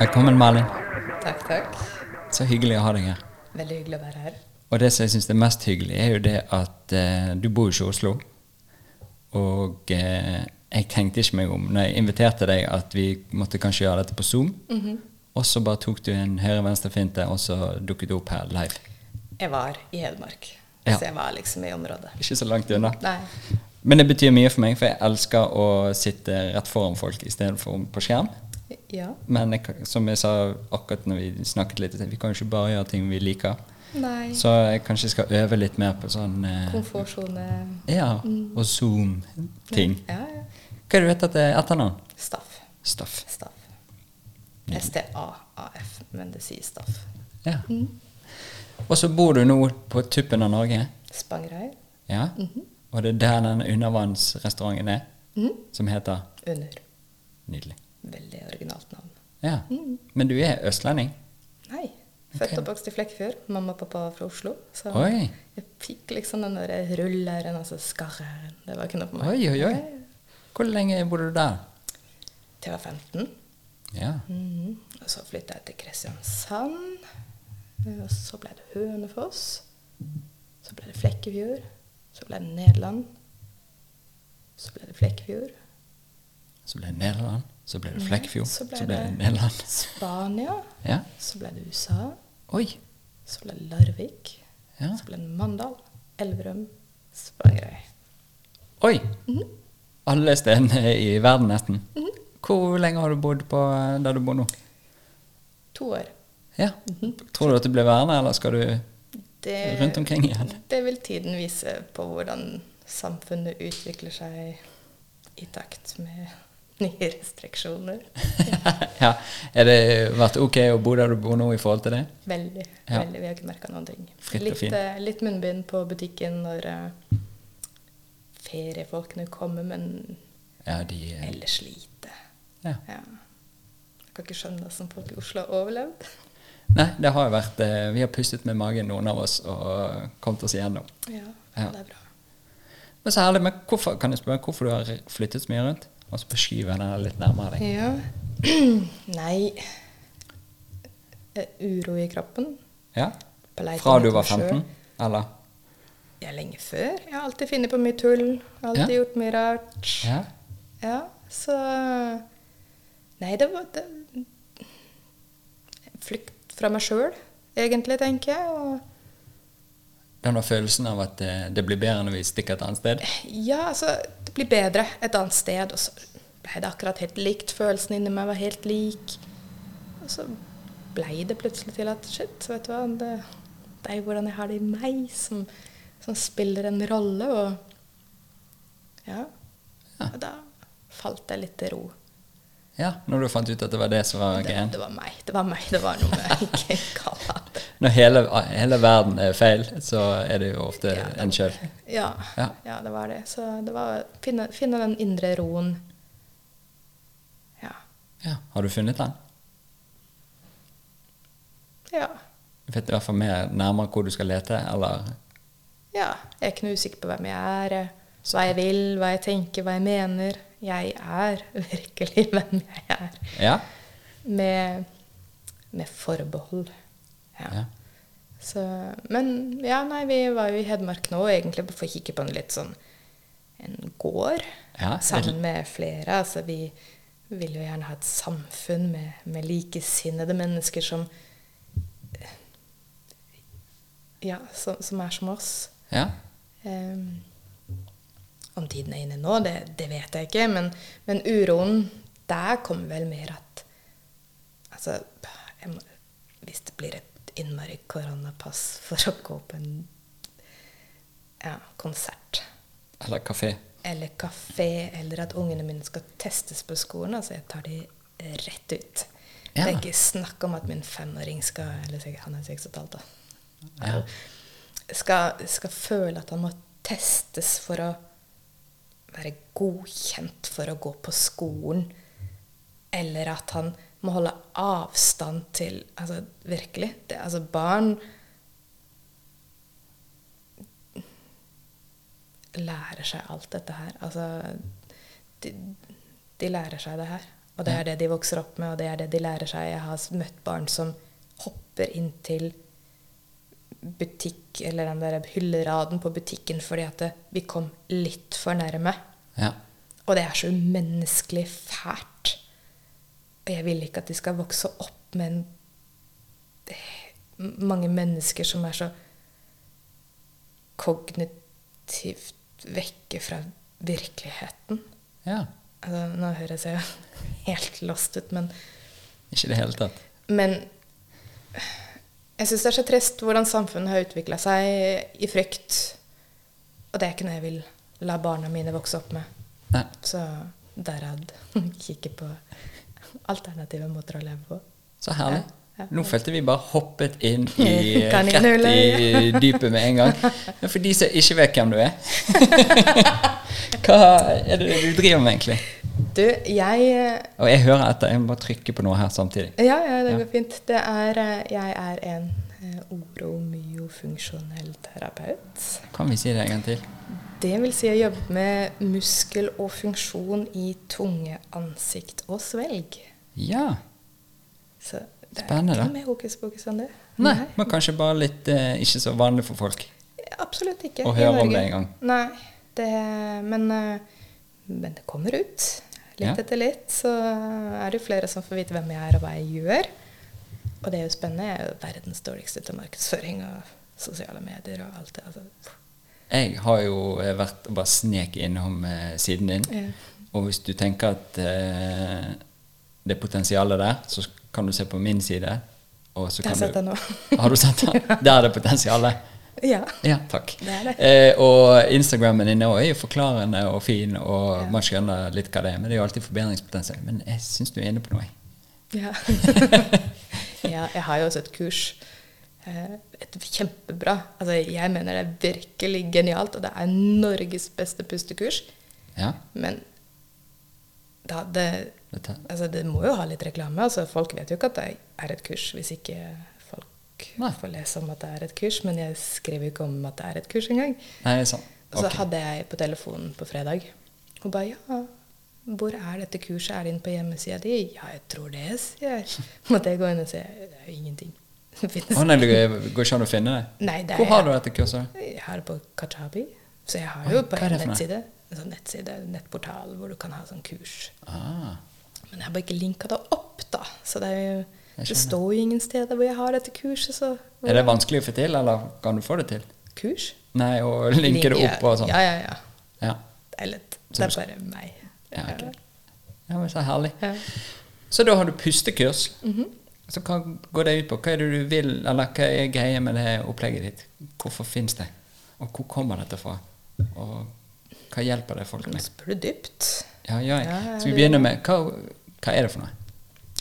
Velkommen, Malin. Takk, takk. Så hyggelig å ha deg her. Veldig hyggelig å være her. Og det som jeg syns er mest hyggelig, er jo det at eh, du bor jo ikke i Oslo. Og eh, jeg tenkte ikke meg om når jeg inviterte deg, at vi måtte kanskje gjøre dette på Zoom. Og så bare tok du en høyre-venstre-finte, og så dukket du opp her live. Jeg var i Hedmark, Ja. så jeg var liksom i området. Ikke så langt unna. Nei. Men det betyr mye for meg, for jeg elsker å sitte rett foran folk istedenfor på skjerm. Ja. Men jeg, som jeg sa akkurat når vi snakket litt, vi kan jo ikke bare gjøre ting vi liker. Nei. Så jeg kanskje skal øve litt mer på sånn eh, Komfortsone. Ja, og Zoom-ting. Ja, ja. Hva er det du heter til etternavn? Staff. Staff. Staff. S-T-A-A-F, men det sier Staff. Ja. Og så bor du nå på tuppen av Norge. Spangereid. Ja. Og det er der den undervannsrestauranten er, som heter Under. Nydelig. Veldig originalt navn. Ja. Men du er østlending? Nei. Født okay. og vokst i Flekkefjord. Mamma og pappa var fra Oslo. Så Oi. jeg fikk liksom den der rulleren, altså skarreren. Det var ikke noe på meg. Oi, oi, oi. Hvor lenge bodde du der? Til jeg var 15. Ja. Mm. Og så flytta jeg til Kristiansand. Eh, Og så ble det Hønefoss. Så ble det Flekkefjord. Så ble det Nederland. Så ble det Flekkefjord. Så ble det Nederland. Så ble det Flekkefjord. Så ble Så ble det det- Nederland. Spania. Ja. Så ble det USA. Oi. Så ble det Larvik. Ja. Så ble det Mandal. Elverum. Spangereid. Oi! Alle stedene i verden, nesten. Hvor lenge har du bodd på eh, der du bor nå? To år. Ja. Tror du at du blir værende, eller skal du Det, rundt omkring igjen? det vil tiden vise på hvordan samfunnet utvikler seg i takt med nye restriksjoner. ja. Er det vært ok å bo der du bor nå i forhold til det? Veldig. Ja. veldig, Vi har ikke merka noen ting. Litt, eh, litt munnbind på butikken når eh, feriefolkene kommer, men Ja, de ellers lite. Ja. Ja. Jeg kan ikke skjønne hvordan folk i Oslo har overlevd. Nei, det har jo vært eh, Vi har pustet med magen, noen av oss, og kommet oss igjennom. Ja, Ja. det er bra. Men så herlig, men hvorfor, kan jeg spørre hvorfor du har flyttet så mye rundt? Og så beskyver jeg den litt nærmere deg. Ja. Nei eh, Uro i kroppen. Ja? Fra du var sjø. 15? Eller? Ja, lenge før. Jeg har alltid funnet på mye tull. Alltid Ja. gjort mye rart. Ja? Ja, så Nei, det var det, Flukt fra meg sjøl, egentlig, tenker jeg. Og Den var følelsen av at det, det blir bedre når vi stikker et annet sted? ja, altså Det blir bedre et annet sted. Og så ble det akkurat helt likt. Følelsen inni meg var helt lik. Og så ble det plutselig til at shit, vet du hva Det, det er jo hvordan jeg har det i meg, som, som spiller en rolle. Og ja. Ja. Og da falt jeg litt til ro. Ja, når du fant ut at det var det som var Det, greien? det var meg. Det var meg. Det var noe med ikke kalle Når hele, hele verden er feil, så er det jo ofte Ja, en sjøl. Ja, Ja. ja, det var det. Så det var å finne, finne den indre roen. Ja. Ja. Har du funnet den? Ja. Du vet i hvert fall mer nærmere hvor du skal lete, eller ja. Jeg er ikke noe usikker på hvem jeg er, hva jeg vil, hva jeg tenker, hva jeg mener. Jeg er virkelig hvem jeg er. Ja? Med, med forbehold. Ja. Ja. Så, men ja, nei, vi var jo i Hedmark nå egentlig for å kikke på en litt sånn en gård Ja, sammen med flere. Altså vi vil jo gjerne ha et samfunn med, med likesinnede mennesker som Ja, som, som er som oss. Ja? Ehm, om tiden er inne nå, det, det vet jeg ikke. Men, men uroen der kommer vel mer at Altså, må, hvis det blir et innmari koronapass for å gå på en ja, konsert Eller kafé? eller kafé, eller at ungene mine skal testes på skolen, altså jeg tar de rett ut. Det er ikke snakk om at min femåring skal Eller han er seks og et halvt, da. Ja. Skal, skal føle at han må testes for å være godkjent for å gå på skolen. Eller at han må holde avstand til Altså virkelig. Det, altså barn lærer seg alt dette her. Altså de, de lærer seg det her. Og det er det de vokser opp med, og det er det de lærer seg. Jeg har møtt barn som hopper inn til butikk, eller den der hylleraden på butikken fordi at det, vi kom litt for nærme. Ja. Og det er så umenneskelig fælt. Og jeg vil ikke at de skal vokse opp med en, mange mennesker som er så kognitivt vekke fra virkeligheten. ja. Altså, nå høres jeg helt lost ut, men, Ikke i det hele tatt. men jeg syns det er så trist hvordan samfunnet har utvikla seg i frykt. Og det er ikke noe jeg vil la barna mine vokse opp med. Nei. Så derad kikke på alternative måter å leve på. Så herlig. Ja, ja. Nå følte vi bare hoppet inn i, rett i dypet med en gang. Men for de som ikke vet hvem du er Hva er det du driver med, egentlig? Du, jeg Og jeg hører etter. Jeg må bare trykke på noe her samtidig. Ja, ja, det Ja. går fint. Det er eh, Jeg er en eh, oromyofunksjonell terapeut. Kan vi si det en gang til? Det vil si jeg jobber med muskel og funksjon i tunge, ansikt og svelg. Ja. Så det Spennende, er da. ikke mer hokus pokus enn det. Nei, men kanskje bare litt eh, ikke så vanlig for folk. Absolutt ikke. Å høre om det en gang. Nei, det, men, eh, men det kommer ut. Litt Ja. etter litt så er det flere som får vite hvem jeg er og hva jeg gjør. Og det er jo spennende. Jeg er jo verdens dårligste til markedsføring og sosiale medier og alt det. Altså. Jeg har jo eh, vært og bare snek innom eh, siden din. Ja. Og hvis du tenker at eh, det er potensialet der, så kan du se på min side. Og så Jeg har sett den nå. Har du sett det? Der er det potensialet. Ja. Ja, takk. Det det. Eh, og Instagrammen din også er jo forklarende og fin, og Ja. man skjønner litt hva det er. Men det er jo alltid forbedringspotensial. Men jeg syns du er inne på noe. Ja. ja, jeg har jo også et kurs. eh, Et kjempebra. Altså, jeg mener det er virkelig genialt, og det er Norges beste pustekurs. Ja, Men da, det, altså, det må jo ha litt reklame. Altså, folk vet jo ikke at det er et kurs hvis ikke Nei. å lese om at det er et kurs. Men jeg skriver ikke om at det er et kurs engang. Nei, sånn. okay. Så hadde jeg på telefonen på fredag. og ba ja, hvor er dette kurset? Er det inne på hjemmesida di? Ja, jeg tror det, sier jeg. Måtte jeg gå inn og se. Det er jo ingenting. Det finnes. Å nei, det går ikke an å finne det? Nei, det er, Hvor har du dette kurset? Jeg har det på Kajabi. Så jeg har jo på er en for nettside. En sånn nettside, nettportal, hvor du kan ha sånn kurs. Ah, Men jeg har bare ikke linka det opp, da. Så det, er jo, det står jo ingen steder hvor jeg har dette kurset, så er det vanskelig å få til, eller kan du få det til? Kurs? Nei, å linke det opp og sånn? Ja, ja, ja. Ja. Det er litt Det er bare meg. Ja, okay. ja, men så herlig. Ja. Så da har du pustekurs. Mhm. Så hva går det ut på? Hva er det du vil, eller hva er greia med det opplegget ditt? Hvorfor fins det? Og hvor kommer dette fra? Og hva hjelper det folk med? spør du dypt. Ja, ja. Ja, Skal vi begynne med hva, hva er det for noe?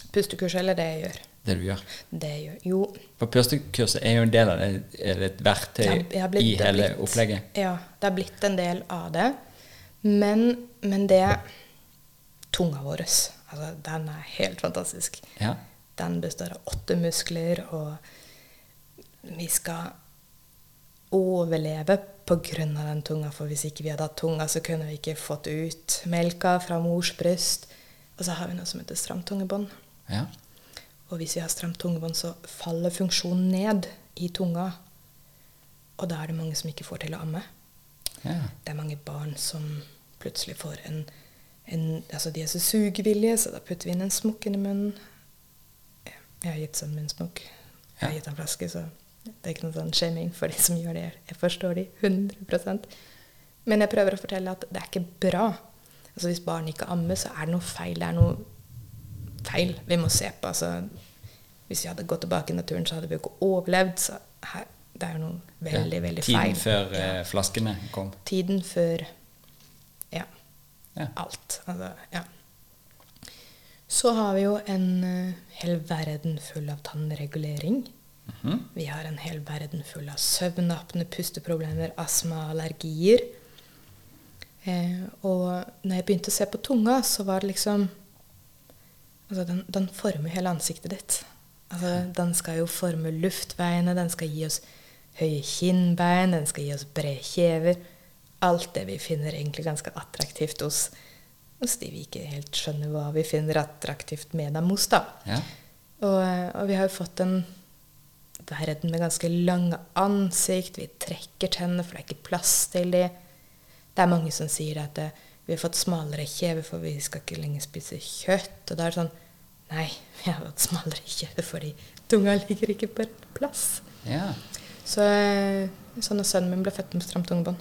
Pustekurs eller det jeg gjør. Det du gjør? Det gjør. Jo, For pustekurset er jo en del av det, er det et verktøy det blitt- i hele blitt- opplegget. Ja, det har blitt en del av det. Men, men det Tunga vår, altså, den er helt fantastisk. Ja. Den består av åtte muskler, og vi skal overleve pga. den tunga. For hvis ikke vi hadde hatt tunga, så kunne vi ikke fått ut melka fra mors bryst. Og så har vi noe som heter stramtungebånd. ja. Og hvis vi har stramt tungebånd, så faller funksjonen ned i tunga. Og da er det mange som ikke får til å amme. ja. Det er mange barn som plutselig får en, en Altså, de er så sugevillige, så da putter vi inn en smokk inn i munnen. Jeg har gitt sånn smokk. Jeg har gitt en flaske, så det er ikke noe sånn shaming for de som gjør det. Jeg forstår de 100% Men jeg prøver å fortelle at det er ikke bra. Altså Hvis barn ikke ammer, så er det noe feil. Det er noe feil vi må se på. Altså, hvis vi hadde gått tilbake i naturen, så hadde vi jo ikke overlevd. Så her, det er jo noe veldig, ja. veldig Tiden før Ja eh, flaskene kom. tiden før ja, Ja. alt. Altså, ja. Så har vi jo en eh, hel verden full av tannregulering. Mhm. Vi har en hel verden full av søvnapne, pusteproblemer, astma, allergier. Eh, og når jeg begynte å se på tunga, så var det liksom Altså, den, den former hele ansiktet ditt. Altså, den skal jo forme luftveiene, den skal gi oss høye kinnbein, den skal gi oss brede kjever. Alt det vi finner egentlig ganske attraktivt hos, hos de vi ikke helt skjønner hva vi finner attraktivt med dem hos. da. Ja. Og, og vi har jo fått en verden med ganske lange ansikt. Vi trekker tennene, for det er ikke plass til dem. Det er mange som sier at eh, vi har fått smalere kjeve, for vi skal ikke lenger spise kjøtt. Og da er det sånn Nei, vi har fått smalere kjeve fordi tunga ligger ikke på rett plass. ja. Så, eh, så når sønnen min ble født med stramt tungebånd,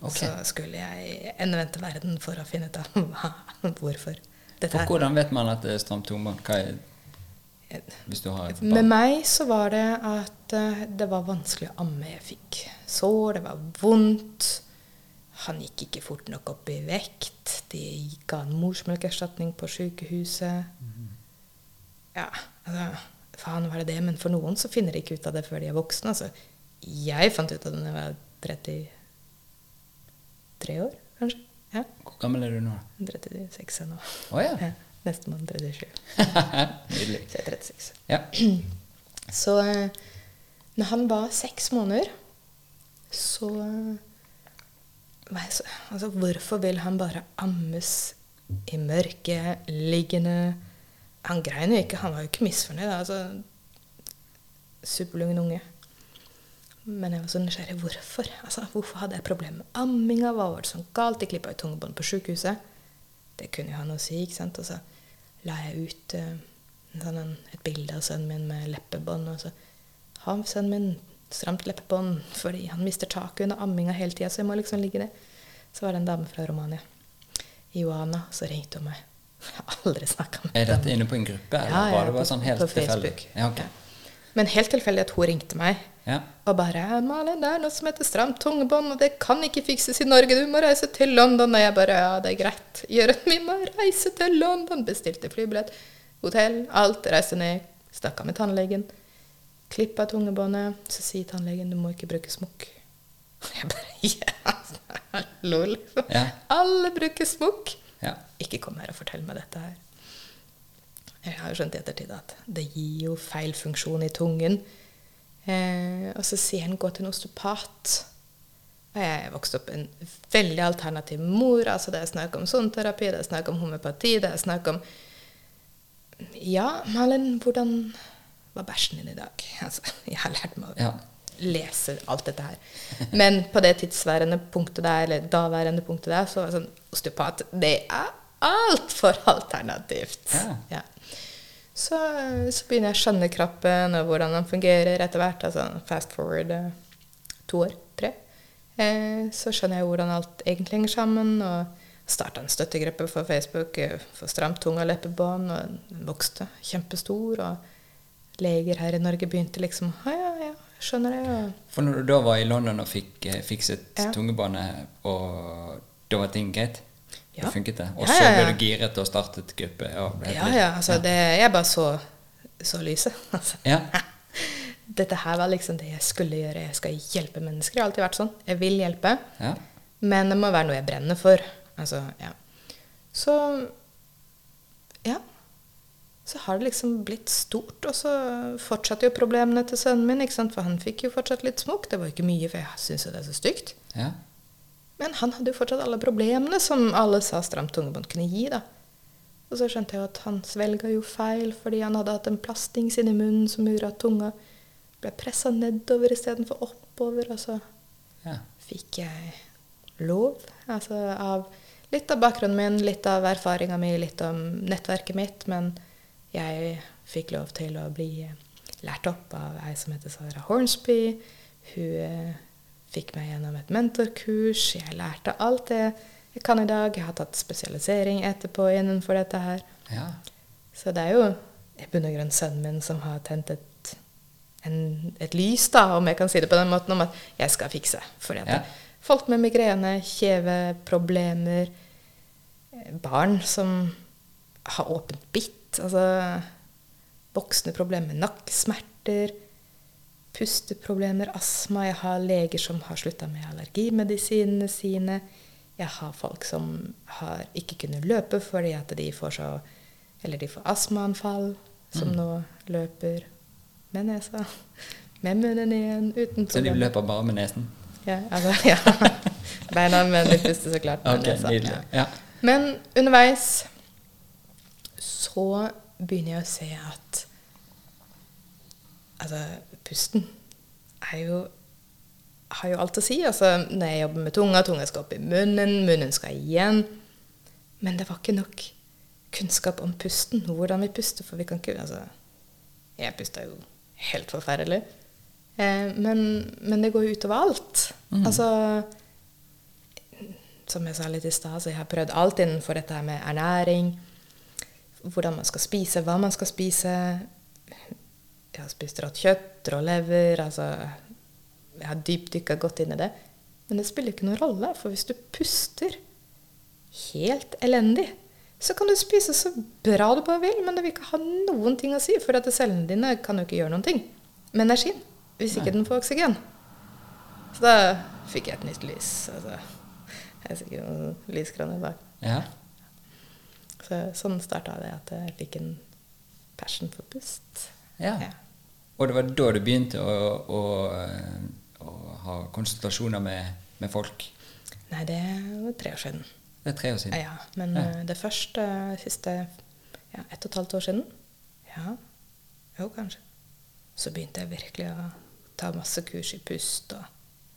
okay. så skulle jeg endevendte verden for å finne ut av hva, hvorfor. Dette For hvordan vet man at det er stramt tungebånd? Hva er Med meg så var det at eh, det var vanskelig å amme. Jeg fikk sår, det var vondt. Han gikk ikke fort nok opp i vekt. De ga han morsmelkerstatning på sykehuset. Ja, altså Faen var det det, men for noen så finner de ikke ut av det før de er voksne. Altså, jeg fant ut av det da jeg var 33 år, kanskje. Ja, Hvor gammel er du nå? 36 er nå. Oh, ja. Ja, Nestemann 37. Nydelig. Så jeg er 36. Ja. Så eh, når han var seks måneder, så så, Altså, hvorfor vil han bare ammes i mørket, liggende Han grein jo ikke, han var jo ikke misfornøyd. Altså, Superlungen unge. Men jeg var så nysgjerrig. Hvorfor? Altså, hvorfor hadde jeg problemer med amminga? Hva var det som galt? De klippa jo tungebånd på sjukehuset. Det kunne jo ha noe å si. ikke sant? Og så la jeg ut uh, en, et bilde av sønnen min med leppebånd. Og så har sønnen min stramt leppebånd fordi han mister taket under amminga hele tida. Så jeg må liksom ligge det. Så var det en dame fra Romania, Ioana, så ringte hun meg. Jeg har aldri snakka med Er dame. dette inne på en gruppe, eller Ja, ja, var det bare på- sånn helt på? Facebook. Ja, okay. Ja. Men helt tilfeldig at hun ringte meg Ja. og bare 'Malin, det er noe som heter stramt tungebånd, og det kan ikke fikses i Norge. Du må reise til London.' Og jeg bare 'Ja, det er greit. Jørund, vi må reise til London.' Bestilte flybillett, hotell, alt. Reiste ned, snakka med tannlegen. Klippa tungebåndet. Så sier tannlegen 'Du må ikke bruke smokk'. Jeg bare yes, lol'. Ja. Alle bruker smokk. Ja. Ikke kom her og fortell meg dette her. Jeg har jo skjønt i ettertid at det gir jo feil funksjon i tungen. Eh, og så sier han 'gå til en osteopat'. Og jeg vokste opp en veldig alternativ mor. altså Det er snakk om sonterapi, det er snakk om homøopati, det er snakk om Ja, Malin, hvordan var bæsjen din i dag? Altså, jeg har lært meg å Ja. lese alt dette her. Men på det tidsværende punktet der, eller daværende punktet der, så var det sånn Osteopat, det er altfor alternativt. Ja. Ja. Så, så begynner jeg å skjønne kroppen og hvordan den fungerer etter hvert. Altså fast forward eh, to år, tre. Eh, så skjønner jeg hvordan alt egentlig henger sammen. Og starta en støttegruppe for Facebook eh, for stramt tunge og leppebånd. Og den vokste kjempestor. Og leger her i Norge begynte liksom Ja, ja, ja, skjønner det. Og For når du da var i London og fikk eh, fikset Ja. tungebane, og da var ting greit? Ja. Da funket det? Og så ble du giret og startet gruppe? Og ja, ja, altså det, jeg bare så, så lyset. Altså. Ja. Dette her var liksom det jeg skulle gjøre. Jeg skal hjelpe mennesker. Jeg har alltid vært sånn. Jeg vil hjelpe. ja. Men det må være noe jeg brenner for. Altså, ja. Så. Så har det liksom blitt stort. Og så fortsatte jo problemene til sønnen min. For han fikk jo fortsatt litt smokk. Det var ikke mye, for jeg syns jo det er så stygt. ja. Men han hadde jo fortsatt alle problemene som alle sa stramt tungebånd kunne gi. da. Og så skjønte jeg at han svelga jo feil fordi han hadde hatt en plastings inni munnen som gjorde at tunga ble pressa nedover istedenfor oppover. Og så ja. fikk jeg lov. Altså av litt av bakgrunnen min, litt av erfaringa mi, litt av nettverket mitt. Men jeg fikk lov til å bli lært opp av ei som heter Sara Hornsby. Hun eh, fikk meg gjennom et mentorkurs. Jeg lærte alt det jeg kan i dag. Jeg har tatt spesialisering etterpå innenfor dette her. ja. Så det er jo i bunn og grunn sønnen min som har tent et, en, et lys, da, om jeg kan si det på den måten, om at jeg skal fikse. For Ja. folk med migrene, kjeveproblemer, eh, barn som har åpent bitt, altså voksne problemer med nakkesmerter, pusteproblemer, astma. Jeg har leger som har slutta med allergimedisinene sine. Jeg har folk som har ikke kunnet løpe fordi at de får så Eller de får astmaanfall, som Mm. nå løper med nesa. Med munnen igjen, uten Så de løper bare med nesen? Ja, altså, ja. Beina, men de puster så klart med okay, nesa. Ja. Ja. Men underveis så begynner jeg å se at Altså, pusten er jo har jo alt å si. Altså, når jeg jobber med tunga, tunga skal opp i munnen, munnen skal igjen. Men det var ikke nok kunnskap om pusten, hvordan vi puster. For vi kan ikke Altså, jeg puster jo helt forferdelig. Eh, men, men det går jo utover alt. Mm. Altså Som jeg sa litt i stad, så jeg har prøvd alt innenfor dette her med ernæring. Hvordan man skal spise, hva man skal spise. Jeg har spist rått kjøtt, rå lever. Altså, jeg har dypdykka godt inn i det. Men det spiller ikke noen rolle, for hvis du puster helt elendig, så kan du spise så bra du bare vil, men det vil ikke ha noen ting å si, for at cellene dine kan jo ikke gjøre noen ting med energien hvis ikke Nei. den får oksygen. Så da fikk jeg et nytt lys. Altså, jeg er sikkert noen lyskrone bak. ja. Så, sånn starta det at jeg fikk en passion for pust. Ja. Og det var da du begynte å, å, å ha konsultasjoner med, med folk? Nei, det var tre år siden. Det er tre år siden. Ja, men Ja. eh, det første siste ja, ett og et halvt år siden Ja, jo, kanskje. Så begynte jeg virkelig å ta masse kurs i pust og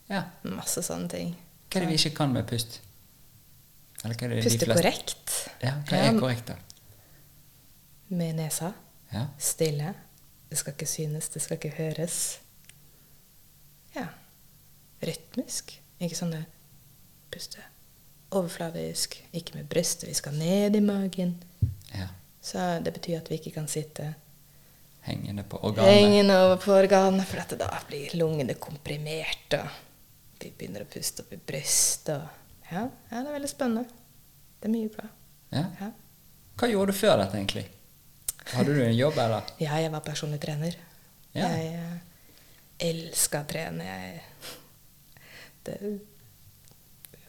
Ja. masse sånne ting. Hva er det vi ikke kan med pust? Eller hva er det de Puste korrekt Ja, hva er korrekt, da? med nesa. Ja. Stille. Det skal ikke synes, det skal ikke høres. Ja. Rytmisk. Ikke sånn det puste overfladisk. Ikke med brystet. Vi skal ned i magen. ja. Så det betyr at vi ikke kan sitte Hengende på organet. hengende over på organet, for da blir lungene komprimert, og vi begynner å puste opp i brystet. Og ja, ja, det er veldig spennende. Det er mye bra. Ja. Ja. Hva gjorde du før dette, egentlig? Hadde du en jobb, eller? Ja, jeg var personlig trener. Ja. Jeg uh, elska å trene. Jeg, det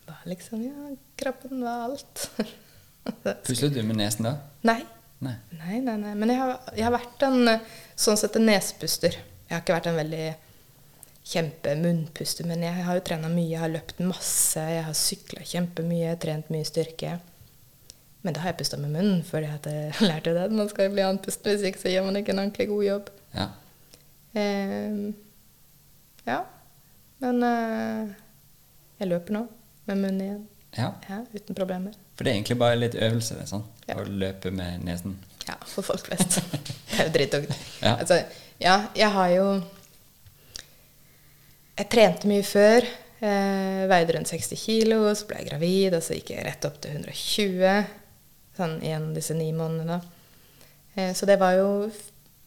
var liksom Ja, kroppen var alt. Puslet du med nesen da? nei. Nei. Nei, nei, nei. Men jeg har, jeg har vært en eh, sånn sett en nesepuster. Jeg har ikke vært en veldig kjempemunnpuster, men jeg har jo trena mye. Jeg har løpt masse, jeg har sykla kjempemye, trent mye styrke. Men da har jeg pusta med munnen, for jeg lærte det man skal bli andpusten. Hvis ikke så gjør man ikke en ordentlig god jobb. Ja. Eh, ja. Men eh, jeg løper nå med munnen igjen. ja. Ja, uten problemer. For det er egentlig bare litt øvelse, det, sånn? Ja. Å løpe med nesen. Ja, for folk flest. Det er jo drittungt. Ja. Altså, ja, jeg har jo Jeg trente mye før. Eh, veide rundt 60 kilo, så ble jeg gravid, og så gikk jeg rett opp til 120 sånn igjen disse ni månedene. Eh, så det var jo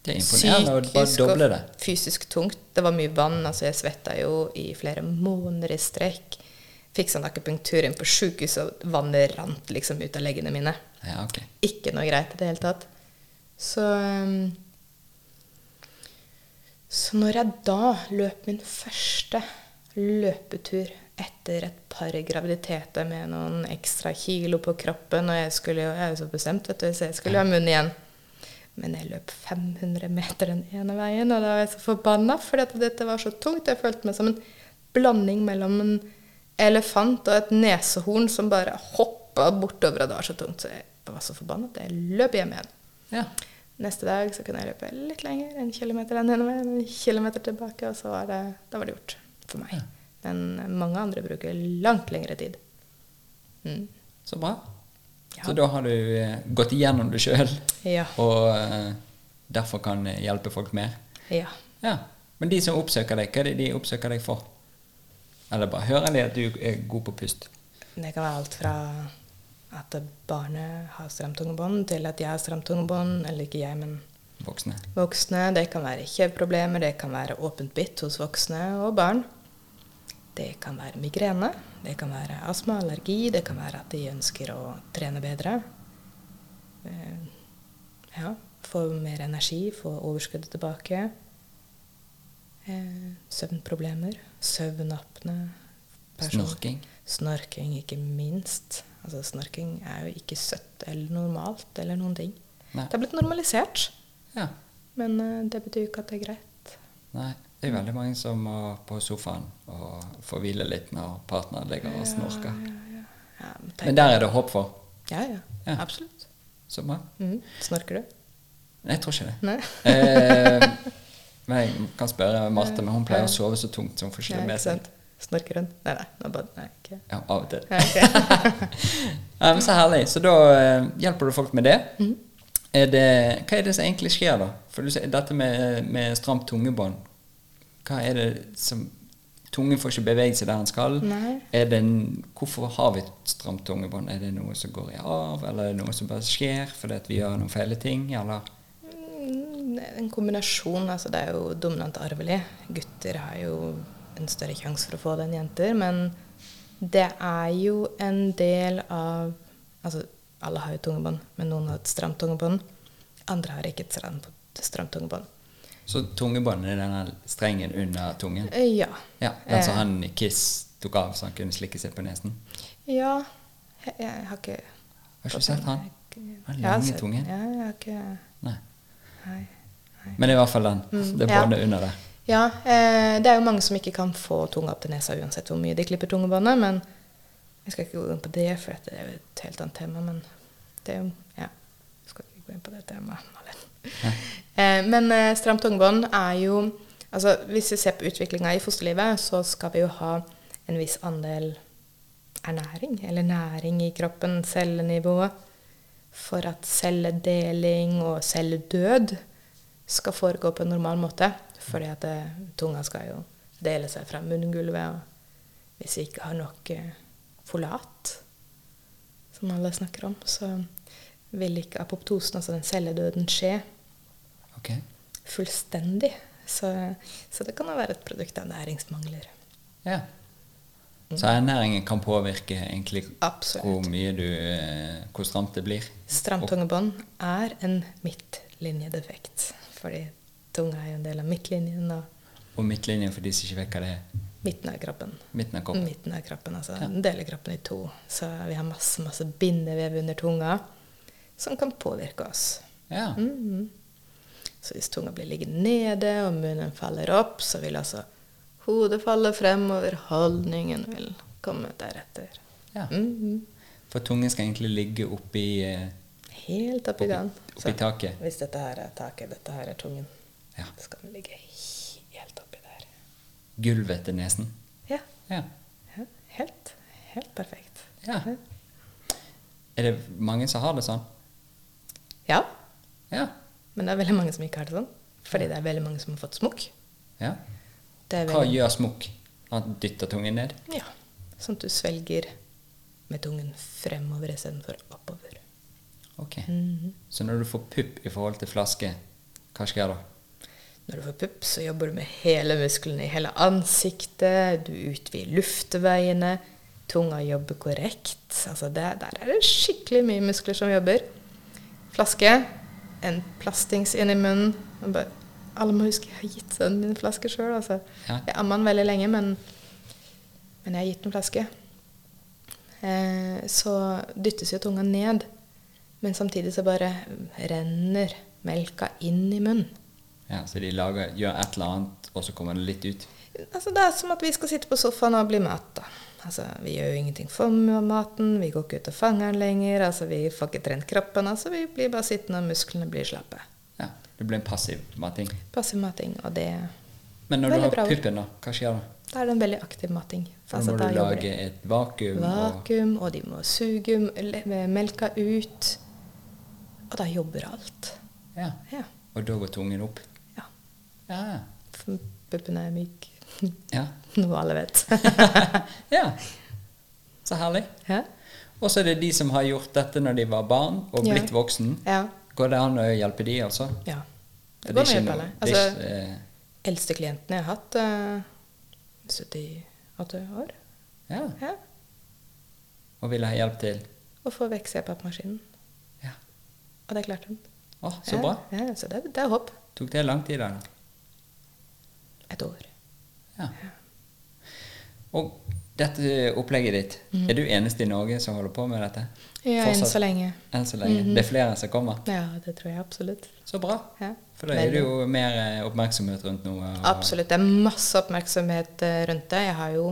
Det psykisk og fysisk tungt. Det var mye vann. altså Jeg svetta jo i flere måneder i strekk. Fikk sånn akupunktur inn på sjukehus, og vannet rant liksom ut av leggene mine. Ja, okay. Ikke noe greit i det hele tatt. Så um, Så når jeg da løp min første løpetur etter et par graviditeter med noen ekstra kilo på kroppen, og jeg skulle jeg er jo så bestemt, vet du, så jeg skulle ha munn igjen. Men jeg løp 500 meter den ene veien, og da var jeg så forbanna, at dette var så tungt. Jeg følte meg som en blanding mellom en elefant og et nesehorn som bare hoppa bortover, og det var så tungt. Så jeg var så forbanna at jeg løp hjem igjen. Ja. Neste dag så kunne jeg løpe litt lenger, en kilometer den ene veien, en kilometer tilbake, og så var det, da var det gjort for meg. Men mange andre bruker langt lengre tid. Mm. Så bra. Ja. Så da har du eh, gått igjennom det sjøl, Ja. og eh, derfor kan hjelpe folk mer. ja. Ja. Men de som oppsøker deg, hva er det de oppsøker deg for? Eller bare hører de at du er god på pust? Det kan være alt fra at barnet har stramt tungebånd, til at jeg har stramt tungebånd, eller ikke jeg, men Voksne. voksne. Det kan være kjeveproblemer, det kan være åpent bitt hos voksne og barn. Det kan være migrene, det kan være astma, allergi, det kan være at de ønsker å trene bedre. Eh, Ja, få mer energi, få overskuddet tilbake. Eh, Søvnproblemer, søvnapne. person- Snorking. Snorking, ikke minst. Altså, snorking er jo ikke søtt eller normalt eller noen ting. Nei. Det er blitt normalisert, Ja. men eh, det betyr jo ikke at det er greit. Nei. Det er veldig mange som må på sofaen og få hvile litt når partneren ligger og snorker. Ja, men tenk- Men der er det håp for. ja, ja, Ja. absolutt. Så bra. Mm. Snorker du? Nei, Jeg tror ikke det. Nei? Eh, men jeg kan spørre Marte, men hun pleier å sove så tungt, som hun får ikke Ja, med seg. Snorker hun? Nei, nei. Bare, nei ikke. Ja, av og til. Ja, okay. Men så herlig. Så da eh, hjelper du folk med det. Mm. Er det. Hva er det som egentlig skjer, da? For du sier dette med, med stramt tungebånd. Hva er det som Tungen får ikke bevege seg der den skal. Det en, hvorfor har vi et stramt tungebånd? Er det noe som går i arv, eller er det noe som bare skjer fordi vi gjør noen feile ting? Eller? Mm, En kombinasjon. altså Det er jo dominant arvelig. Gutter har jo en større sjanse for å få det enn jenter. Men det er jo en del av Altså, alle har jo tungebånd, men noen har et stramt tungebånd. Andre har ikke et stramt, stramt tungebånd. Så tungebåndet er denne strengen under tungen? Eh, Ja. Ja, Den som Eh. han i Kiss tok av så han kunne slikke seg på nesen? Ja. Jeg, jeg har ikke Har ikke sett han? Han lange tungen? Ja, jeg har ikke Nei. Nei. Men det er i hvert fall den. Mm, Det ja. båndet under der. Ja, eh, det er jo mange som ikke kan få tunga opp til nesa uansett hvor mye de klipper tungebåndet, men jeg skal ikke gå inn på det, for det er jo et helt annet tema, men det er jo Ja, jeg skal ikke gå inn på det temaet. Ja. Eh, men eh, stramt tungebånd er jo Altså, hvis vi ser på utviklinga i fosterlivet, så skal vi jo ha en viss andel ernæring, eller næring i kroppen, cellenivå, for at celledeling og celledød skal foregå på en normal måte. Fordi at eh, tunga skal jo dele seg fra munngulvet, og hvis vi ikke har nok eh, folat, som alle snakker om, så vil ikke apoptosen, altså den celledøden, skje okay. fullstendig. Så, så det kan jo være et produkt av næringsmangler. Ja. Så ernæringen kan påvirke egentlig Absolutt. hvor mye du eh, Hvor stramt det blir? Stramt tungebånd er en midtlinjedefekt. Fordi tunga er en del av midtlinjen og Og midtlinjen, for de som ikke vet hva det er. midten av kroppen. Midten av kroppen. Midten av kroppen, altså Ja. Den deler kroppen i to. Så vi har masse, masse bindevev under tunga som kan påvirke oss. Ja. Mhm. Så hvis tunga blir liggende nede og munnen faller opp, så vil altså hodet falle fremover, holdningen vil komme deretter. ja. Mhm. For tungen skal egentlig ligge oppi eh, Helt oppi Oppi- oppi taket. Hvis dette her er taket, dette her er tungen, Ja. så skal den ligge helt oppi der. gulvet til nesen. Ja. Ja. Helt, helt perfekt. ja. Er det mange som har det sånn? Ja, Ja. men det er veldig mange som ikke har det sånn. Fordi det er veldig mange som har fått smokk. ja. Hva gjør smokk? Han dytter tungen ned? Ja, sånn at du svelger med tungen fremover istedenfor oppover. Ok. Mhm. Så når du får pupp i forhold til flaske, hva skjer da? Når du får pupp, så jobber du med hele musklene i hele ansiktet. Du utvider luftveiene. Tunga jobber korrekt. Altså det, der er det skikkelig mye muskler som jobber. Flaske. En plastings inn i munnen. Bare, alle må huske jeg har gitt sønnen min flaske sjøl. Altså. Ja. Jeg amma han veldig lenge, men, men jeg har gitt en flaske. Eh, så dyttes jo tunga ned. Men samtidig så bare renner melka inn i munnen. Ja, Så de lager, gjør et eller annet, og så kommer det litt ut? Altså, det er som at vi skal sitte på sofaen og bli mata. Altså, vi gjør jo ingenting for maten, vi går ikke ut og fanger den lenger. Altså, vi får ikke trent kroppen. Altså, vi blir bare sittende, og musklene blir slappe. Ja, Det blir en passiv mating. Passiv mating, og det er Men når du har ord. puppen, da, hva skjer da? Da er det en veldig aktiv mating. Altså, da må du lage et vakuum. Vakuum, og de må suge melka ut. Og da jobber alt. Ja. Ja. Og da går tungen opp? Ja. Ja. For puppen er myk. Ja. Noe alle vet. ja. Så herlig. ja. Og så er det de som har gjort dette når de var barn og Ja. blitt voksen. ja. Går det an å hjelpe de, altså? ja. Det går an med hjelpe alle. Altså, ikke, eh, eldste klienten jeg har hatt, uh, 78 år. ja. Ja. Og ville ha hjelp til? Å få vekk CPAP-maskinen. Ja. Og det klarte hun. Å, så ja, bra. Ja, så det, det er håp. Tok det lang tid, da? Et år. Ja. Og Dette opplegget ditt, er du eneste i Norge som holder på med dette? Ja, enn så lenge. Enn så lenge. Det er flere som kommer? Ja, det tror jeg absolutt. Så bra. Ja. For da er det jo mer eh, oppmerksomhet rundt noe. Absolutt. Det er masse oppmerksomhet eh, rundt det. Jeg har jo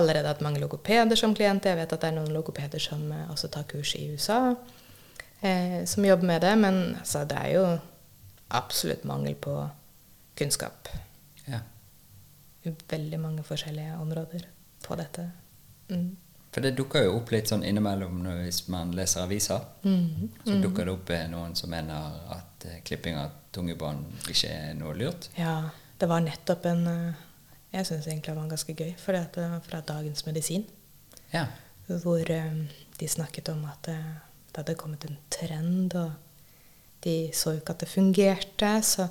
allerede hatt mange logopeder som klienter. Jeg vet at det er noen logopeder som eh, også tar kurs i USA, eh, som jobber med det. Men altså, det er jo absolutt mangel på kunnskap veldig mange forskjellige områder på dette. Mm. For det dukker jo opp litt sånn innimellom hvis man leser aviser. Mm. Så dukker det opp eh, noen som mener at eh, klipping av tungebånd ikke er noe lurt. Ja, det var nettopp en eh, Jeg syns egentlig det var ganske gøy, for det var fra Dagens Medisin. Ja. hvor de snakket om at det, det hadde kommet en trend, og de så jo ikke at det fungerte. Så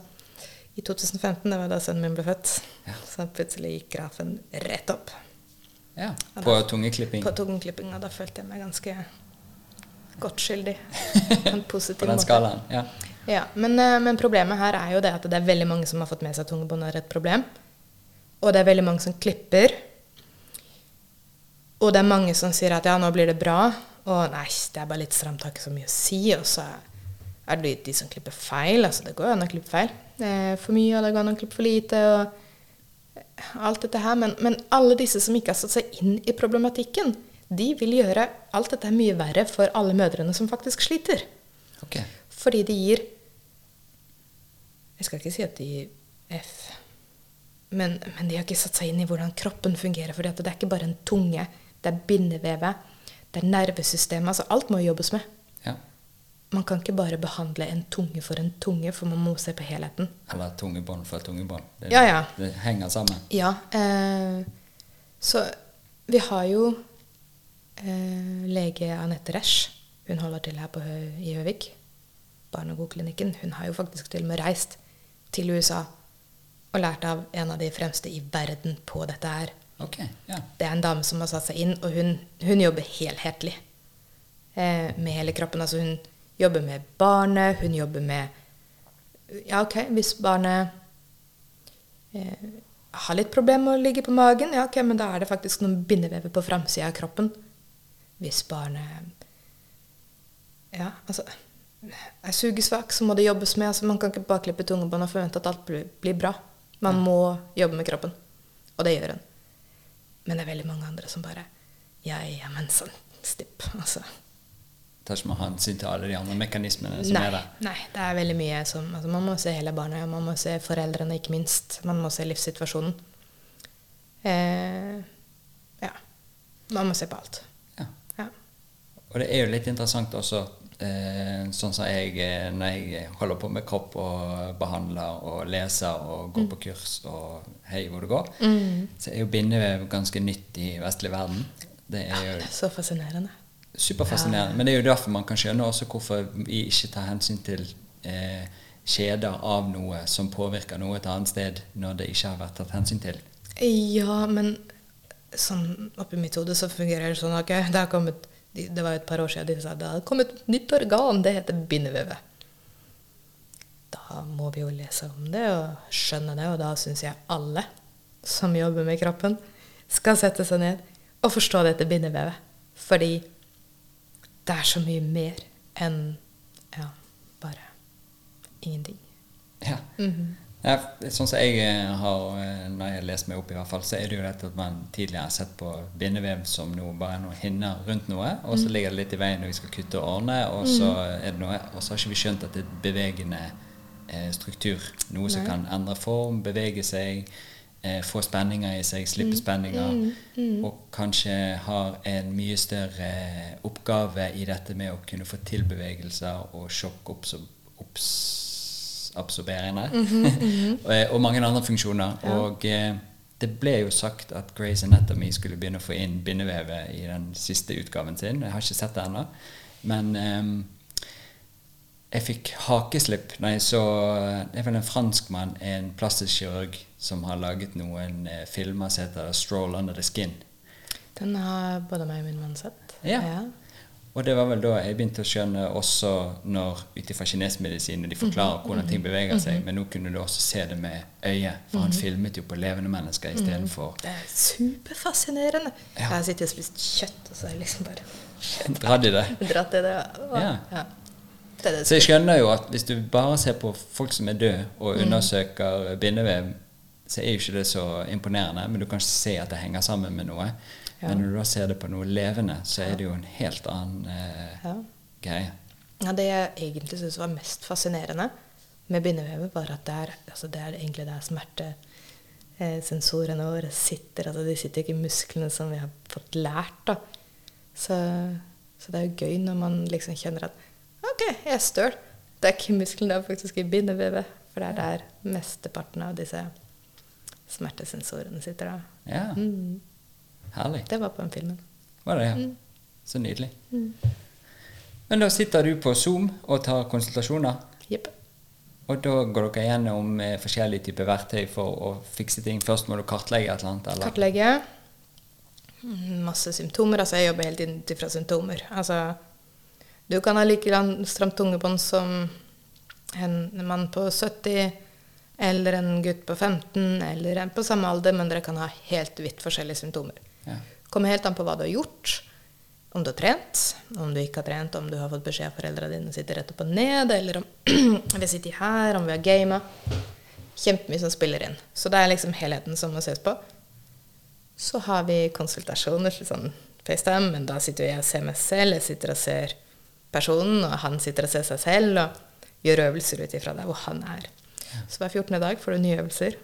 i 2015, det var da sønnen min ble født, Ja. så plutselig gikk grafen rett opp ja. På da- tungeklipping. på tungeklipping. Og Da følte jeg meg ganske godt skyldig. På en positiv På den måte. skalaen. Ja. Ja, men, eh, men problemet her er jo det at det er veldig mange som har fått med seg tungebånd er et problem. Og det er veldig mange som klipper. Og det er mange som sier at ja, nå blir det bra. Og nei, det er bare litt stramt, har ikke så mye å si. Og så er det de som klipper feil. Altså, det går jo an å klippe feil. Eh, for mye, og det går an å klippe for lite. og alt dette her. Men, men alle disse som ikke har satt seg inn i problematikken, de vil gjøre alt dette mye verre for alle mødrene som faktisk sliter. Okay. Fordi de gir Jeg skal ikke si at de gir F, men, men de har ikke satt seg inn i hvordan kroppen fungerer. For det er ikke bare en tunge, det er bindevevet, det er nervesystemet. Altså alt må jobbes med. Ja. Man kan ikke bare behandle en tunge for en tunge, for man må se på helheten. Eller tungebånd for tungebånd. Det, Ja, ja. det henger sammen. Ja, eh, så vi har jo eh, lege Anette Resch. Hun holder til her på i Høvik. Barnegodklinikken. Hun har jo faktisk til og med reist til USA og lært av en av de fremste i verden på dette her. Okay, ja. Det er en dame som har satt seg inn, og hun, hun jobber helhetlig eh, med hele kroppen. Altså hun jobber med barnet, hun jobber med Ja, ok, hvis barnet eh, har litt problemer med å ligge på magen, ja, ok, men da er det faktisk noen bindevever på framsida av kroppen. Hvis barnet Ja, altså er sugesvak, så må det jobbes med. Altså, man kan ikke bare klippe tungebånd og forvente at alt blir, blir bra. Man må jobbe med kroppen. Og det gjør hun. Men det er veldig mange andre som bare Ja, ja, men sånn stipp. Altså. Tar ikke man hensyn til alle de andre mekanismene som Nei, er der. nei, det er veldig mye som altså, Man må se hele barnet, og man må se foreldrene, ikke minst. Man må se livssituasjonen. Eh, ja. Man må se på alt. Ja. Ja. Og det er jo litt interessant også, eh, sånn som jeg eh, når jeg holder på med kropp og behandler og leser og går på kurs og hei hvor det går, så er jo bindevev ganske nytt i vestlig verden. Det er jo Det er så fascinerende. Superfascinerende. Men det er jo derfor man kan skjønne også hvorfor vi ikke tar hensyn til eh, kjeder av noe som påvirker noe et annet sted, når det ikke har vært tatt hensyn til. Ja, men sånn oppi mitt hode så fungerer det sånn Okay? det kommet Det var jo et par år siden de sa det hadde kommet et nytt organ, det heter bindevevet. Da må vi jo lese om det og skjønne det, og da syns jeg alle som jobber med kroppen, skal sette seg ned og forstå dette bindevevet. Fordi det er så mye mer enn ja, bare ingenting. Ja. Mhm. Ja, sånn som jeg eh, har, eh, når jeg har lest meg opp, i hvert fall, så er det jo dette at man tidligere har sett på bindevev som noe, bare noen hinner rundt noe, og så ligger det litt i veien når vi skal kutte og ordne, og så er det noe, og så har ikke vi skjønt at det er bevegende eh, struktur. Noe som kan endre form, bevege seg, eh, få spenninger i seg, slippe spenninger, og kanskje har en mye større oppgave i dette med å kunne få til bevegelser og sjokkabsorberende. og, -hmm. og mange andre funksjoner. Og eh, det ble jo sagt at Grace Anatomy skulle begynne å få inn bindevevet i den siste utgaven sin. Jeg har ikke sett det ennå. Men eh, jeg fikk hakeslipp Nei, så Det er vel en franskmann, en plastisk kirurg, som har laget noen eh, filmer som heter 'Stroll Under the Skin'. Den har både meg og min mann sett. Ja. Og det var vel da jeg begynte å skjønne også når ut ifra kinesmedisin de forklarer hvordan ting beveger seg, men nå kunne du også se det med øyet, for han filmet jo på levende mennesker istedenfor Det er superfascinerende. Ja. Jeg har sittet og spist kjøtt, og så har jeg liksom bare Dratt i det. dratt i det. Og, Ja. ja. Så jeg skjønner jo at hvis du bare ser på folk som er døde, og undersøker bindevev, så er jo ikke det så imponerende, men du kan se at det henger sammen med noe. Ja. Men når du da ser det på noe levende, så er det jo en helt annen eh, Ja. greie. Ja, det jeg egentlig syns var mest fascinerende med bindevevet, var at det er, altså det er egentlig der smertesensorene våre sitter. Altså de sitter ikke i musklene som vi har fått lært. da. Så, så det er jo gøy når man liksom kjenner at OK, jeg er støl. Det er ikke musklene, det er faktisk i bindevevet. For det er der mesteparten av disse smertesensorene sitter. da. Ja, Mm. herlig. Det var på den filmen. Var det, ja. Mm. Så nydelig. Men da sitter du på Zoom og tar konsultasjoner, Jepp. og da går dere gjennom eh, forskjellige typer verktøy for å fikse ting. Først må du kartlegge et eller annet, eller? Kartlegge. Mm, Masse symptomer. Altså, jeg jobber helt inn ut ifra symptomer. Altså, du kan ha like lang- stramt tungebånd som en mann på 70, eller en gutt på 15, eller en på samme alder, men dere kan ha helt vidt forskjellige symptomer. Ja. Kommer helt an på hva du har gjort. Om du har trent, om du ikke har trent, om du har fått beskjed av foreldrene dine sitter rett opp og ned, eller om vi sitter her, om vi har gama. Kjempemye som spiller inn. Så det er liksom helheten som må ses på. Så har vi konsultasjoner, sånn FaceTime, men da sitter jeg og ser meg selv. Jeg sitter og ser personen, og han sitter og ser seg selv, og gjør øvelser ut ifra der hvor han er. Så hver 14. dag får du nye øvelser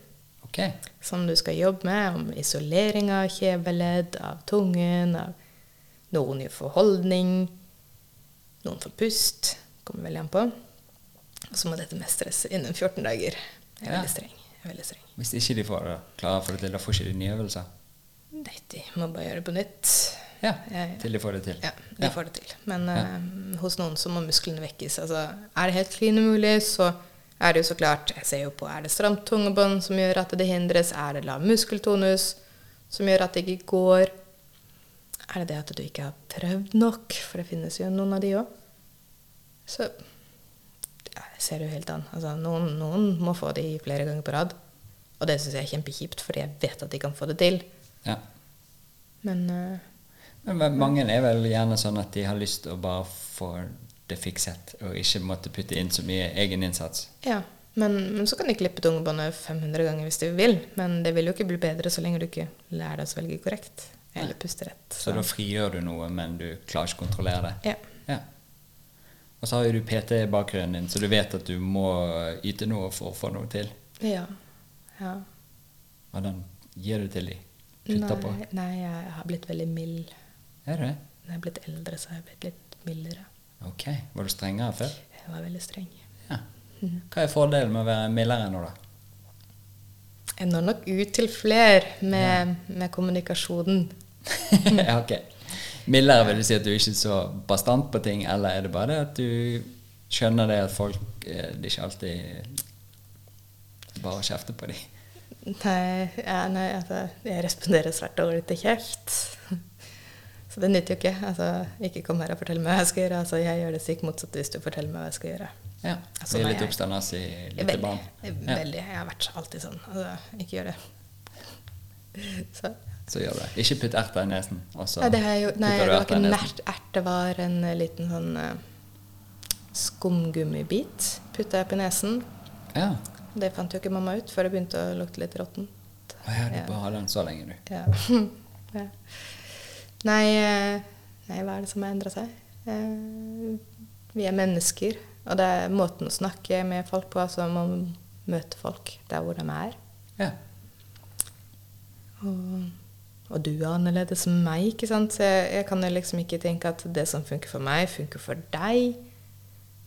okay. som du skal jobbe med, om isolering av kjeveledd, av tungen, av noen gjør forholdning, noen får pust. Kommer veldig an på. Og så må dette mestres innen 14 dager. Jeg er Ja. veldig streng. Jeg er veldig streng. Hvis ikke de får klare klarer å få det da får ikke de nye øvelser? Nei, de må bare gjøre det på nytt. Ja, til de får det til. Ja, de Ja. får det til. Men uh, hos noen så må musklene vekkes. Altså, er det helt klin umulig, så er det jo så klart Jeg ser jo på er det stramt tungebånd som gjør at det hindres. Er det lav muskeltonus som gjør at det ikke går? Er det det at du ikke har prøvd nok? For det finnes jo noen av de òg. Så ja, jeg ser jo helt an. Altså, noen, noen må få de flere ganger på rad. Og det syns jeg er kjempekjipt, fordi jeg vet at de kan få det til. Ja. Men eh, Men mange er vel gjerne sånn at de har lyst til å bare få det fikset, og ikke måtte putte inn så mye egen innsats. Ja, men, men så kan de klippe tungebåndet 500 ganger hvis de vil. Men det vil jo ikke bli bedre så lenge du ikke lærer deg å svelge korrekt. Eller puste rett. Så da frigjør du noe, men du klarer ikke å kontrollere det. ja. Ja. Og så har jo du PT-bakgrunnen din, så du vet at du må yte noe for å få noe til. ja. ja. Hvordan gir du til de? Putter på? Nei, nei, jeg har blitt veldig mild. Er du? Når jeg er blitt eldre, så har jeg blitt litt mildere. Ok. Var du strengere før? Jeg var veldig streng. Ja. Hva er fordelen med å være mildere nå, da? Jeg når nok ut til fler med, med kommunikasjonen. ja, ok. Mildere vil du si at du ikke er så bastant på ting, eller er det bare det at du skjønner det at folk eh, Det ikke alltid bare kjefter på dem? Nei, ja, nei altså, jeg responderer svært dårlig til kjeft. Så det nytter jo ikke. Altså, ikke kom her og fortell meg hva jeg skal gjøre. Altså, jeg gjør det stikk motsatt hvis du forteller meg hva jeg skal gjøre. Ja. Altså, er litt oppstanders i lite barn. Ja. Veldig. Jeg har vært alltid sånn. Altså, ikke gjør det. Så. Så gjør det. Ikke putt erter i nesen. Nei, det har jeg jo, nei, det var ikke nært, en nesen. ert, ert. Det var en eh, liten sånn uh, skumgummibit putta jeg på nesen. Ja. Det fant jo ikke mamma ut før det begynte å lukte litt råttent. Å ja, du Ja. bare har den så lenge, du. Ja. ja. Nei, eh, nei, hva er det som har endra seg? Eh, Vi er mennesker, og det er måten å snakke med folk på, altså man møter møte folk der hvor de er. Ja. Og, og du er annerledes enn meg, ikke sant? Så jeg, jeg kan jo liksom ikke tenke at det som funker for meg, funker for deg.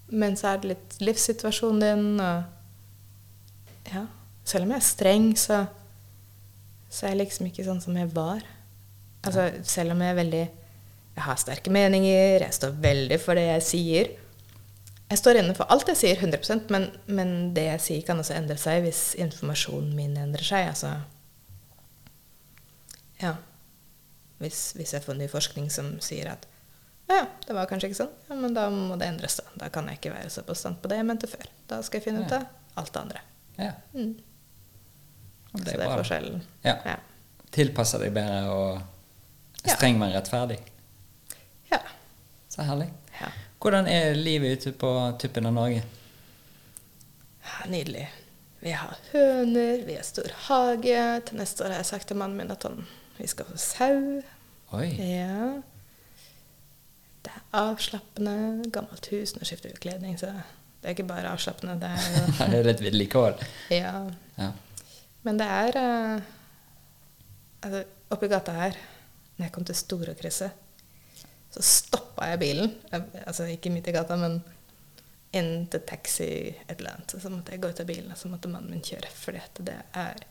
Men så er det litt livssituasjonen din, og ja. Selv om jeg er streng, så, så er jeg liksom ikke sånn som jeg var. Altså, selv om jeg er veldig Jeg har sterke meninger, jeg står veldig for det jeg sier. Jeg står inne for alt jeg sier, 100% men, men det jeg sier, kan også endre seg hvis informasjonen min endrer seg. Altså, ja. Hvis, hvis jeg får ny forskning som sier at Ja, det var kanskje ikke sånn. Ja, men da må det endres, da. Da kan jeg ikke være så bastant på det jeg mente før. Da skal jeg finne ut Ja. av alt det andre. Ja. Mm. Det så det er da. forskjellen. Ja. Ja. Tilpasser deg bedre og. Streng, men rettferdig. ja. Så herlig. ja. Hvordan er livet ute på tuppen av Norge? Ja, Nydelig. Vi har høner, vi har stor hage. Til neste år har jeg sagt til mannen min at han, vi skal få sau. Oi. Ja. Det er avslappende. Gammelt hus, nå skifter vi kledning, så det er ikke bare avslappende. Det er jo det er litt vedlikehold. Ja. Ja. Men det er uh, altså, Oppi gata her, når jeg kom til Storekrysset, så stoppa jeg bilen. Altså ikke midt i gata, men inn til taxi et eller annet. Så måtte jeg gå ut av bilen, og så måtte mannen min kjøre. Fordi at det er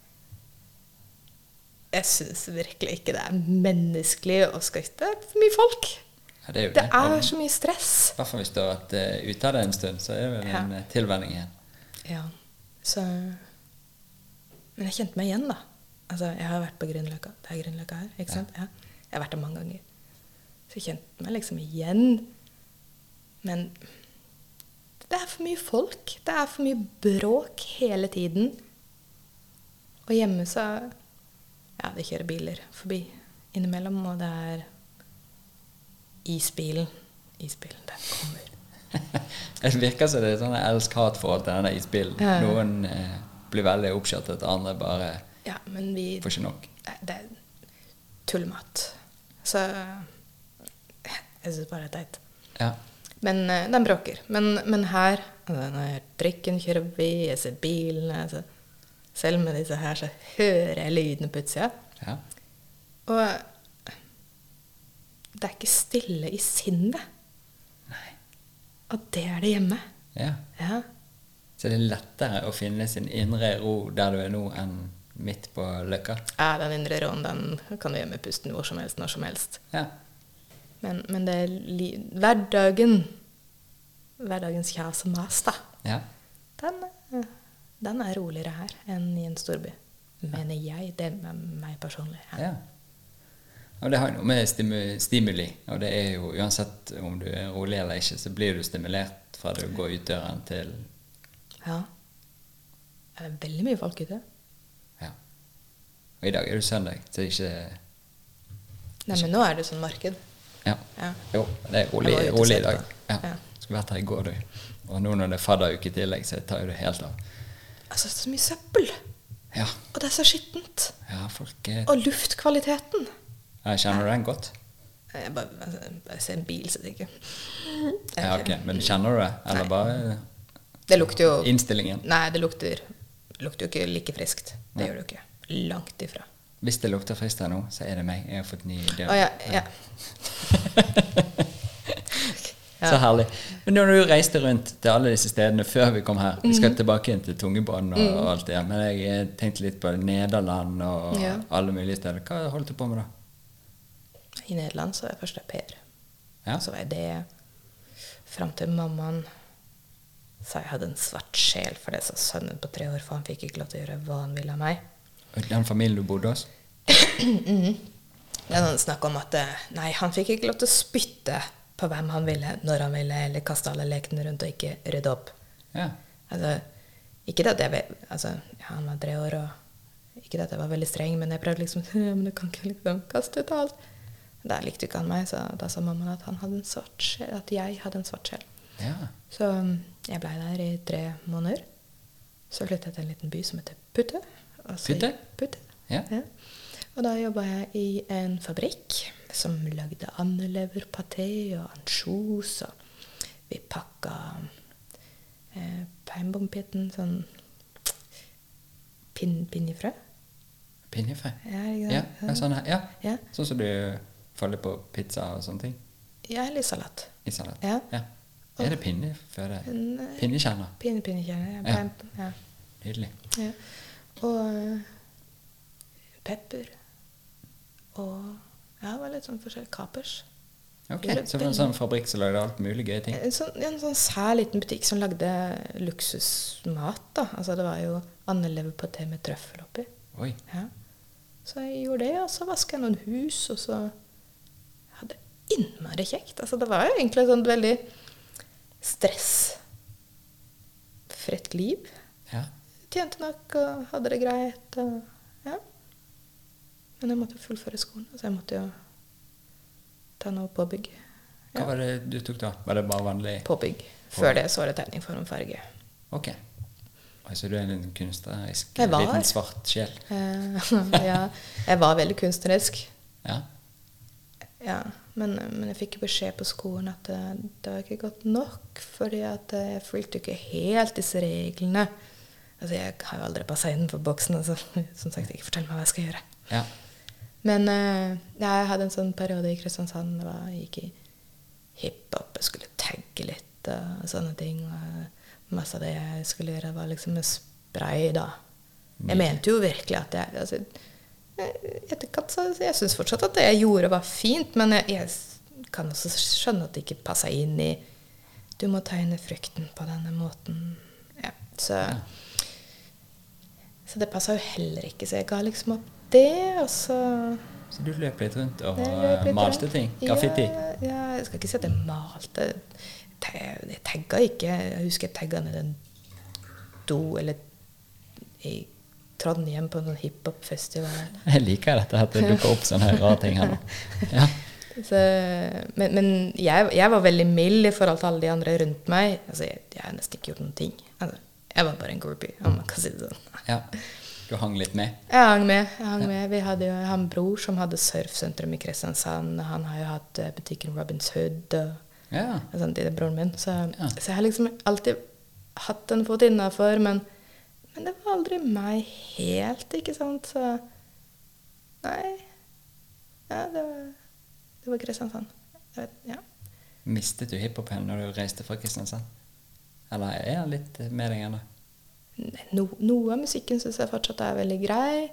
Jeg syns virkelig ikke det er menneskelig å skøyte. Det er for mye folk. Ja, det er jo Det det. er så mye stress. I hvert fall hvis du har vært uh, ute av det en stund, så er det vel Ja. en uh, tilvenning igjen. Ja, så Men jeg kjente meg igjen, da. Altså, jeg har vært på Grünerløkka. Det er Grünerløkka her, ikke sant? Ja. Jeg har vært der mange ganger. Så jeg kjente meg liksom igjen. Men det er for mye folk. Det er for mye bråk hele tiden. Og hjemme så Ja, det kjører biler forbi innimellom, og det er isbilen. Isbilen, den kommer. Det virker som det er sånn elsk-hat-forhold til denne isbilen. Ja. Noen eh, blir veldig oppskjøttet, andre bare Ja, men vi får ikke nok. Det er tullmat. Så jeg syns bare det er teit. Ja. Men eh, den bråker. Men, men her Når jeg trikken kjører forbi, jeg ser bilene altså, Selv med disse her, så hører jeg lydene på utsida. ja. Og det er ikke stille i sinnet. Nei. Og det er det hjemme. Ja. Ja. Så det er lettere å finne sin indre ro der du er nå, enn midt på løkka. ja, den indre råen den kan du gjøre med pusten hvor som helst, når som helst. Ja. Men, men det er hverdagen Hverdagens kjas og mas, da. ja. Den, eh, den er roligere her enn i en storby. Mener jeg. Det er meg personlig. ja. Og det har noe med stimuli, og det er jo uansett om du er rolig eller ikke, så blir du stimulert fra du går ut døren til ja. Det er veldig mye folk ute. Ja. Og i dag er det søndag, så det er ikke Nei, men nå er det sånn marked. Ja. Ja. Jo, det er rolig, rolig i dag. det. Ja. Ja. Skulle vært her i går, du. Og nå når det er fadderuke i tillegg, så tar jo det helt av. Altså, så mye søppel! Ja. Og det er så skittent. ja, folk er Og luftkvaliteten. Ja, kjenner du den godt? Jeg bare, altså, jeg ser en bil, så tenker jeg Ja, ok. Men kjenner du det? Eller Nei. bare Det lukter jo innstillingen? Nei, det lukter, lukter jo ikke like friskt. Det Nei. gjør det jo ikke. Langt ifra. Hvis det lukter frist her nå, så er det meg. Jeg har fått ny dør. Oh, ja. ja. Ja. Så herlig. Men når du reiste rundt til alle disse stedene før vi kom her Vi skal tilbake igjen til Tungebanen og, og alt det der, men jeg tenkte litt på Nederland og alle mulige steder. Hva holdt du på med da? I Nederland så var jeg først au pair. Ja. Så var jeg det fram til mammaen sa jeg hadde en svart sjel, for det sa sønnen på tre år, for han fikk ikke lov til å gjøre hva han ville av meg. Den familien du bodde hos? Det er noen snakk om at eh, nei, han fikk ikke lov til å spytte på hvem han ville, når han ville, eller kaste alle lekene rundt og ikke rydde opp. Ja. Altså, ikke at jeg altså, Han var tre år, og ikke at jeg var veldig streng, men jeg prøvde liksom «Ja, Men du kan ikke liksom kaste ut alt. Da likte ikke han meg, så da sa mammaen at, han hadde en svart sjel, at jeg hadde en svart sjel. ja. Så um, jeg blei der i tre måneder. Så flytta jeg til en liten by som heter Putte. Putte? Putte. Ja. Og da jobba jeg i en fabrikk som lagde andeleverpaté og ansjos. Og vi pakka eh, peinbompitten, sånn pin, pinjefrø. Pinjefrø? Ja, Ja, ja, sånn, ja. Ja. sånn som du faller på pizza og sånne ting? Ja, eller salat. I salat? Ja. Er det pinjefrø? Pinnekjerner? Pinne, pinnekjerner. Ja. Ja. ja. Nydelig. Ja. Og eh, pepper. Og ja, det var litt sånn forskjellig. Kapers. Ok, Så det var en sånn fabrikk som lagde alt mulig gøye ting? En sånn, ja, en sånn sær liten butikk som lagde luksusmat. da. Altså Det var jo andeleverpaté med trøffel oppi. Oi. Ja. Så jeg gjorde det, og så vaska jeg noen hus, og så hadde jeg innmari kjekt. Altså, det var jo egentlig et sånt veldig stressfritt liv. Ja. Tjente nok og hadde det greit. Og, ja. Men jeg måtte jo fullføre skolen, så jeg måtte jo ta noe påbygg. Hva var det du tok da? Var det bare vanlig Påbygg. Før det så var det tegning, form, farge. Ok. Altså du er en kunstnerisk var. liten svart sjel? Eh, ja, jeg var veldig kunstnerisk. Ja. Ja, men, men jeg fikk beskjed på skolen at det, det var ikke godt nok, fordi at jeg fulgte ikke helt disse reglene. Altså, jeg har jo aldri passa inn for boksen. Altså. Som sagt, ikke fortell meg hva jeg skal gjøre. ja. Men uh, jeg hadde en sånn periode i Kristiansand da jeg gikk i hiphop. Jeg skulle tagge litt og sånne ting. Og masse av det jeg skulle gjøre, var liksom med spray, da. Jeg mente jo virkelig at jeg altså, i etterkant så Jeg syns fortsatt at det jeg gjorde, var fint, men jeg, jeg kan også skjønne at det ikke passa inn i Du må tegne frykten på denne måten. Ja, så så det passa jo heller ikke, så jeg ga liksom opp det, og så Så du løp litt rundt og litt malte rundt. ting? Graffiti? Ja, ja, jeg skal ikke si at jeg malte. Jeg tagga ikke. Jeg husker jeg tagga ned en do eller i Trondheim på en hiphopfestival. Jeg liker dette at det dukker opp sånne rare ting her nå. Ja. Så, men men jeg, jeg var veldig mild i forhold til alle de andre rundt meg. Altså, jeg, jeg har nesten ikke gjort noen ting. Altså, jeg var bare en groupie, om man kan si det sånn. ja. Du hang litt med? Jeg hang med. jeg hang med. Vi hadde jo en bror som hadde surfsentrum i Kristiansand. Han har jo hatt eh, butikken Robins Hood og, Ja. og sånt, det er broren min. Så, Ja. så jeg har liksom alltid hatt en fot innafor, men, men det var aldri meg helt, ikke sant. Så nei. Ja, det var, det var Kristiansand. Vet, ja. Mistet du hiphopen når du reiste fra Kristiansand? Eller er han litt med deg ennå? No, noe av musikken syns jeg fortsatt er veldig grei.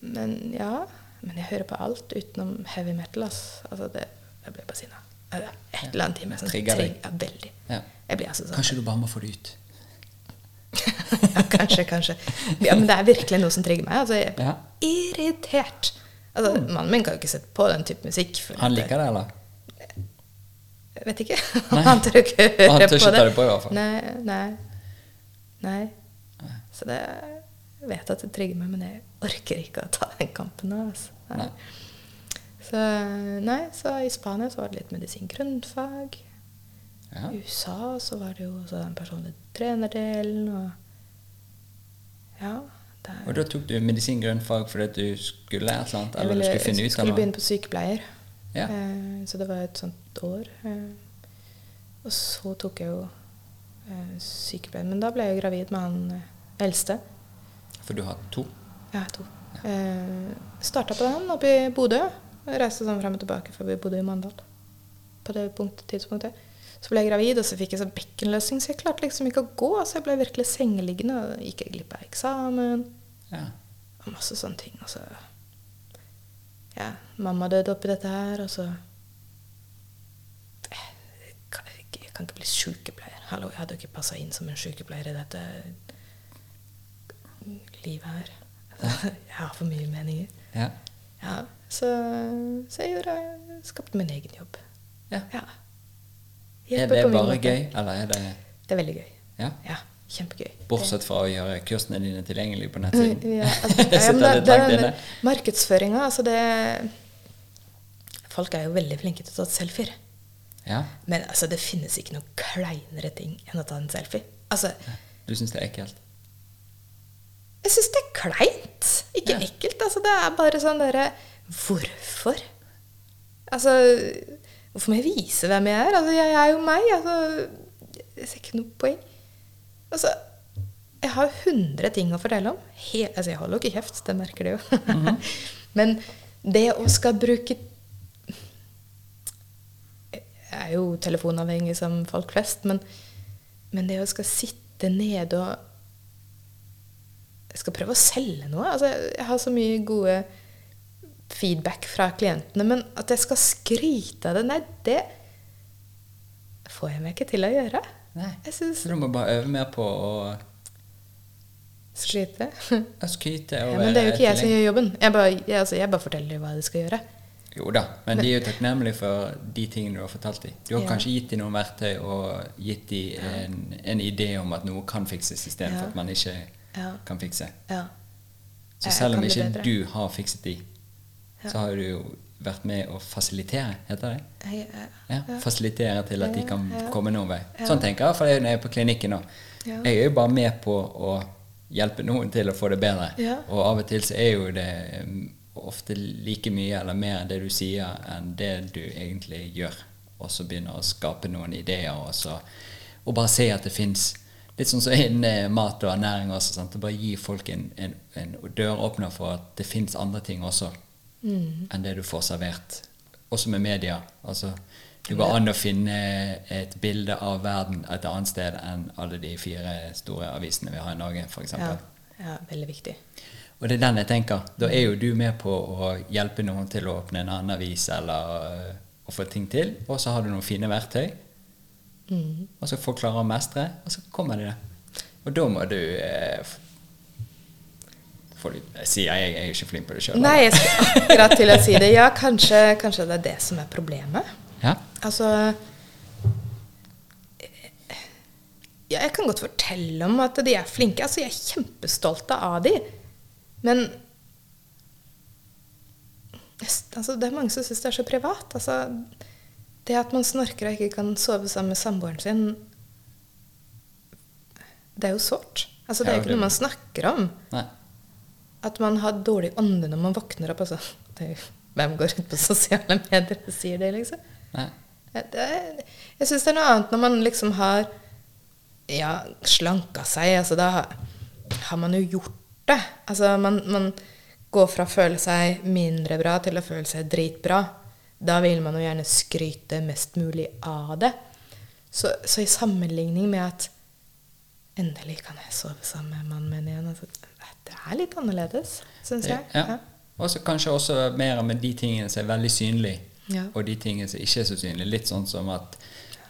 Men ja. Men jeg hører på alt utenom heavy metal. ass. Altså det, jeg blir bare sinna. Er Et eller annet i meg som Trigger trigger veldig. Ja. Altså sånn Kanskje du bare må få det ut? ja, kanskje, kanskje. Ja, men det er virkelig noe som trigger meg. Altså, jeg er Ja. irritert. Altså, Mannen min kan jo ikke sette på den type musikk. Han liker det, eller? Vet ikke. Han tør ikke høre Han tør ikke det. ta det på i hvert fall. Nei, nei. nei. Så det, jeg vet at det trigger meg, men jeg orker ikke å ta den kampen nå. Altså. Nei. Så, nei, så i Spania så var det litt medisin grunnfag. Ja. I USA så var det jo også den personlige trenerdelen og Ja. Der. Og da tok du medisin-grunnfag fordi du skulle eller annet? Jeg Eller du skulle finne ut Jeg skulle begynne på sykepleier. Ja. Eh, så det var et sånt år. Eh, og så tok jeg jo eh, sykepleier. Men da ble jeg jo gravid med han eldste. For du har to? Har to. Eh, Starta på den oppe i Bodø. Reiste sånn frem og tilbake før vi bodde i Mandal. På det punkt, tidspunktet. Så ble jeg gravid, og så fikk jeg sånn bekkenløsning, så jeg klarte liksom ikke å gå. Så jeg ble virkelig sengeliggende og gikk jeg glipp av eksamen. Ja. Og masse sånne ting. Og så Ja, mamma døde oppi dette her, og så jeg kan, ikke- jeg kan ikke bli sykepleier. Hallo, jeg hadde jo ikke passa inn som en sykepleier i dette livet her. Jeg har for mye meninger. ja. Ja, så, så jeg gjorde skapte min egen jobb. Ja. Ja. Er det bare måte. gøy, eller er det Det er veldig gøy. Ja? Ja, kjempegøy. Bortsett fra å gjøre kursene dine tilgjengelige på nettsiden? Ja, altså, ja, men det, det. Markedsføringa, altså det Folk er jo veldig flinke til å ta selfier. Ja. Men altså, det finnes ikke noe kleinere ting enn å ta en selfie. Altså, Du syns det er ekkelt? jeg syns det er kleint. Ikke ekkelt. Altså, det er bare sånn derre Hvorfor? Altså, hvorfor må jeg vise hvem jeg er? Altså, jeg er jo meg. Altså, jeg ser ikke noe poeng. Altså, jeg har hundre ting å fortelle om. He altså, jeg holder jo ikke kjeft, det merker du jo. Mhm. Men det å skal bruke Jeg er jo telefonavhengig som folk flest, men, men det å skal sitte nede og Jeg skal prøve å selge noe. Altså, jeg har så mye gode feedback fra klientene, men at jeg skal skryte av det, nei, det får jeg meg ikke til å gjøre. Nei. Jeg syns du må bare øve mer på å Skryte? å skryte og Ja, men det er jo ikke jeg som gjør jobben. Jeg bare, jeg, altså, jeg bare forteller hva de skal gjøre. Jo da, men de er jo takknemlige for de tingene du har fortalt dem. Du har Ja. kanskje gitt dem noen verktøy og gitt dem en, en idé om at noe kan fikses istedenfor Ja. at man ikke Ja. kan fikse. Ja. Så selv om ikke bedre. du har fikset de, så har du jo vært med å fasilitere, heter det? Ja, Ja, Fasilitere til at de kan komme noen vei. Sånn tenker jeg for jeg når jeg er på klinikken nå. Jeg er jo bare med på å hjelpe noen til å få det bedre. Og av og til så er jo det um, ofte like mye eller mer det du sier, enn det du egentlig gjør. Og så begynner å skape noen ideer, og, så, og bare se at det fins Litt sånn som innen eh, mat og ernæring også. Sant? Og bare gi folk en, en, en døråpner for at det fins andre ting også Mm. enn det du får servert. Også med media. Altså, det går an å finne et bilde av verden et annet sted enn alle de fire store avisene vi har i Norge, f.eks. ja. ja, veldig viktig. Og det er den jeg tenker. Da er jo du med på å hjelpe noen til å åpne en annen avis eller øh, å få ting til, og så har du noen fine verktøy, Mm. og så folk klarer å mestre, og så kommer de det. Og da må du eh, f- får jeg sier jeg, jeg er ikke flink på det sjøl. Nei, jeg skulle akkurat til å si det. Ja, kanskje, kanskje det er det som er problemet. Ja? Altså ja, Jeg kan godt fortelle om at de er flinke. Altså, Jeg er kjempestolt av de. Men altså, det er mange som syns det er så privat. Altså, det at man snorker og ikke kan sove sammen med samboeren sin, det er jo sårt. Altså, det er jo ikke noe man snakker om. Nei. At man har dårlig ånde når man våkner opp. Altså. Det hvem går ut på sosiale medier og sier det, liksom? Nei. Er, jeg syns det er noe annet når man liksom har ja, slanka seg. Altså, da har, har man jo gjort det. Altså, man, man går fra å føle seg mindre bra til å føle seg dritbra. Da vil man jo gjerne skryte mest mulig av det. Så, så i sammenligning med at endelig kan jeg sove sammen med mannen min igjen altså, Det er litt annerledes, syns jeg. Ja. Og så kanskje også mer med de tingene som er veldig synlige, Ja. og de tingene som ikke er så synlige. Litt sånn som at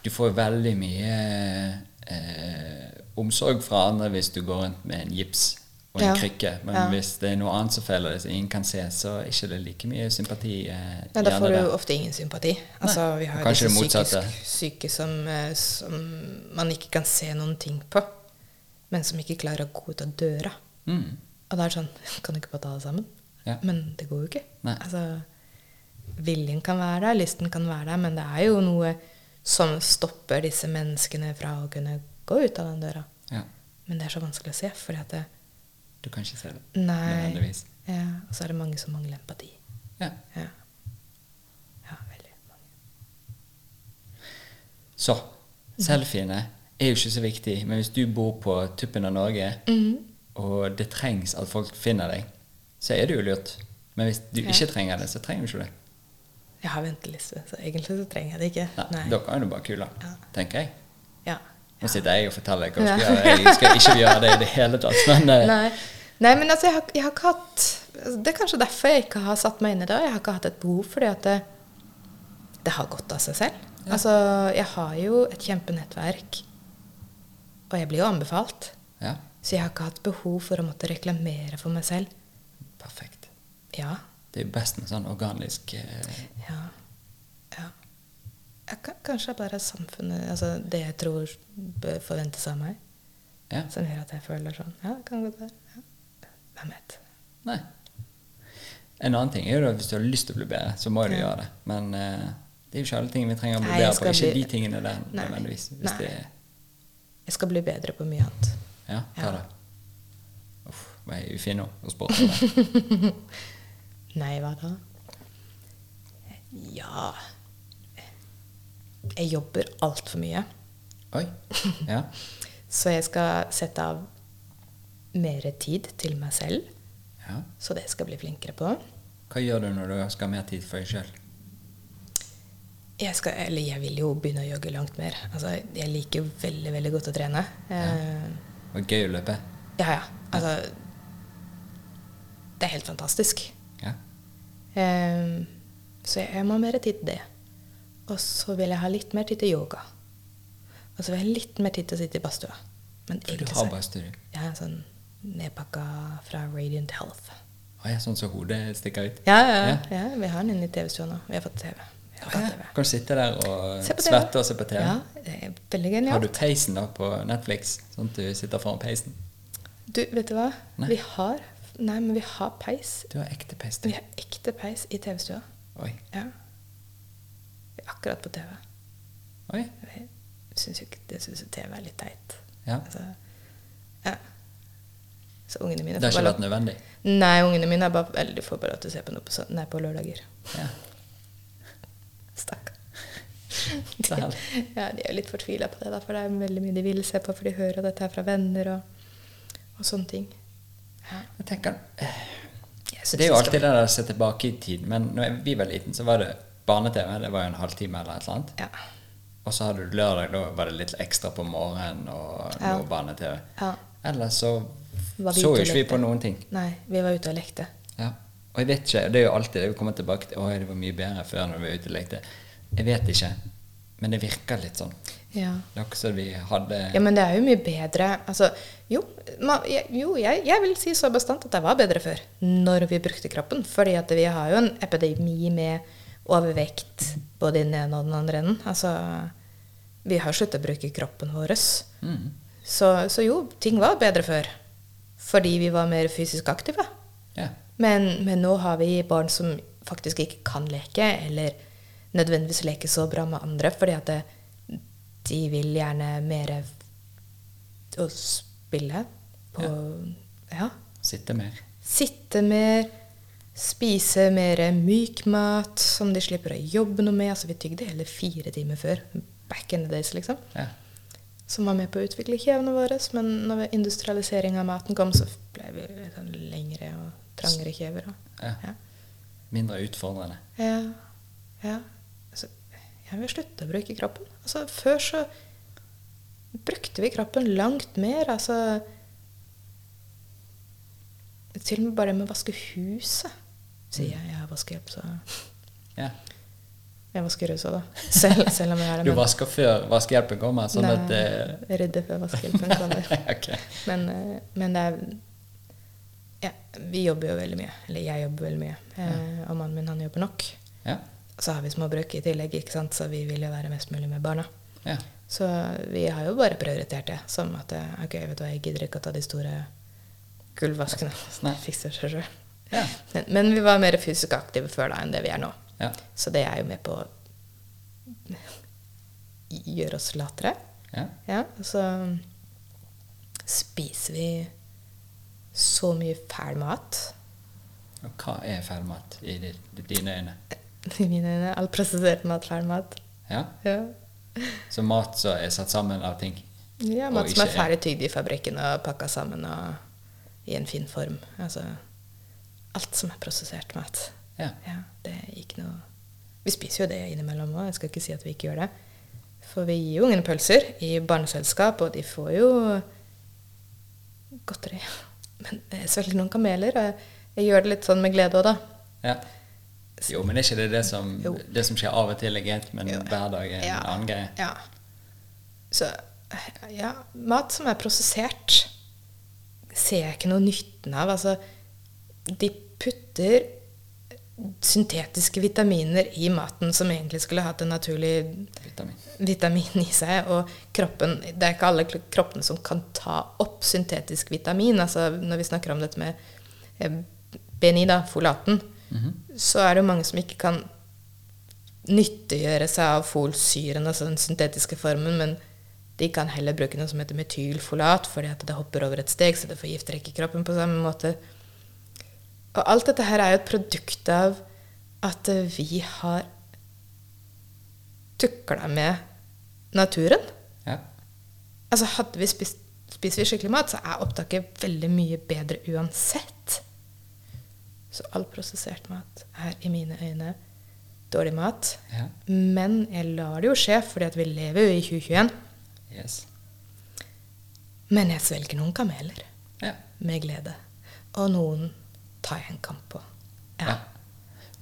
du får veldig mye eh, omsorg fra andre hvis du går rundt med en gips og en Ja. krykke. Men Ja. hvis det er noe annet som feiler deg som ingen kan se, så er ikke det like mye sympati. Eh, Ja, da får du der. ofte ingen sympati. Altså, vi har kanskje disse psykisk syke som, eh, som man ikke kan se noen ting på, men som ikke klarer å gå ut av døra. Mm. Og da er det sånn Kan du ikke bare ta det sammen? Ja. Men det går jo ikke. Nei. Altså, viljen kan være der, lysten kan være der, men det er jo noe som stopper disse menneskene fra å kunne gå ut av den døra. Ja. Men det er så vanskelig å se, fordi at det, Du kan ikke se det Nei. Ja, og så er det mange som mangler empati. Ja. Ja. ja, veldig mange. Så selfiene er jo ikke så viktig, men hvis du bor på tuppen av Norge, Mhm. Og det trengs at folk finner deg, så er det jo lurt. Men hvis du ikke trenger det, så trenger du ikke det. Jeg har venteliste, så egentlig så trenger jeg det ikke. Nei, Da kan du bare kule, Ja. tenker jeg. Ja. Nå sitter jeg og forteller hva jeg skal gjøre. Jeg skal ikke gjøre det i det hele tatt. Men eh, Nei. Nei, men altså, jeg har, jeg har ikke hatt altså, Det er kanskje derfor jeg ikke har satt meg inn i det. Jeg har ikke hatt et behov, fordi at det, det har gått av seg selv. Ja. Altså, jeg har jo et kjempenettverk, og jeg blir jo anbefalt. ja, Så jeg har ikke hatt behov for å måtte reklamere for meg selv. perfekt. Ja. Det er jo best med sånn organisk eh, Ja. ja. Jeg, kan- kanskje bare samfunnet Altså det jeg tror bør forventes av meg, Ja. som gjør at jeg føler sånn Ja, det kan godt være. Ja. Hvem vet. Nei. En annen ting er jo at hvis du har lyst til å bli bedre, så må du Ja. gjøre det. Men eh, det er jo ikke alle ting vi trenger å bli Nei, bedre på. Ikke bli- de tingene der Nei. nødvendigvis. Hvis Nei. det er Jeg skal bli bedre på mye annet. Ja, hva Ja. da? Uff, var jeg ufin nå? og spurte. Nei, hva da? Ja Jeg jobber altfor mye. Oi. Ja. Så jeg skal sette av mer tid til meg selv. ja. Så det skal jeg bli flinkere på. Hva gjør du når du skal ha mer tid for deg sjøl? Jeg, skal, eller jeg vil jo begynne å jogge langt mer. Altså, jeg liker veldig veldig godt å trene. Eh, Var gøy å løpe. ja, ja. Altså Det er helt fantastisk. Ja. Um, så jeg, må ha mer tid til det. Og så vil jeg ha litt mer tid til yoga. Og så vil jeg ha litt mer tid til å sitte i badstua. Men For du har badstue? Ja. Sånn nedpakka fra Radiant Health. Å ja, sånn så hodet stikker ut? Ja, ja, Ja. ja. vi har den inne i TV-stua nå. Vi har fått TV. Ja. Kan du sitte der og svette og se på TV? Ja, det er veldig genialt. Har du peisen da på Netflix, sånn at du sitter foran peisen? Du, vet du hva? Nei. Vi har Nei, men vi har peis. Du har ekte peis. Vi har ekte peis i TV-stua. Oi. Ja. Vi er akkurat på TV. Oi. Jeg syns jo ikke det synes TV er litt teit. Ja. Altså, ja. Så ungene mine Det har ikke vært nødvendig? Nei, ungene mine er bare får bare lov til å se på noe på, nei, på lørdager. Ja. Stakkar. Ja, de er litt fortvila på det, da, for det er veldig mye de vil se på, for de hører at dette er fra venner og, og sånne ting. Ja. Jeg tenker, eh, Jeg det er jo alltid det der å se tilbake i tid. Men når vi var liten, så var det barne-TV. Det var jo en halvtime eller et eller annet. Ja. Og så hadde du lørdag, da var det litt ekstra på morgenen og Ja. barne-TV. Ja. Ellers så så jo ikke vi på noen ting. Nei, vi var ute og lekte. Ja. Og jeg vet ikke, det er jo alltid det vi kommer tilbake til. Å, det var mye bedre før når vi var ute og lekte. Jeg vet ikke, men det virker litt sånn. Ja. Det er ikke som vi hadde Ja, men det er jo mye bedre Altså, jo, ma, jo jeg, jeg vil si så bastant at det var bedre før. Når vi brukte kroppen. Fordi at vi har jo en epidemi med overvekt både i den ene og den andre enden. Altså, vi har sluttet å bruke kroppen vår. mm. Så, så jo, ting var bedre før. Fordi vi var mer fysisk aktive. Ja. Men, men nå har vi barn som faktisk ikke kan leke, eller nødvendigvis leke så bra med andre, fordi at det, de vil gjerne mer å spille på ja. Sitte mer. Sitte mer, spise mer myk mat som de slipper å jobbe noe med. Altså, vi tygde hele fire timer før. Back in the days, liksom. Ja. Som var med på å utvikle kjevene våre. Men når industrialisering av maten kom, så ble vi litt sånn lengre og trangere kjever. Ja. ja. Mindre utfordrende. Ja. ja. Altså, jeg vil slutte å bruke kroppen. Altså, før så brukte vi kroppen langt mer. Altså Til og med bare med å vaske huset, sier jeg. Jeg har vaskehjelp, så Ja. jeg vasker huset da. Selv, selv om jeg er det. Du vasker før vaskehjelpen kommer, sånn at uh... rydder før vaskehjelpen kommer. okay. Men, eh, men det er ja, Vi jobber jo veldig mye. Eller jeg jobber veldig mye. Eh, og mannen min han jobber nok. Ja. Så har vi småbruk i tillegg, ikke sant? så vi vil jo være mest mulig med barna. ja. Så vi har jo bare prioritert det som at eh, ok, vet du hva, jeg gidder ikke å ta de store gulvvaskene. Fikser seg selv. Ja. Men, men vi var mer fysisk aktive før da enn det vi er nå. Ja. Så det er jo med på å gjøre oss latere. ja. Ja, og så spiser vi så mye fæl mat. Og hva er fæl mat i dine øyne? I mine øyne. All prosessert mat, fæl mat. Ja. Ja. Så mat som er satt sammen av ting? ja mat som er ferdig tygd i fabrikken og pakka sammen og i en fin form. Altså alt som er prosessert mat. Ja. Ja, det er ikke noe Vi spiser jo det innimellom òg, jeg skal ikke si at vi ikke gjør det. For vi gir jo ungene pølser i barneselskap, og de får jo godteri. Men jeg svelger noen kameler, og jeg, jeg gjør det litt sånn med glede òg, da. ja. Jo, men er ikke det det som, det som skjer av og til, er greit, men Jo. hver dag er en Ja. annen greie? Ja. Så ja, mat som er prosessert, ser jeg ikke noe nytten av. Altså, de putter syntetiske vitaminer i maten som egentlig skulle hatt en naturlig Vitamin. vitamin i seg, og kroppen Det er ikke alle kroppene som kan ta opp syntetisk vitamin. Altså når vi snakker om dette med eh, BNI, da, folaten, Mhm. så er det jo mange som ikke kan nyttiggjøre seg av folsyren, altså den syntetiske formen, men de kan heller bruke noe som heter metylfolat, fordi at det hopper over et steg, så det forgifter ikke kroppen på samme måte. Og alt dette her er jo et produkt av at vi har tukla med naturen. Ja. Altså hadde vi spist, Spiser vi skikkelig mat, så er opptaket veldig mye bedre uansett. Så all prosessert mat er i mine øyne dårlig mat. ja. Men jeg lar det jo skje, fordi at vi lever jo i 2021. Yes. Men jeg svelger noen kameler Ja. med glede. Og noen tar jeg en kamp på. Ja. Ja.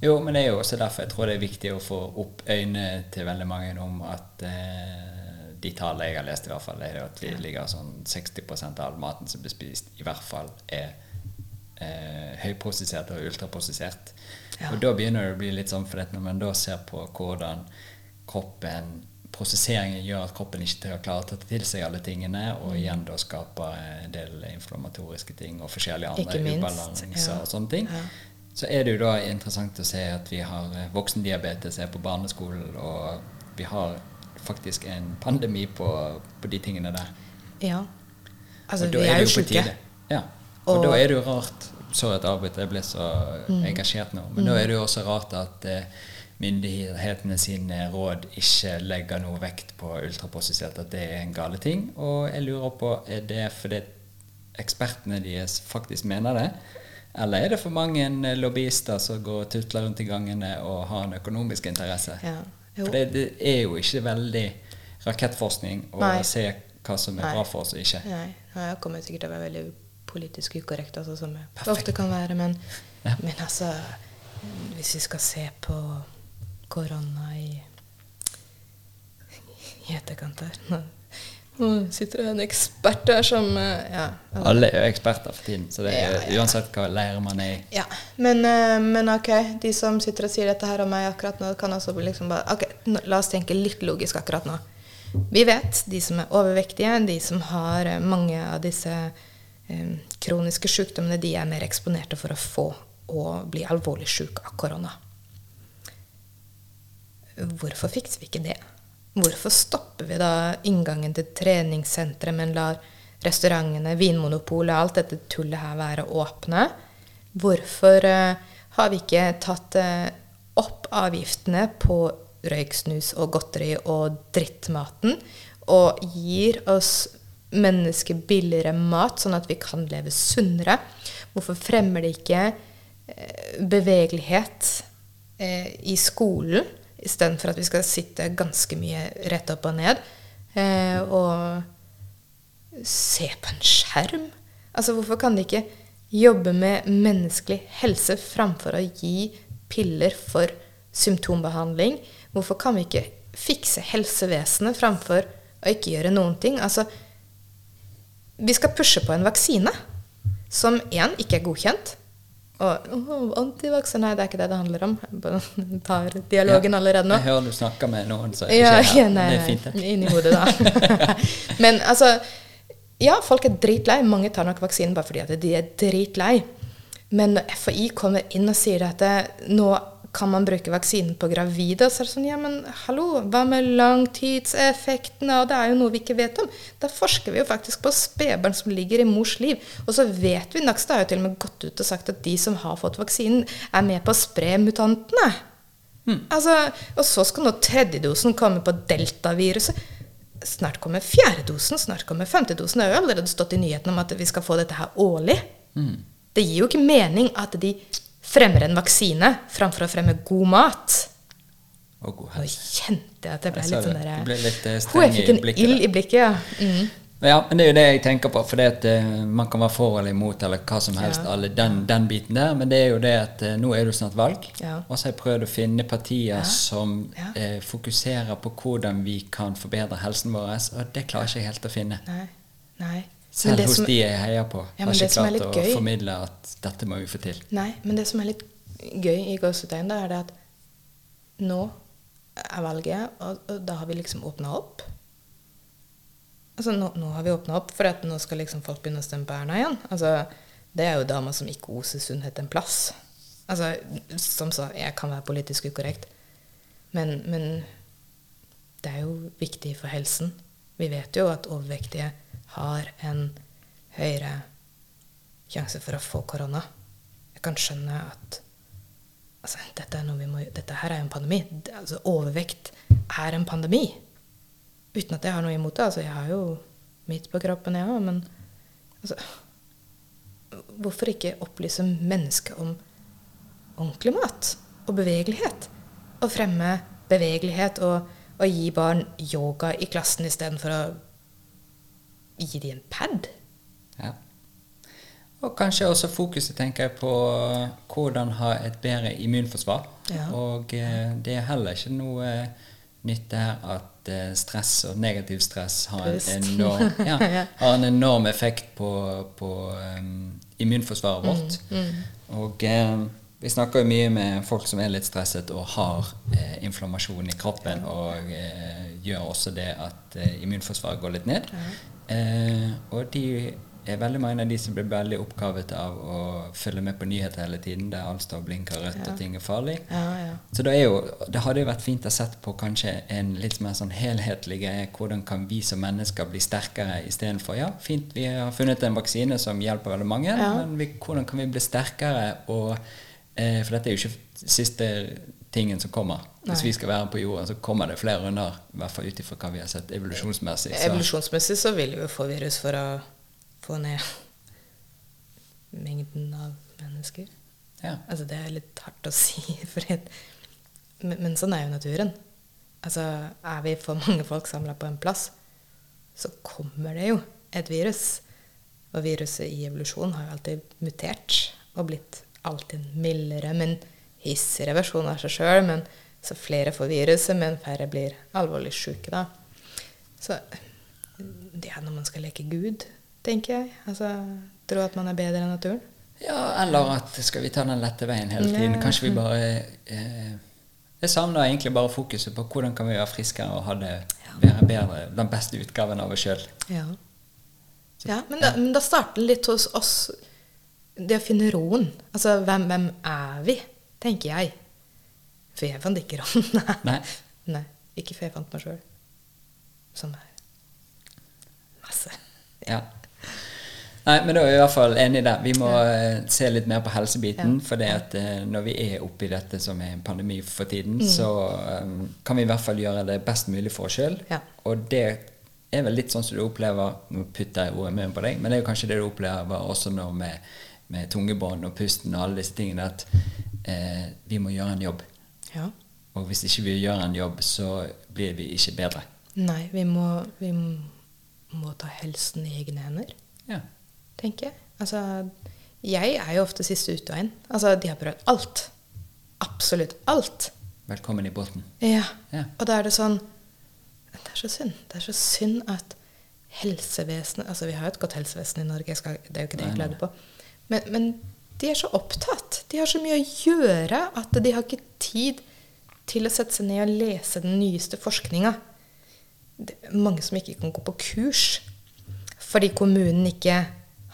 Jo, men det er jo også derfor jeg tror det er viktig å få opp øynene til veldig mange om at eh, de tallene jeg har lest, i hvert fall, er at vi ligger sånn 60% av all maten som blir spist, i hvert fall er eh, høyprosessert og ultraprosessert. Ja. Og da begynner det å bli litt sånn for når man da ser på hvordan kroppen Prosesseringen gjør at kroppen ikke klarer å ta til seg alle tingene, Mm. og igjen da skaper en del inflammatoriske ting og forskjellige andre ubalanser ja. og sånne ting. Ja. Så er det jo da interessant å se at vi har eh, voksendiabetes er på barneskolen, og vi har faktisk en pandemi på, på de tingene der. Ja. Altså, vi det er jo sjuke. Ja. Og, Og- da er det jo rart Sorry at jeg ble så Mm. engasjert nå. Men da er det jo også rart at eh, myndighetene sine råd ikke legger noe vekt på ultraprosessert, at det er en gale ting. Og jeg lurer på, er det fordi ekspertene deres faktisk mener det? Eller er det for mange eh, lobbyister som går og tutler rundt i gangene og har en økonomisk interesse? Ja. For det, det er jo ikke veldig rakettforskning å Nei. se hva som er Nei. bra for oss og ikke. Nei, jeg kommer sikkert til å være veldig politisk ukorrekt, altså, som jeg Perfekt. ofte kan være, men, Ja. men altså Hvis vi skal se på korona i, i etterkant her Nå sitter det en ekspert der som eh, Ja. Alle er jo eksperter for tiden, så det er Ja, ja. uansett hva leir man er i. Ja, men, eh, men ok, de som sitter og sier dette her om meg akkurat nå, kan også liksom bare Ok, la oss tenke litt logisk akkurat nå. Vi vet de som er overvektige, de som har eh, mange av disse eh, kroniske sykdommene, de er mer eksponerte for å få og bli alvorlig syk av korona. Hvorfor fikser vi ikke det? Hvorfor stopper vi da inngangen til treningssenteret, men lar restaurantene, Vinmonopolet, alt dette tullet her være åpne? Hvorfor eh, har vi ikke tatt eh, opp avgiftene på røyksnus og godteri og drittmaten, og gir oss mennesker billigere mat, sånn at vi kan leve sunnere? Hvorfor fremmer de ikke eh, bevegelighet i skolen, istedenfor at vi skal sitte ganske mye rett opp og ned eh, og se på en skjerm? Altså, hvorfor kan de ikke jobbe med menneskelig helse framfor å gi piller for symptombehandling? Hvorfor kan vi ikke fikse helsevesenet framfor å ikke gjøre noen ting? Altså, vi skal pushe på en vaksine som én ikke er godkjent. Og oh, antivakser Nei, det er ikke det det handler om. Jeg tar dialogen allerede nå. Jeg hører du snakker med noen som Ja, ikke ja, nei, det er fint, det. Inni hodet, da. Men altså Ja, folk er dritlei. Mange tar nok vaksinen bare fordi at de er dritlei. Men når FHI kommer inn og sier at det, nå kan man bruke vaksinen på gravide, Og så er det sånn Ja, men hallo, hva med langtidseffektene? Og det er jo noe vi ikke vet om. Da forsker vi jo faktisk på spedbarn som ligger i mors liv. Og så vet vi Nakstad har jo til og med gått ut og sagt at de som har fått vaksinen, er med på å spre mutantene. Altså, og så skal nå tredjedosen komme på deltaviruset. Snart kommer fjerdedosen, snart kommer femtedosen. Det har jo allerede stått i nyhetene om at vi skal få dette her årlig. Mm. Det gir jo ikke mening at de fremmer en vaksine framfor å fremme god mat. Og god Nå helse. kjente jeg at jeg ble Jeg litt så sånn derre der Du litt, eh, jeg fikk i en blikket ild i blikket, ja. Mm. Ja, men det er jo det jeg tenker på. For det at eh, man kan være for eller imot eller hva som helst. Ja. alle den, den biten der, Men det er jo det at uh, nå er det snart valg. Ja. Og så har jeg prøvd å finne partier som Ja. eh, fokuserer på hvordan vi kan forbedre helsen vår. Og det klarer ikke jeg helt å finne. Nei. Nei. Selv det hos som- de jeg heier på. Ja, har ikke klart å gøy- formidle at dette må vi få til. Nei, men det som er litt gøy i gåsetegn, da er det at nå er valget, og, og da har vi liksom åpna opp. Altså, nå, nå har vi åpna opp for at nå skal liksom folk begynne å stemme på Erna igjen. Altså, det er jo damer som ikke oser sunnhet en plass. Altså, som sa, jeg kan være politisk ukorrekt, men, men det er jo viktig for helsen. Vi vet jo at overvektige har en høyere sjanse for å få korona. Jeg kan skjønne at altså, dette, må, dette her er en pandemi. Altså, overvekt er en pandemi. Uten at jeg har noe imot det. Altså, jeg har jo mitt på kroppen, jeg òg, men altså, Hvorfor ikke opplyse mennesket om ordentlig mat og bevegelighet? Og fremme bevegelighet og, og gi barn yoga i klassen istedenfor å gi dem en pad? Ja. Og kanskje også fokuset tenker jeg på hvordan ha et bedre immunforsvar. Ja. Og eh, det er heller ikke noe nytt der at eh, stress og negativ stress har en enorm, ja, har en enorm effekt på, på um, immunforsvaret vårt. Og eh, vi snakker jo mye med folk som er litt stresset og har eh, inflammasjon i kroppen, og eh, gjør også det at eh, immunforsvaret går litt ned. Eh, og de er veldig mange av de som blir veldig oppgavet av å følge med på nyheter hele tiden, der alt står og blinker rødt og ting er farlig. Ja, ja. Så det, jo, det hadde jo vært fint å sett på kanskje en litt mer sånn helhetlig greie. Hvordan kan vi som mennesker bli sterkere istedenfor Ja, fint, vi har funnet en vaksine som hjelper veldig mange, Ja. men vi, hvordan kan vi bli sterkere? Og, eh, for dette er jo ikke siste tingen som kommer. Hvis Nei. vi skal være på jorden, så kommer det flere runder. I hvert fall ut ifra hva vi har sett evolusjonsmessig. Så, Evolusjonsmessig så vil vi jo få virus for å få ned mengden av mennesker. ja. Altså, det er litt hardt å si, for et, men, men sånn er jo naturen. Altså, er vi for mange folk samla på en plass, så kommer det jo et virus. Og viruset i evolusjon har jo alltid mutert og blitt alltid mildere, men hissigere versjon av seg sjøl. Men så flere får viruset, men færre blir alvorlig syke, da. Så det er når man skal leke Gud, tenker jeg. Altså, tro at man er bedre enn naturen. Ja, eller at skal vi ta den lette veien hele tiden? Kanskje vi bare eh, Jeg savner egentlig bare fokuset på hvordan kan vi være friskere og ha det, være bedre, den beste utgaven av oss sjøl. Ja. ja men, da, men da starter det litt hos oss det å finne roen. Altså, hvem, hvem er vi, tenker jeg. For jeg fant ikke roen. Nei. Nei. Ikke før jeg fant meg sjøl. Som er masse. Ja. Nei, men da er vi i hvert fall enig der. Vi må ja. se litt mer på helsebiten. For det at eh, når vi er oppi dette som er en pandemi for tiden, så um, kan vi i hvert fall gjøre det best mulig for oss sjøl. Ja. Og det er vel litt sånn som du opplever Nå putter jeg ordet i munnen på deg, men det er jo kanskje det du opplever også nå med, med tungebånd og pusten og alle disse tingene, at eh, vi må gjøre en jobb. Ja. Og hvis ikke vi gjør en jobb, så blir vi ikke bedre. Nei, vi må, vi må ta helsen i egne hender, Ja. tenker jeg. Altså, jeg er jo ofte siste utveien. Altså, de har prøvd alt. Absolutt alt. Velkommen i båten. Ja. Ja. Og da er det sånn Det er så synd. Det er så synd at helsevesenet Altså, vi har jo et godt helsevesen i Norge, skal, det er jo ikke det jeg klager på. Men, men de er så opptatt. De har så mye å gjøre at de har ikke tid til å sette seg ned og lese den nyeste forskninga. Mange som ikke kan gå på kurs fordi kommunen ikke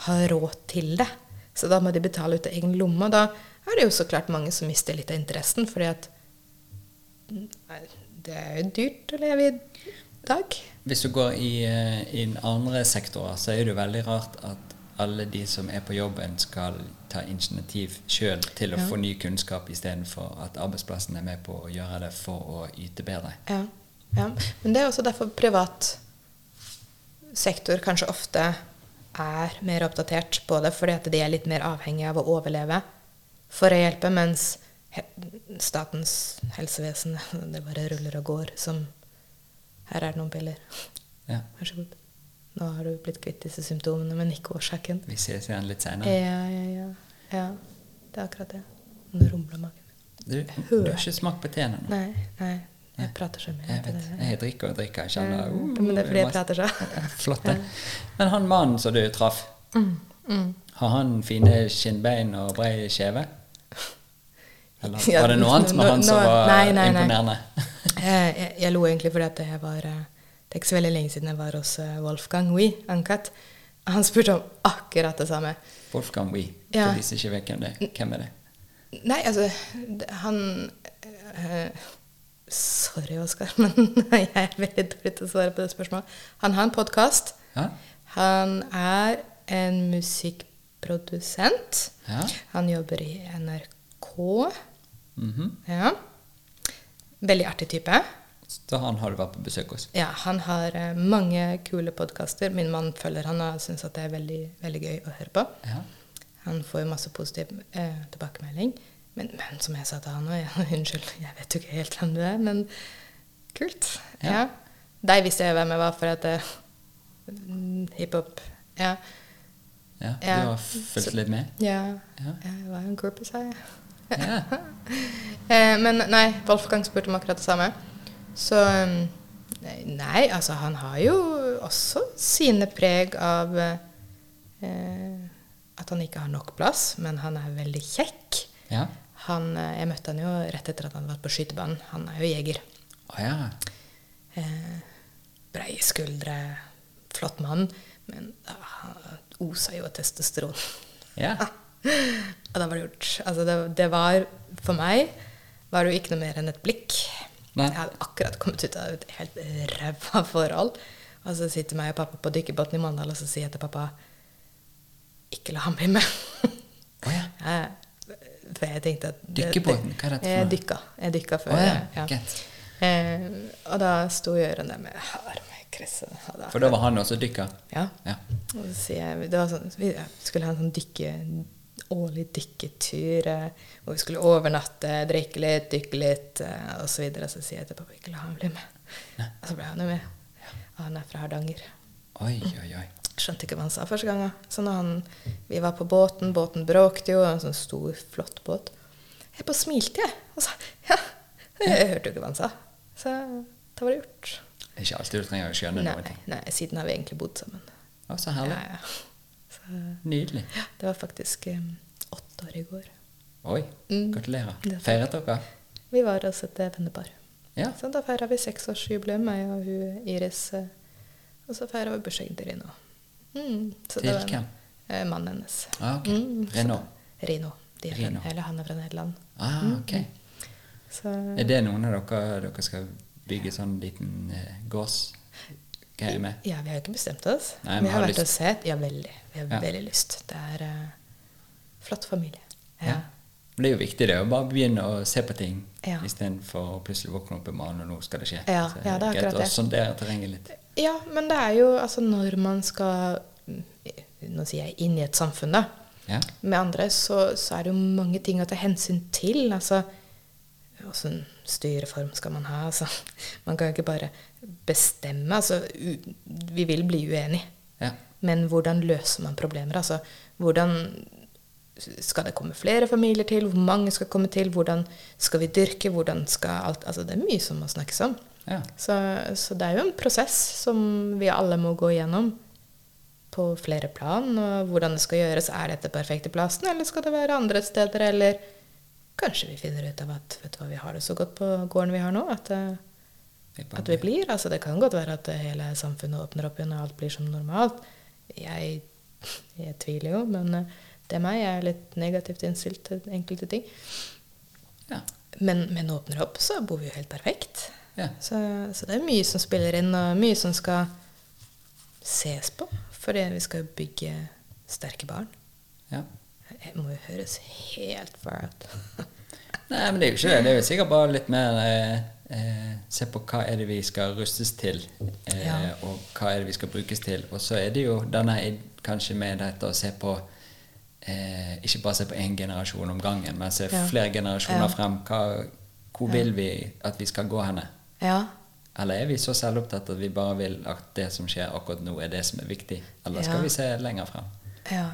har råd til det. Så da må de betale ut av egen lomme. Og da er det jo så klart mange som mister litt av interessen, fordi at Det er jo dyrt å leve i dag. Hvis du går i, eh, i andre sektorer, så er det jo veldig rart at alle de som er på jobben, skal ta initiativ sjøl til å Ja. få ny kunnskap, istedenfor at arbeidsplassen er med på å gjøre det for å yte bedre. Ja, ja. Men det er også derfor privat sektor kanskje ofte er mer oppdatert på det, fordi at de er litt mer avhengige av å overleve for å hjelpe, mens statens helsevesen det bare ruller og går som Her er det noen piller. Ja. Vær så god. Nå har du blitt kvitt disse symptomene, men ikke årsaken. Vi ses igjen litt Ja, seinere. ja, ja. ja. Det er akkurat det. Nå rumler magen. Du, du har ikke smakt på teen nå. Nei, nei. Jeg prater så mye. Jeg vet. det. Jeg drikker og drikker. Jeg kjenner uh, men det er fordi jeg prater så. Flott, det. Men han mannen som du traff, Mm, mm. har han fine skinnbein og brei kjeve? Eller var det noe annet med han som var nei, nei, imponerende? Jeg, jeg, jeg lo egentlig fordi at jeg var eh, Det er ikke så veldig lenge siden jeg var hos eh, Wolfgang Wee, Ankat. Han spurte om akkurat det samme. Wolfgang. Ja. For de som ikke vet hvem det er. Hvem er det? Nei, altså Han uh, Sorry, Oskar, men jeg er veldig dårlig til å svare på det spørsmålet. Han har en podkast. Ja? Han er en musikkprodusent. Ja? Han jobber i NRK. Mhm. Ja. Veldig artig type. Så han har du vært på besøk hos? Ja, han har eh, mange kule podkaster. Min mann følger han og syns at det er veldig, veldig gøy å høre på. Ja. Han får masse positiv eh, tilbakemelding. Men, men som jeg sa til han òg, unnskyld, jeg vet jo ikke helt hvem du er, men kult. Ja. Ja. Deg visste jeg hvem jeg var, for at eh, mm, hiphop ja. ja. Du har fulgt litt med? ja. Ja. Jeg var jo en groupie, sa jeg. Ja. Eh, men nei, Wolfgang spurte om akkurat det samme. Så um, Nei, altså han har jo også sine preg av eh, at han ikke har nok plass, men han er veldig kjekk. Ja. Han, eh, jeg møtte han jo rett etter at han hadde vært på skytebanen. Han er jo jeger. Oh, ja. Eh, breie skuldre, flott mann. Men ah, han osa jo av testosteron. Ja. Og da var det gjort. Altså det, det var For meg var det jo ikke noe mer enn et blikk. Nei. Jeg hadde akkurat kommet ut av et helt ræva forhold. Og så sitter meg og pappa på dykkerbåten i Mandal, og så sier jeg til pappa Ikke la ham bli med. Oh, ja. Jeg, for jeg tenkte at det- Dykkerbåten? Hva er dette for noe? Jeg dykka. Jeg dykka før. Oh, ja, ja. Eh, og da sto Jørund der med harmkrysset. og For da var han også dykka? Ja. Ja. Og så sier jeg, det var sånn, vi skulle ha en sånn dykke, årlig dykketur eh, hvor vi skulle overnatte, drikke litt, dykke litt eh, og så videre. Så sier jeg til pappa ikke la han bli med. Og så ble han jo med. Og han er fra Hardanger. Oi, oi, oi. Skjønte ikke hva han sa første gangen. Så når han, vi var på båten, båten bråkte jo, en sånn stor, flott båt. Jeg bare smilte, jeg. Og sa ja. Jeg hørte jo ikke hva han sa. Så da var det gjort. Ikke alltid du trenger å skjønne Nei, noe. nei, siden har vi egentlig bodd sammen. Å, så herlig. Ja, ja. Så, Nydelig. ja, det var faktisk um, åtte år i går. Oi, Mm. gratulerer. Er Feiret dere? Vi var hos et eh, vennepar. Ja. Så da feira vi seksårsjubileum, jeg og hun Iris. eh, Og så feira vi bursdagen til Rino. Mm, så Til det var hvem? Eh, mannen hennes. Ah, okay. Mm, da- Rino. De er fra- Rino. Eller han er fra Nederland. Ah, Mm. Så Er det noen av dere dere skal bygge sånn liten eh, gårdsgreie med? Ja, vi har jo ikke bestemt oss. Nei, vi vi har har vært lyst. og sett. Ja, veldig. Vi har Ja. veldig lyst. Det er uh, flott familie. Ja. Men det er jo viktig det, å bare begynne å se på ting Ja. istedenfor å plutselig våkne opp i morgen og nå skal det skje. Ja, Så ja, det er akkurat det. det. sondere terrenget litt. Ja, men det er jo altså når man skal mm, Nå sier jeg inn i et samfunn, da. Ja. Med andre så, så er det jo mange ting å ta hensyn til. Altså Åssen styreform skal man ha? Altså, man kan jo ikke bare bestemme. Altså, vi vil bli uenige. Ja. Men hvordan løser man problemer? Altså, hvordan skal det komme flere familier til? Hvor mange skal komme til? Hvordan skal vi dyrke? Hvordan skal alt Altså, det er mye som må snakkes om. ja. Så, så det er jo en prosess som vi alle må gå igjennom på flere plan. Og hvordan det skal gjøres. Er dette perfekte plassen, eller skal det være andre steder? Eller kanskje vi finner ut av at vet du hva, vi har det så godt på gården vi har nå, at, eh, Det er bare- at vi blir. Altså, det kan godt være at hele samfunnet åpner opp igjen, og alt blir som normalt. Jeg, jeg tviler jo, men eh, det er meg. Jeg er litt negativt innstilt til enkelte ting. Ja. Men, men åpner opp, så bor vi jo helt perfekt. Ja. Så, så det er mye som spiller inn, og mye som skal ses på. For vi skal jo bygge sterke barn. ja. Det må jo høres helt far out. Nei, men det er jo ikke det. Det er jo sikkert bare litt mer eh, eh, Se på hva er det vi skal rustes til, eh, Ja. og hva er det vi skal brukes til. Og så er det jo denne kanskje med dette å se på eh, Ikke bare se på én generasjon om gangen, men se Ja. flere generasjoner Ja. frem. Hva, hvor vil vi at vi skal gå henne? Ja. Eller er vi så selvopptatt at vi bare vil at det som skjer akkurat nå, er det som er viktig? Eller skal vi se lenger frem? ja.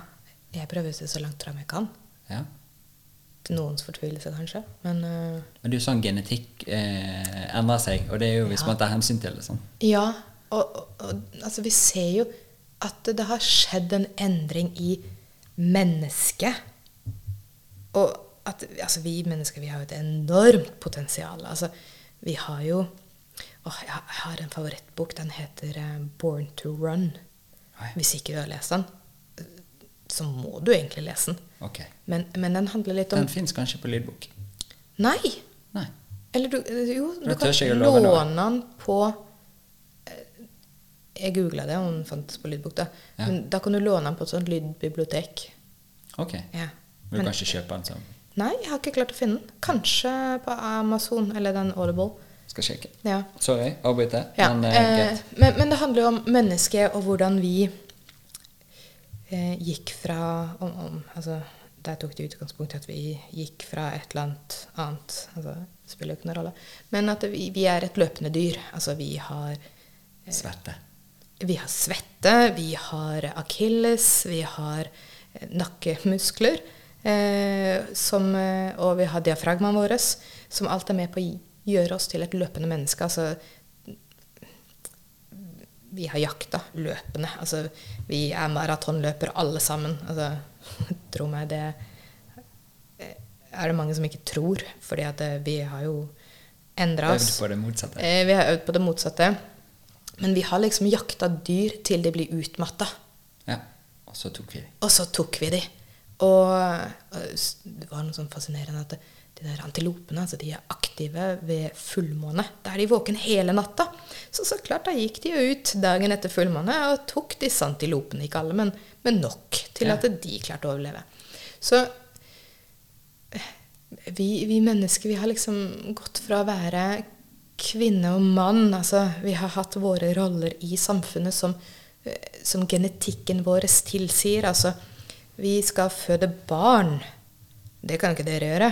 Jeg prøver å se så langt frem jeg kan. Ja. Til noens fortvilelse, kanskje. Men uh, Men jo sånn genetikk eh, endrer seg, og det er jo hvis Ja. man tar hensyn til det. sånn. Ja, og, og, og altså, vi ser jo at det har skjedd en endring i mennesket. Og at altså, vi mennesker vi har jo et enormt potensial. Altså, vi har jo åh, jeg, har, en favorittbok. Den heter eh, 'Born to Run'. Hvis ikke du har lest den, så må du egentlig lese den. Okay. Men, men den handler litt om Den fins kanskje på lydbok? Nei! Nei. Eller du, jo, du kan låne den på eh, Jeg googla det, og den fantes på lydbok. Da Ja. Men da kan du låne den på et sånt lydbibliotek. Ok. Ja. Men du kan ikke kjøpe den sånn? nei, jeg har ikke klart å finne den. Kanskje på Amazon eller den Audible. Skal sjekke. Ja. Sorry, avbryter. Ja, Men eh, eh, men, men det handler jo om mennesket og hvordan vi eh, gikk fra om, om, altså, Der tok det utgangspunkt i at vi gikk fra et eller annet annet. Altså, det spiller jo ikke noen rolle. Men at vi, vi er et løpende dyr. Altså vi har Svette. vi har svette, vi har akilles, vi har eh, nakkemuskler. Eh, som, eh, og vi har diafragmaen vår, som alt er med på å gjøre oss til et løpende menneske. Altså, vi har jakta løpende. Altså, vi er maratonløpere alle sammen. Altså, tro meg, det er det mange som ikke tror. fordi at eh, vi har jo endra Øvd på det motsatte. Eh, vi har øvd på det motsatte. Men vi har liksom jakta dyr til de blir utmatta. Ja. Og så tok vi dem. Og så tok vi dem. Og det var noe sånn fascinerende at det, de der antilopene altså de er aktive ved fullmåne. Da er de våken hele natta. Så så klart, da gikk de jo ut dagen etter fullmåne og tok disse antilopene, ikke alle, men, men nok til Ja. at de klarte å overleve. Så eh, vi, vi mennesker vi har liksom gått fra å være kvinne og mann. Altså, vi har hatt våre roller i samfunnet som, eh, som genetikken vår tilsier. Altså, vi skal føde barn. Det kan ikke dere gjøre.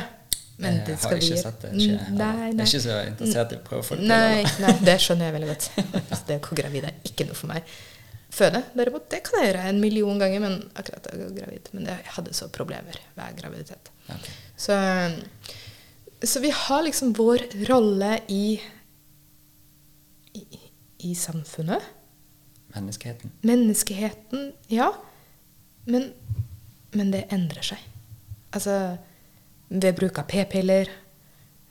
Men jeg det skal vi gjøre. skje. Mm, Nei, Jeg er ikke så interessert i å prøve å få det til. Nei, nei, det skjønner jeg veldig godt. Det å gå gravid er ikke noe for meg. Føde, derimot, det kan jeg gjøre en million ganger, men akkurat å gå gravid Men jeg hadde så problemer hver graviditet. Okay. Så, så vi har liksom vår rolle i, i, i samfunnet. Menneskeheten. Menneskeheten, ja. Men, men det endrer seg. Altså, ved bruk av p-piller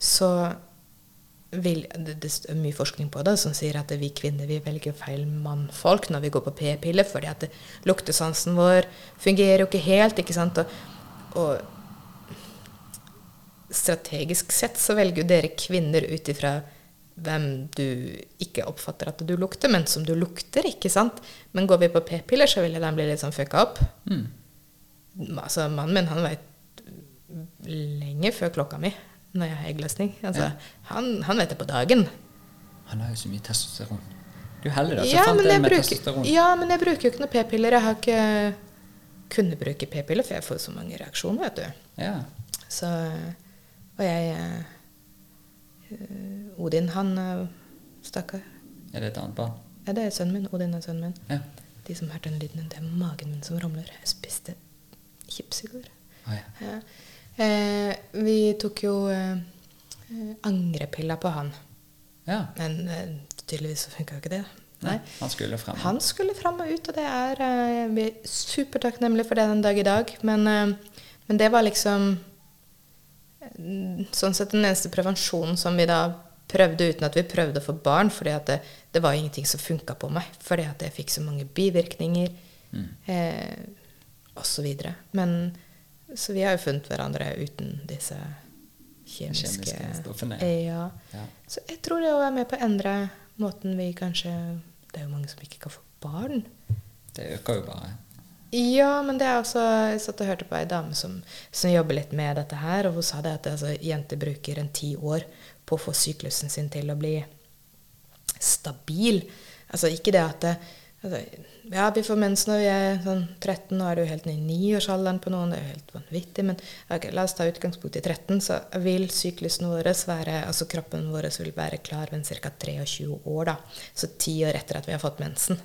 så vil det, det er mye forskning på det som sier at vi kvinner vi velger feil mannfolk når vi går på p-piller, fordi at luktesansen vår fungerer jo ikke helt. ikke sant? Og, og strategisk sett så velger jo dere kvinner ut ifra hvem du ikke oppfatter at du lukter, men som du lukter, ikke sant? Men går vi på p-piller, så vil den bli litt sånn fucka opp. Mm. Altså, mannen min, han vet lenge før klokka mi når jeg har eggløsning. Altså, han, han vet det på dagen. Han har jo så mye testosteron. Du heller altså Ja fant jeg med bruker, testosteron. ja, men jeg bruker jo ikke noe p-piller. Jeg har ikke kunnet bruke p-piller, for jeg får så mange reaksjoner, vet du. Ja. Så, og jeg eh, Odin, han eh, Stakkar. Er det et annet barn? Ja, det er sønnen min. Odin er sønnen min. Ja. De som hørte den lyden, det er magen min som ramler. Jeg spiste chips i går. Å, ja. Eh, vi tok jo eh, eh, angrepiller på han. ja. Men eh, tydeligvis så funka jo ikke det. Nei, han skulle frem. Han skulle fram og ut, og det er eh, Vi er supertakknemlige for det den dag i dag. Men, eh, men det var liksom eh, sånn sett den eneste prevensjonen som vi da prøvde uten at vi prøvde å få barn, fordi at det, det var ingenting som funka på meg. Fordi at jeg fikk så mange bivirkninger Mm. eh, osv. Men så vi har jo funnet hverandre uten disse kjemiske, Kjemiske stoffene. Ja. Ja. Så jeg tror det å være med på å endre måten vi kanskje Det er jo mange som ikke kan få barn. Det øker jo bare. Ja, men det er også Jeg satt og hørte på ei dame som, som jobber litt med dette her, og hun sa det at altså, jenter bruker en ti år på å få syklusen sin til å bli stabil. Altså ikke det at det, Ja, vi får mens når vi er sånn 13, nå er det jo helt ned i niårsalderen på noen, det er jo helt vanvittig, men okay, la oss ta utgangspunkt i 13, så vil syklusen vår være Altså kroppen vår vil være klar ved ca. 23 år, da. Så ti år etter at vi har fått mensen.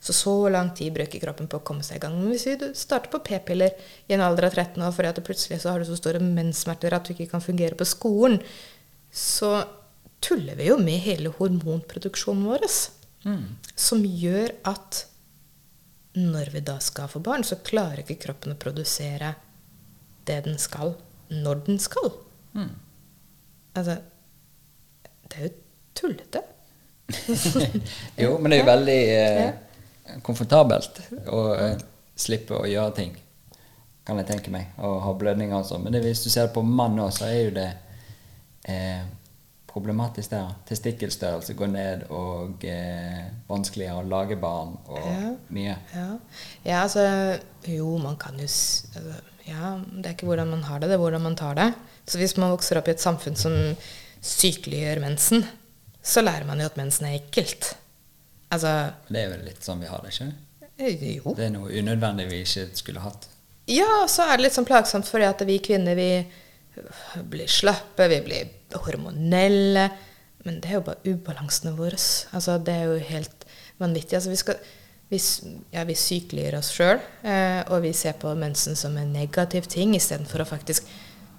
Så så lang tid bruker kroppen på å komme seg i gang. Men hvis vi starter på p-piller i en alder av 13 år fordi at plutselig så har du så store menssmerter at du ikke kan fungere på skolen, så tuller vi jo med hele hormonproduksjonen vår. Mm. Som gjør at når vi da skal få barn, så klarer ikke kroppen å produsere det den skal, når den skal. Mm. Altså Det er jo tullete. Jo, men det er jo veldig eh, komfortabelt å eh, slippe å gjøre ting, kan jeg tenke meg, og ha blødninger og sånn. Men det, hvis du ser på mann òg, så er jo det eh, problematisk der. Testikkelstørrelse går ned, og eh, vanskeligere å lage barn, og Ja. mye. Ja. ja, altså Jo, man kan jo altså, Ja, det er ikke hvordan man har det, det er hvordan man tar det. Så hvis man vokser opp i et samfunn som sykeliggjør mensen, så lærer man jo at mensen er ekkelt. Altså Det er vel litt sånn vi har det, ikke eh, Jo. Det er noe unødvendig vi ikke skulle hatt. Ja, så er det litt sånn plagsomt fordi at vi kvinner vi blir slappe, vi blir hormonelle. Men det er jo bare ubalansene våre. Altså, det er jo helt vanvittig. Altså, vi, skal, vi, ja, vi sykeliggjør oss sjøl, eh, og vi ser på mensen som en negativ ting istedenfor å faktisk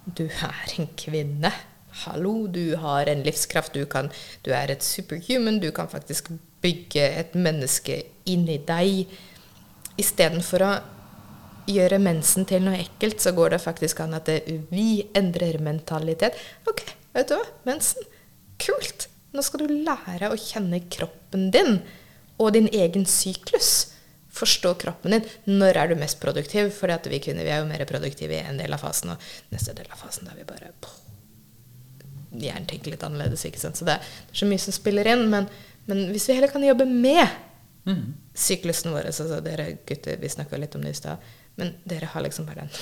Du er en kvinne. Hallo, du har en livskraft. Du, kan, du er et superhuman. Du kan faktisk bygge et menneske inni deg. Istedenfor å gjøre mensen til noe ekkelt, så går det faktisk an at det, vi endrer mentalitet. Ok, vet du hva? Mensen. Kult! Nå skal du lære å kjenne kroppen din og din egen syklus. Forstå kroppen din. Når er du mest produktiv? For vi kvinner vi er jo mer produktive i en del av fasen, og neste del av fasen er vi bare Hjernen tenker litt annerledes, ikke sant. Så det er så mye som spiller inn. Men, men hvis vi heller kan jobbe med Mm. syklusen vår altså Dere gutter, vi snakka litt om det i stad, men dere har liksom bare den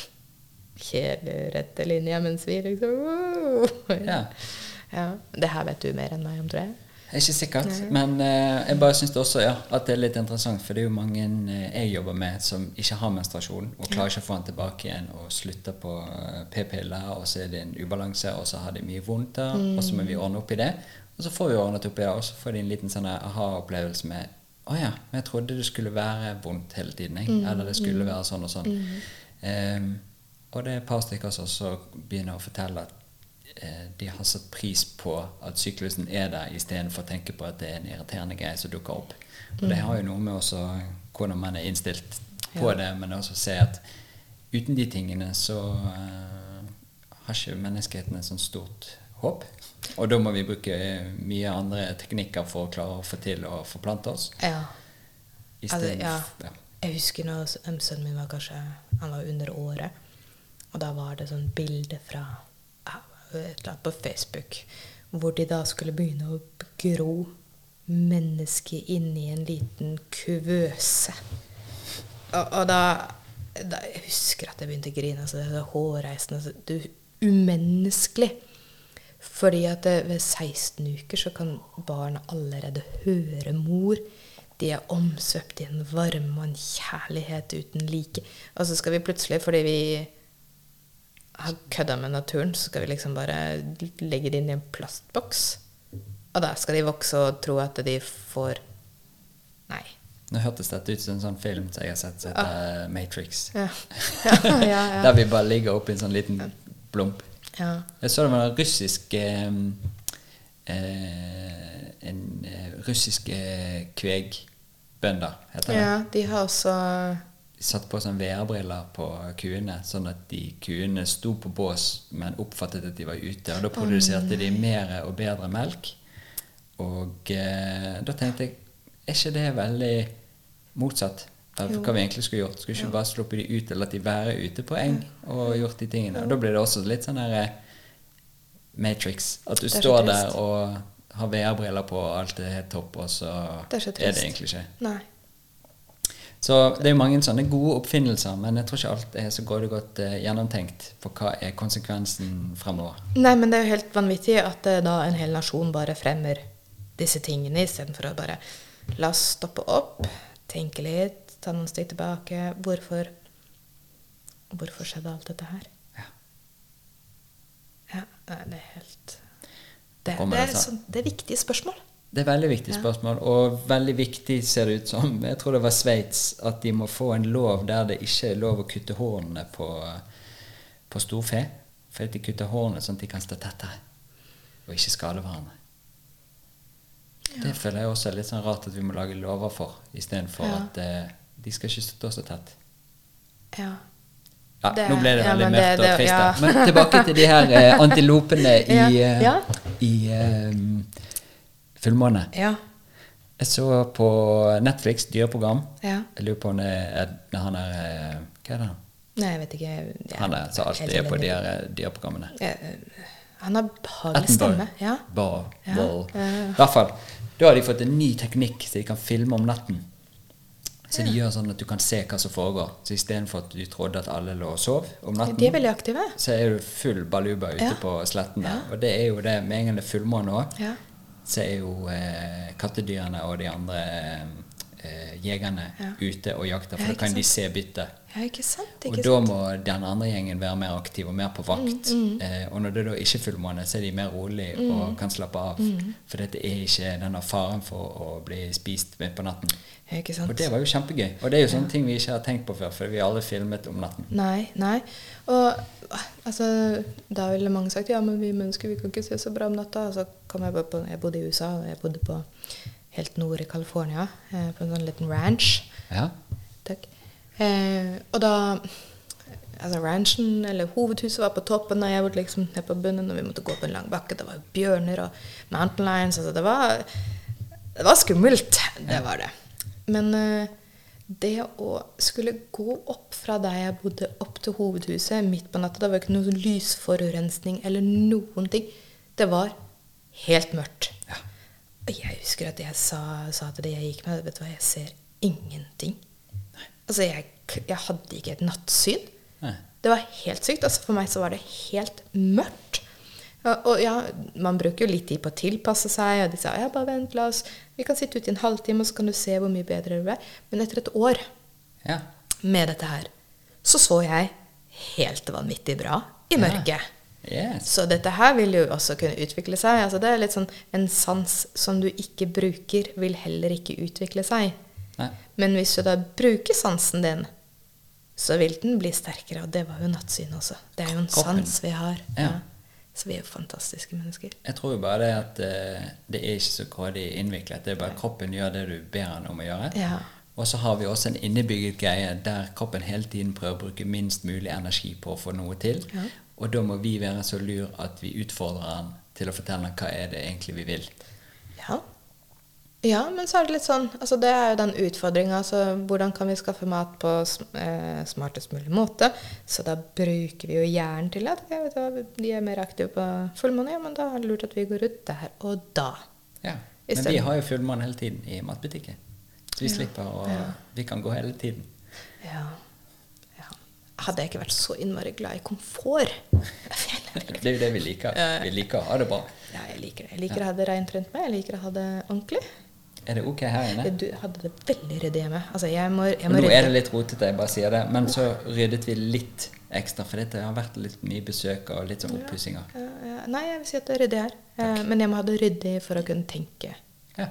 rette linja, mens vi liksom wow. Ja. ja. Det her vet du mer enn meg om, tror jeg. Ikke sikkert, Nei. men uh, jeg bare syns også ja, at det er litt interessant. For det er jo mange uh, jeg jobber med som ikke har menstruasjon, og klarer ikke å få den tilbake igjen, og slutter på uh, p-piller, og så er det en ubalanse, og så har de mye vondt der, og så må vi ordne opp i det. Og så får vi ordnet opp i det, og så får de en liten sånn aha-opplevelse med Å ja, men jeg trodde det skulle være vondt hele tiden, jeg. Eller det skulle være sånn og sånn. Ehm, og det er et par stykker som også begynner å fortelle at eh, de har satt pris på at syklusen er der, istedenfor å tenke på at det er en irriterende greie som dukker opp. Og det har jo noe med også hvordan man er innstilt på Ja. det, men også se at uten de tingene så eh, har ikke menneskeheten et sånt stort håp. Og da må vi bruke eh, mye andre teknikker for å klare å få til å forplante oss. Ja. Altså, ja. Jeg husker når sønnen min var kanskje Han var under året. Og da var det sånn bilde fra et eller annet på Facebook hvor de da skulle begynne å gro mennesket inni en liten kuvøse. Og, og da, da Jeg husker at jeg begynte å grine. Altså, det er hårreisende. Altså, det umenneskelig. Fordi at det, ved 16 uker så kan barn allerede høre mor. De er omsvøpt i en varme og en kjærlighet uten like. Og så skal vi plutselig, fordi vi har kødda med naturen, så skal vi liksom bare legge det inn i en plastboks. Og da skal de vokse og tro at de får Nei. Nå hørtes dette ut som en sånn film som jeg har sett som heter Matrix. Ja. Ja, ja. Der vi bare ligger oppi en sånn liten blump. ja. Jeg så det var en russisk eh, eh, En russisk russiske kvegbønder, heter det. ja, de har også De satte på sånn VR-briller på kuene, sånn at de kuene sto på bås, men oppfattet at de var ute. Og da produserte de mer og bedre melk. Og eh, da tenkte jeg Er ikke det veldig motsatt av hva vi egentlig skulle gjort? Skulle ikke bare sluppet de ut, eller latt de være ute på eng og gjort de tingene? Og da blir det også litt sånn der eh, Matrix. At du står der og har VR-briller på, og alt er helt topp, og så, Det er så er det egentlig ikke. Nei. Så det er jo mange sånne gode oppfinnelser, men jeg tror ikke alt er så godt, godt uh, gjennomtenkt på hva er konsekvensen fremover. Nei, men det er jo helt vanvittig at uh, da en hel nasjon bare fremmer disse tingene istedenfor å bare la oss stoppe opp, tenke litt, ta noen steg tilbake. Hvorfor Hvorfor skjedde alt dette her? Ja. Ja, nei, det er helt Det, det, det er, sånn, det er viktige spørsmål. Det er veldig viktig spørsmål, og veldig viktig ser det ut som Jeg tror det var Sveits at de må få en lov der det ikke er lov å kutte hårene på, på storfe. For at de kutter hårene sånn at de kan stå tettere og ikke skade hverandre. Det føler jeg også er litt sånn rart at vi må lage lover for, istedenfor Ja. at eh, de skal ikke stå så tett. Ja. Ja, Det- nå ble det ja, veldig mørkt og trist. ja. Men tilbake til de her eh, antilopene i, Ja, eh, ja. i eh, fullmåne. Ja. Jeg så på Netflix dyreprogram. ja. Jeg lurer på om det er han er Hva er det? Nei, jeg vet ikke. Jeg- Han er som alltid er på de her dyreprogrammene. Eh, Han har behagelig stemme. Ja. Bar, ball. ja. I hvert fall. Da har de fått en ny teknikk så de kan filme om natten. Så de gjør sånn at du kan se hva som foregår. Så istedenfor at du trodde at alle lå og sov om natten, De er veldig aktive. så er du full baluba ute Ja. på sletten der. Ja. Og det er jo det med en gang det er fullmåne òg, Ja. Så er jo eh, kattedyrene og de andre eh, jegerne Ja. ute og jakter, Ja, for da kan kan de se byttet. ja, ikke sant? Og da sant? må den andre gjengen være mer aktiv og mer på vakt. Mm, Eh, og når det da ikke er fullmåne, så er de mer rolig og kan slappe av. Mm. For dette er ikke denne faren for å bli spist midt på natten. Ja, ikke sant? Og det var jo kjempegøy. Og det er jo sånne ting vi ikke har tenkt på før, for vi har aldri filmet om natten. Nei, nei. Og altså, da ville mange sagt ja, men vi mennesker vi kan ikke se så bra om natta. Og så kom jeg på Jeg bodde i USA, og jeg bodde på helt nord i California, eh, på en sånn liten ranch. Ja. Takk. Eh, og da Altså ranchen, eller hovedhuset, var på toppen, og jeg bodde liksom nede på bunnen, og vi måtte gå på en lang bakke. Det var bjørner og mountain lions. Altså det var, det var skummelt. Det var det. Men eh, det å skulle gå opp fra der jeg bodde, opp til hovedhuset midt på natta Det var ikke noe lysforurensning eller noen ting. Det var helt mørkt. Ja. Og jeg husker at jeg sa, sa til det jeg gikk med, vet du hva, jeg ser ingenting. Altså, jeg, jeg hadde ikke et nattsyn. Nei. Det var helt sykt. Altså, for meg så var det helt mørkt. Og, ja, man bruker jo litt tid på å tilpasse seg, og de sa ja, bare vent, la oss Vi kan sitte ute i en halvtime, og så kan du se hvor mye bedre du er. Men etter et år Ja. med dette her, så så jeg helt vanvittig bra i mørket. Yes. Så dette her vil jo også kunne utvikle seg. Altså det er litt sånn En sans som du ikke bruker, vil heller ikke utvikle seg. Nei. Men hvis du da bruker sansen din, så vil den bli sterkere. Og det var jo nattsynet også. Det er jo en sans vi har. Ja. Så vi er jo fantastiske mennesker. Jeg tror jo bare det at eh, det er ikke så grådig innviklet. Det er bare kroppen gjør det du ber den om å gjøre. Ja. Og så har vi også en innebygget greie der kroppen hele tiden prøver å bruke minst mulig energi på å få noe til. Ja. Og da må vi være så lur at vi utfordrer den til å fortelle hva er det egentlig vi vil. Ja. ja, men så er det litt sånn altså Det er jo den utfordringa. Altså, hvordan kan vi skaffe mat på eh, smartest mulig måte? Så da bruker vi jo hjernen til at okay, vet hva, de er mer aktive på fullmåne. Ja, men da er det lurt at vi går ut der og da. Ja. Men vi har jo fullmåne hele tiden i matbutikken. Så vi slipper å Ja. Vi kan gå hele tiden. Ja. ja. Hadde jeg ikke vært så innmari glad i komfort Det er jo det vi liker. Vi liker å ha det bra. Ja, jeg liker det. Jeg liker å ha det rent rundt meg. Jeg liker å ha det ordentlig. Er det ok her inne? Du hadde det veldig ryddig hjemme. Altså, jeg må, jeg må nå rydde. er det litt rotete, jeg bare sier det. Men så ryddet vi litt ekstra, for dette har vært litt mye besøk og litt sånn oppussinger. Ja, ja. Nei, jeg vil si at det er ryddig her. Takk. Men jeg må ha det ryddig for å kunne tenke. Ja.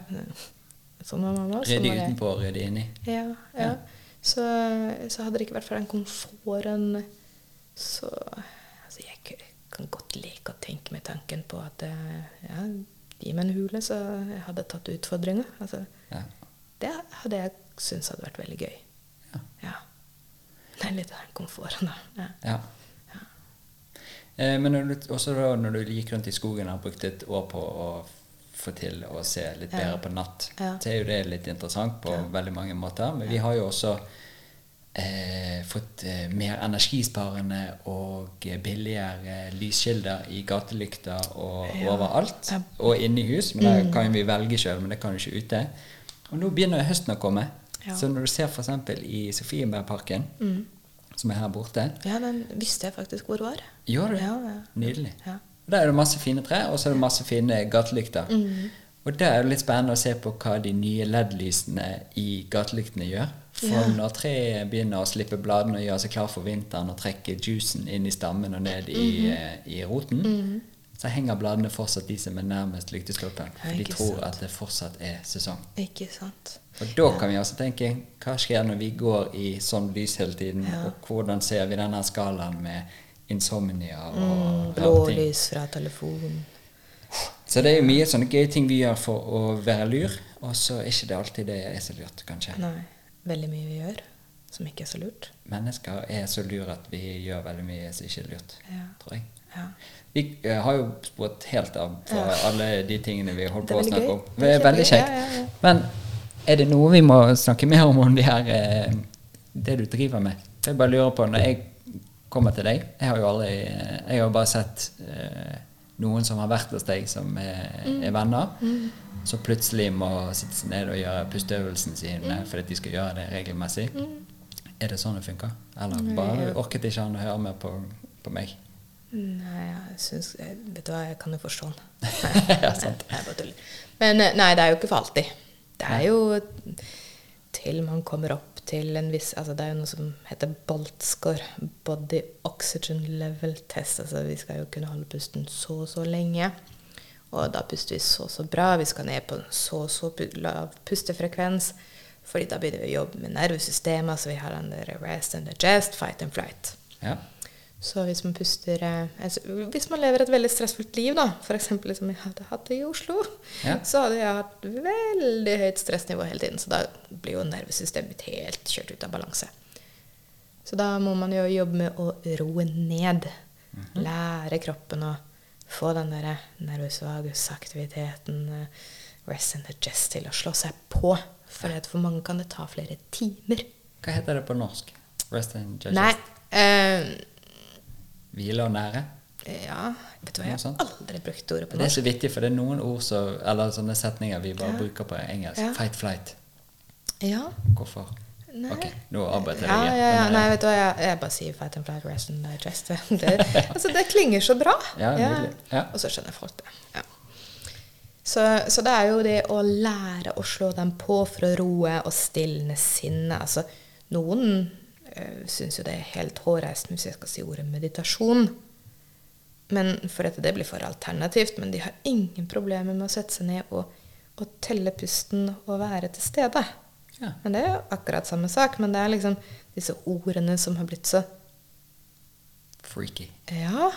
Sånn var mamma. Ryddig sånn utenpå og ryddig inni. Ja, ja. Ja. Så, så hadde det ikke vært for den komforten, så altså jeg kan godt like å tenke med tanken på at eh, ja, gi meg en hule, så jeg hadde tatt utfordringa. Altså, Ja. det hadde jeg syntes hadde vært veldig gøy. Ja. Ja. Det er litt av den komforten, da. Ja. ja. Eh, men når du, også da når du gikk rundt i skogen og brukte et år på å få til å se litt bedre på natt, så er jo det litt interessant på veldig mange måter. Men vi har jo også eh, fått eh, mer energisparende og eh, billigere lyskilder i gatelykter og Ja. overalt. Og inne i hus, men det kan vi velge sjøl, men det kan du ikke ute. Og nå begynner høsten å komme. Ja. Så når du ser f.eks. i Sofienbergparken, Mm. som er her borte ja, den visste jeg faktisk hvor var. Gjør du? Ja, ja. Nydelig. Ja. Der er det masse fine tre, og så er det masse fine gatelykter. Mm. Og det er jo litt spennende å se på hva de nye LED-lysene i gatelyktene gjør. For når treet begynner å slippe bladene og gjøre seg klar for vinteren og trekke juicen inn i stammen og ned i, Mhm. eh, i roten, så henger bladene fortsatt de som er nærmest lyktestolpen. For de tror sant. at det fortsatt er sesong. Ikke sant? Og da kan vi også tenke hva skjer når vi går i sånn lys hele tiden, Ja. og hvordan ser vi denne skalaen med insomnia og Mm. Blålys fra telefonen. Så det er jo mye sånne gøye ting vi gjør for å være lur, og så er ikke det alltid det er så lurt, kanskje. Nei. Veldig mye vi gjør som ikke er så lurt. Mennesker er så lure at vi gjør veldig mye som ikke er lurt, Ja. tror jeg. Ja. Vi eh, har jo spurt helt av på Ja. alle de tingene vi holdt på å snakke gøy. om. Det er veldig kjekt. Men er det noe vi må snakke mer om om de her, eh, det du driver med? Jeg bare lurer på, når jeg kommer til deg Jeg har jo aldri eh, Jeg har bare sett eh, noen som har vært hos deg, som er, Mm. er venner, så plutselig må sitte seg ned og gjøre pusteøvelsen sine Mm. fordi de skal gjøre det regelmessig. Er det sånn det funker? Eller bare orket ikke han å høre mer på, på meg? Nei, jeg syns Vet du hva, jeg kan jo forstå den. Ja, sant. Jeg bare tuller. Men eh, nei, det er jo ikke for alltid. Det er jo til man kommer opp til en viss altså Det er jo noe som heter BOLT-score. Body Oxygen Level Test. Altså vi skal jo kunne holde pusten så og så lenge. Og da puster vi så og så bra. Vi skal ned på en så og så lav pustefrekvens. Fordi da begynner vi å jobbe med nervesystemet. så vi har den der rest and digest, fight and flight. Ja. Så hvis man puster eh, altså, Hvis man lever et veldig stressfullt liv, da, f.eks. Liksom jeg hadde hatt det i Oslo, Ja. så hadde jeg hatt veldig høyt stressnivå hele tiden. Så da blir jo nervesystemet mitt helt kjørt ut av balanse. Så da må man jo jobbe med å roe ned. Lære kroppen å få den der nervus vagus-aktiviteten, eh, rest and adjust, til å slå seg på. For at for mange kan det ta flere timer. Hva heter det på norsk? Rest and adjust? Nei eh, Hvile og nære? Ja, vet du hva, jeg har aldri brukt ordet på Det er så vittig, for det er noen ord så, eller sånne setninger vi bare Ja. bruker på engelsk. Ja. Fight, flight. Ja. Hvorfor? Nei. Ok, nå arbeider Ja, jeg ja, ja. men, Nei, eh, vet du hva, jeg, jeg bare sier fight and flight, rest and digest. Det, altså, det klinger så bra. Ja. Ja. Og så skjønner folk det. Ja. Så, så det er jo det å lære å slå dem på for å roe og stilne sinnet. Altså, noen øh, syns jo det er helt hårreisende hvis jeg skal si ordet meditasjon. Men for at det blir for alternativt. Men de har ingen problemer med å sette seg ned og, og telle pusten og være til stede. Ja. Men det er jo akkurat samme sak. Men det er liksom disse ordene som har blitt så Freaky. Ja.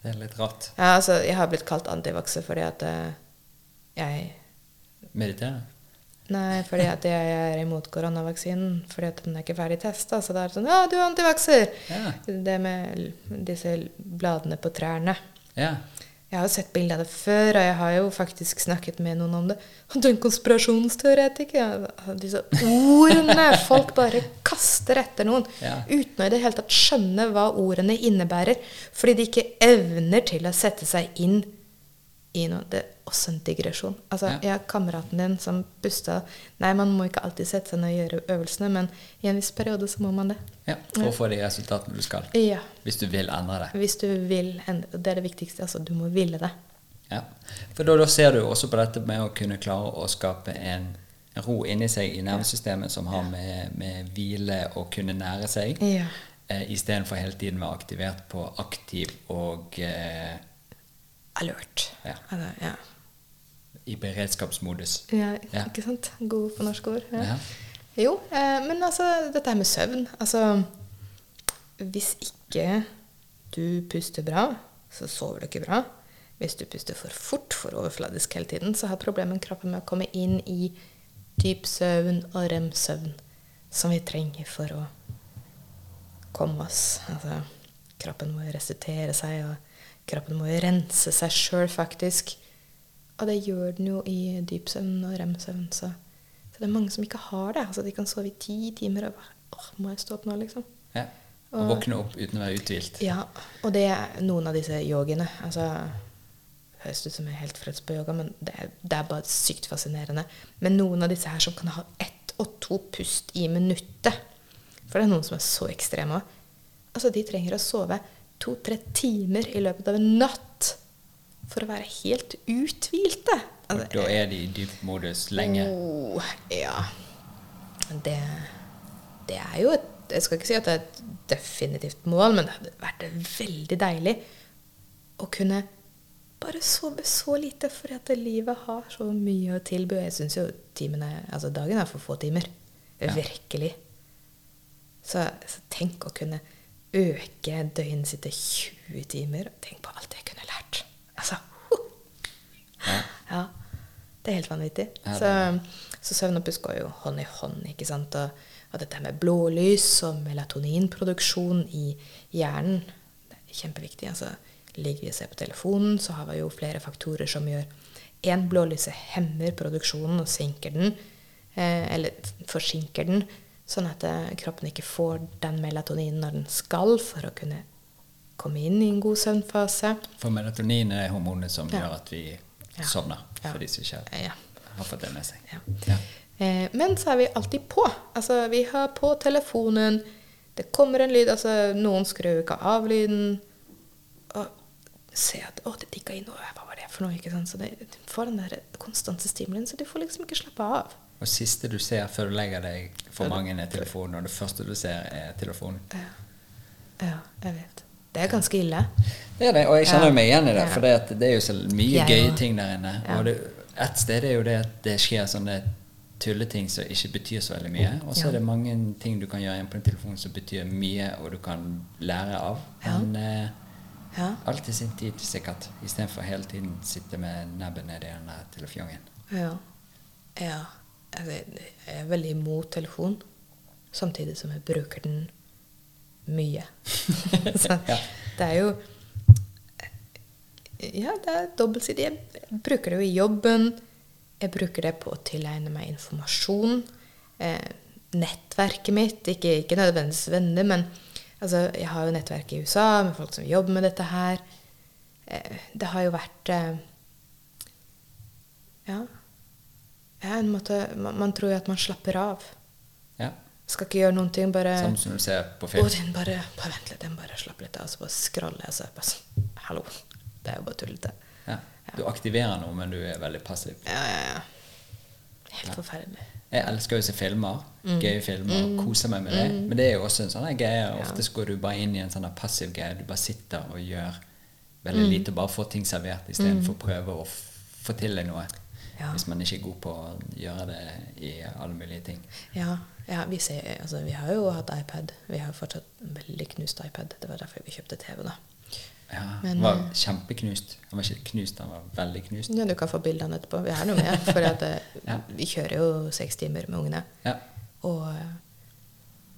Det er litt rart. ja altså, jeg har blitt kalt antivakser fordi at eh, jeg Meditere? Nei, fordi at jeg er imot koronavaksinen. Fordi at den er ikke ferdig testa. Så det er sånn Ja, du er antivakser! Ja. Det med disse bladene på trærne. Ja. Jeg har jo sett bilde av det før, og jeg har jo faktisk snakket med noen om det. Og du er en konspirasjonsteoretiker. Disse ordene folk bare kaster etter noen Ja. uten å i det hele tatt skjønne hva ordene innebærer. Fordi de ikke evner til å sette seg inn i noe. Det også en digresjon. Altså, Ja. Jeg har kameraten din som busta Nei, man må ikke alltid sette seg ned og gjøre øvelsene, men i en viss periode så må man det. ja. For å få de resultatene du skal. Ja. Hvis du vil endre det. Hvis du vil endre Det er det viktigste. Altså, du må ville det. Ja. For da, da ser du også på dette med å kunne klare å skape en ro inni seg i nervesystemet som har med, med hvile og kunne nære seg, Ja. eh, istedenfor hele tiden å være aktivert på aktiv og eh, Alert. Ja. Altså, ja. I beredskapsmodus. Ja. Ikke sant? God på norske ord. Ja. Jo, eh, men altså, dette her med søvn Altså, hvis ikke du puster bra, så sover du ikke bra. Hvis du puster for fort, for overfladisk hele tiden, så har problemet kroppen med å komme inn i dyp søvn og rem-søvn, som vi trenger for å komme oss. Altså, kroppen må jo restituere seg, og kroppen må jo rense seg sjøl, faktisk. Og det gjør den jo i dyp søvn og rem-søvn. Så, så det er mange som ikke har det. Altså, de kan sove i ti timer og bare åh, må jeg stå opp nå, liksom? Ja. Og våkne opp uten å være uthvilt. Ja, og det er noen av disse yogiene. Altså, høres ut som jeg er helt frelst på yoga, men det er, det er bare sykt fascinerende. Men noen av disse her som kan ha ett og to pust i minuttet For det er noen som er så ekstreme òg. Altså, de trenger å sove to-tre timer i løpet av en natt for å være helt uthvilte. Altså, da er de i dyp modus lenge. Oh, ja. Det, det er jo et Jeg skal ikke si at det er et definitivt mål, men det hadde vært veldig deilig å kunne bare sove så lite, fordi at livet har så mye å tilby. Og jeg syns jo timene, altså dagen er for få timer. Ja. Virkelig. Så, så tenk å kunne øke døgnet sitt til 20 timer. Tenk på alt jeg kunne. Altså, Ja. ja, det er helt vanvittig. Ja, er... så, så søvn og puss går jo hånd i hånd. ikke sant? Og, og dette med blålys og melatoninproduksjon i hjernen, det er kjempeviktig. altså Ligger vi og ser på telefonen, så har vi jo flere faktorer som gjør Én, blålyset hemmer produksjonen og sinker den, eh, eller forsinker den, sånn at eh, kroppen ikke får den melatoninen når den skal, for å kunne komme inn i en god søvnfase. For melatonin er hormonet som Ja. gjør at vi Ja. sovner. Ja. For de som ikke Ja. har fått det med seg. Eh, men så er vi alltid på. Altså, vi har på telefonen. Det kommer en lyd. altså Noen skrur ikke av lyden. Og ser at 'Å, det tikka inn. noe.' hva var det for noe?' ikke sant? Så det, du får den der konstante stimulien, så du får liksom ikke slappe av. Og siste du ser før du legger deg for mange er telefonen, og det første du ser er telefonen. Ja, ja jeg vet. Det er ganske ille. Det er det, og jeg kjenner Ja. meg igjen i det, for det, er jo så mye gøye ting der inne. Og det, et sted er jo det at det skjer sånne tulleting som ikke betyr så veldig mye. Og så er det mange ting du kan gjøre på en telefon som betyr mye, og du kan lære av. Men Ja. Alt i sin tid, sikkert. Istedenfor hele tiden sitte med nebbet nedi den der telefongen. Ja. ja. Altså, jeg er veldig imot telefon, samtidig som jeg bruker den mye. Så det er jo Ja, det er dobbeltsidig. Jeg bruker det jo i jobben. Jeg bruker det på å tilegne meg informasjon. Eh, nettverket mitt, ikke, ikke nødvendigvis venner, men altså, jeg har jo nettverk i USA med folk som jobber med dette her. Eh, det har jo vært eh, Ja. ja en måte, man, man tror jo at man slapper av. Ja. Skal ikke gjøre noen ting, bare Samme som du ser på film. den bare, bare vent litt, den bare slapper litt av, og så bare skraller jeg, så jeg bare sånn Hallo. Det er jo bare tullete. Ja. Du aktiverer noe, men du er veldig passiv. Ja, ja, ja. Helt forferdelig. Jeg elsker jo å se filmer, Mm. gøye filmer, og koser meg med det. Men det er jo også en sånn greie. Ofte så går du bare inn i en sånn passiv greie. Du bare sitter og gjør veldig Mm. lite bare får ting servert istedenfor å prøve å få til deg noe. Ja. Hvis man ikke er god på å gjøre det i alle mulige ting. Ja, ja vi, ser, altså, vi har jo hatt iPad. Vi har fortsatt en veldig knust iPad. Det var derfor vi kjøpte TV, da. Ja, Men, Den var eh, kjempeknust. Den var ikke knust, den var veldig knust. Ja, du kan få bildene etterpå. Vi har noe med. For at, eh, Ja. vi kjører jo seks timer med ungene. Ja. Og eh,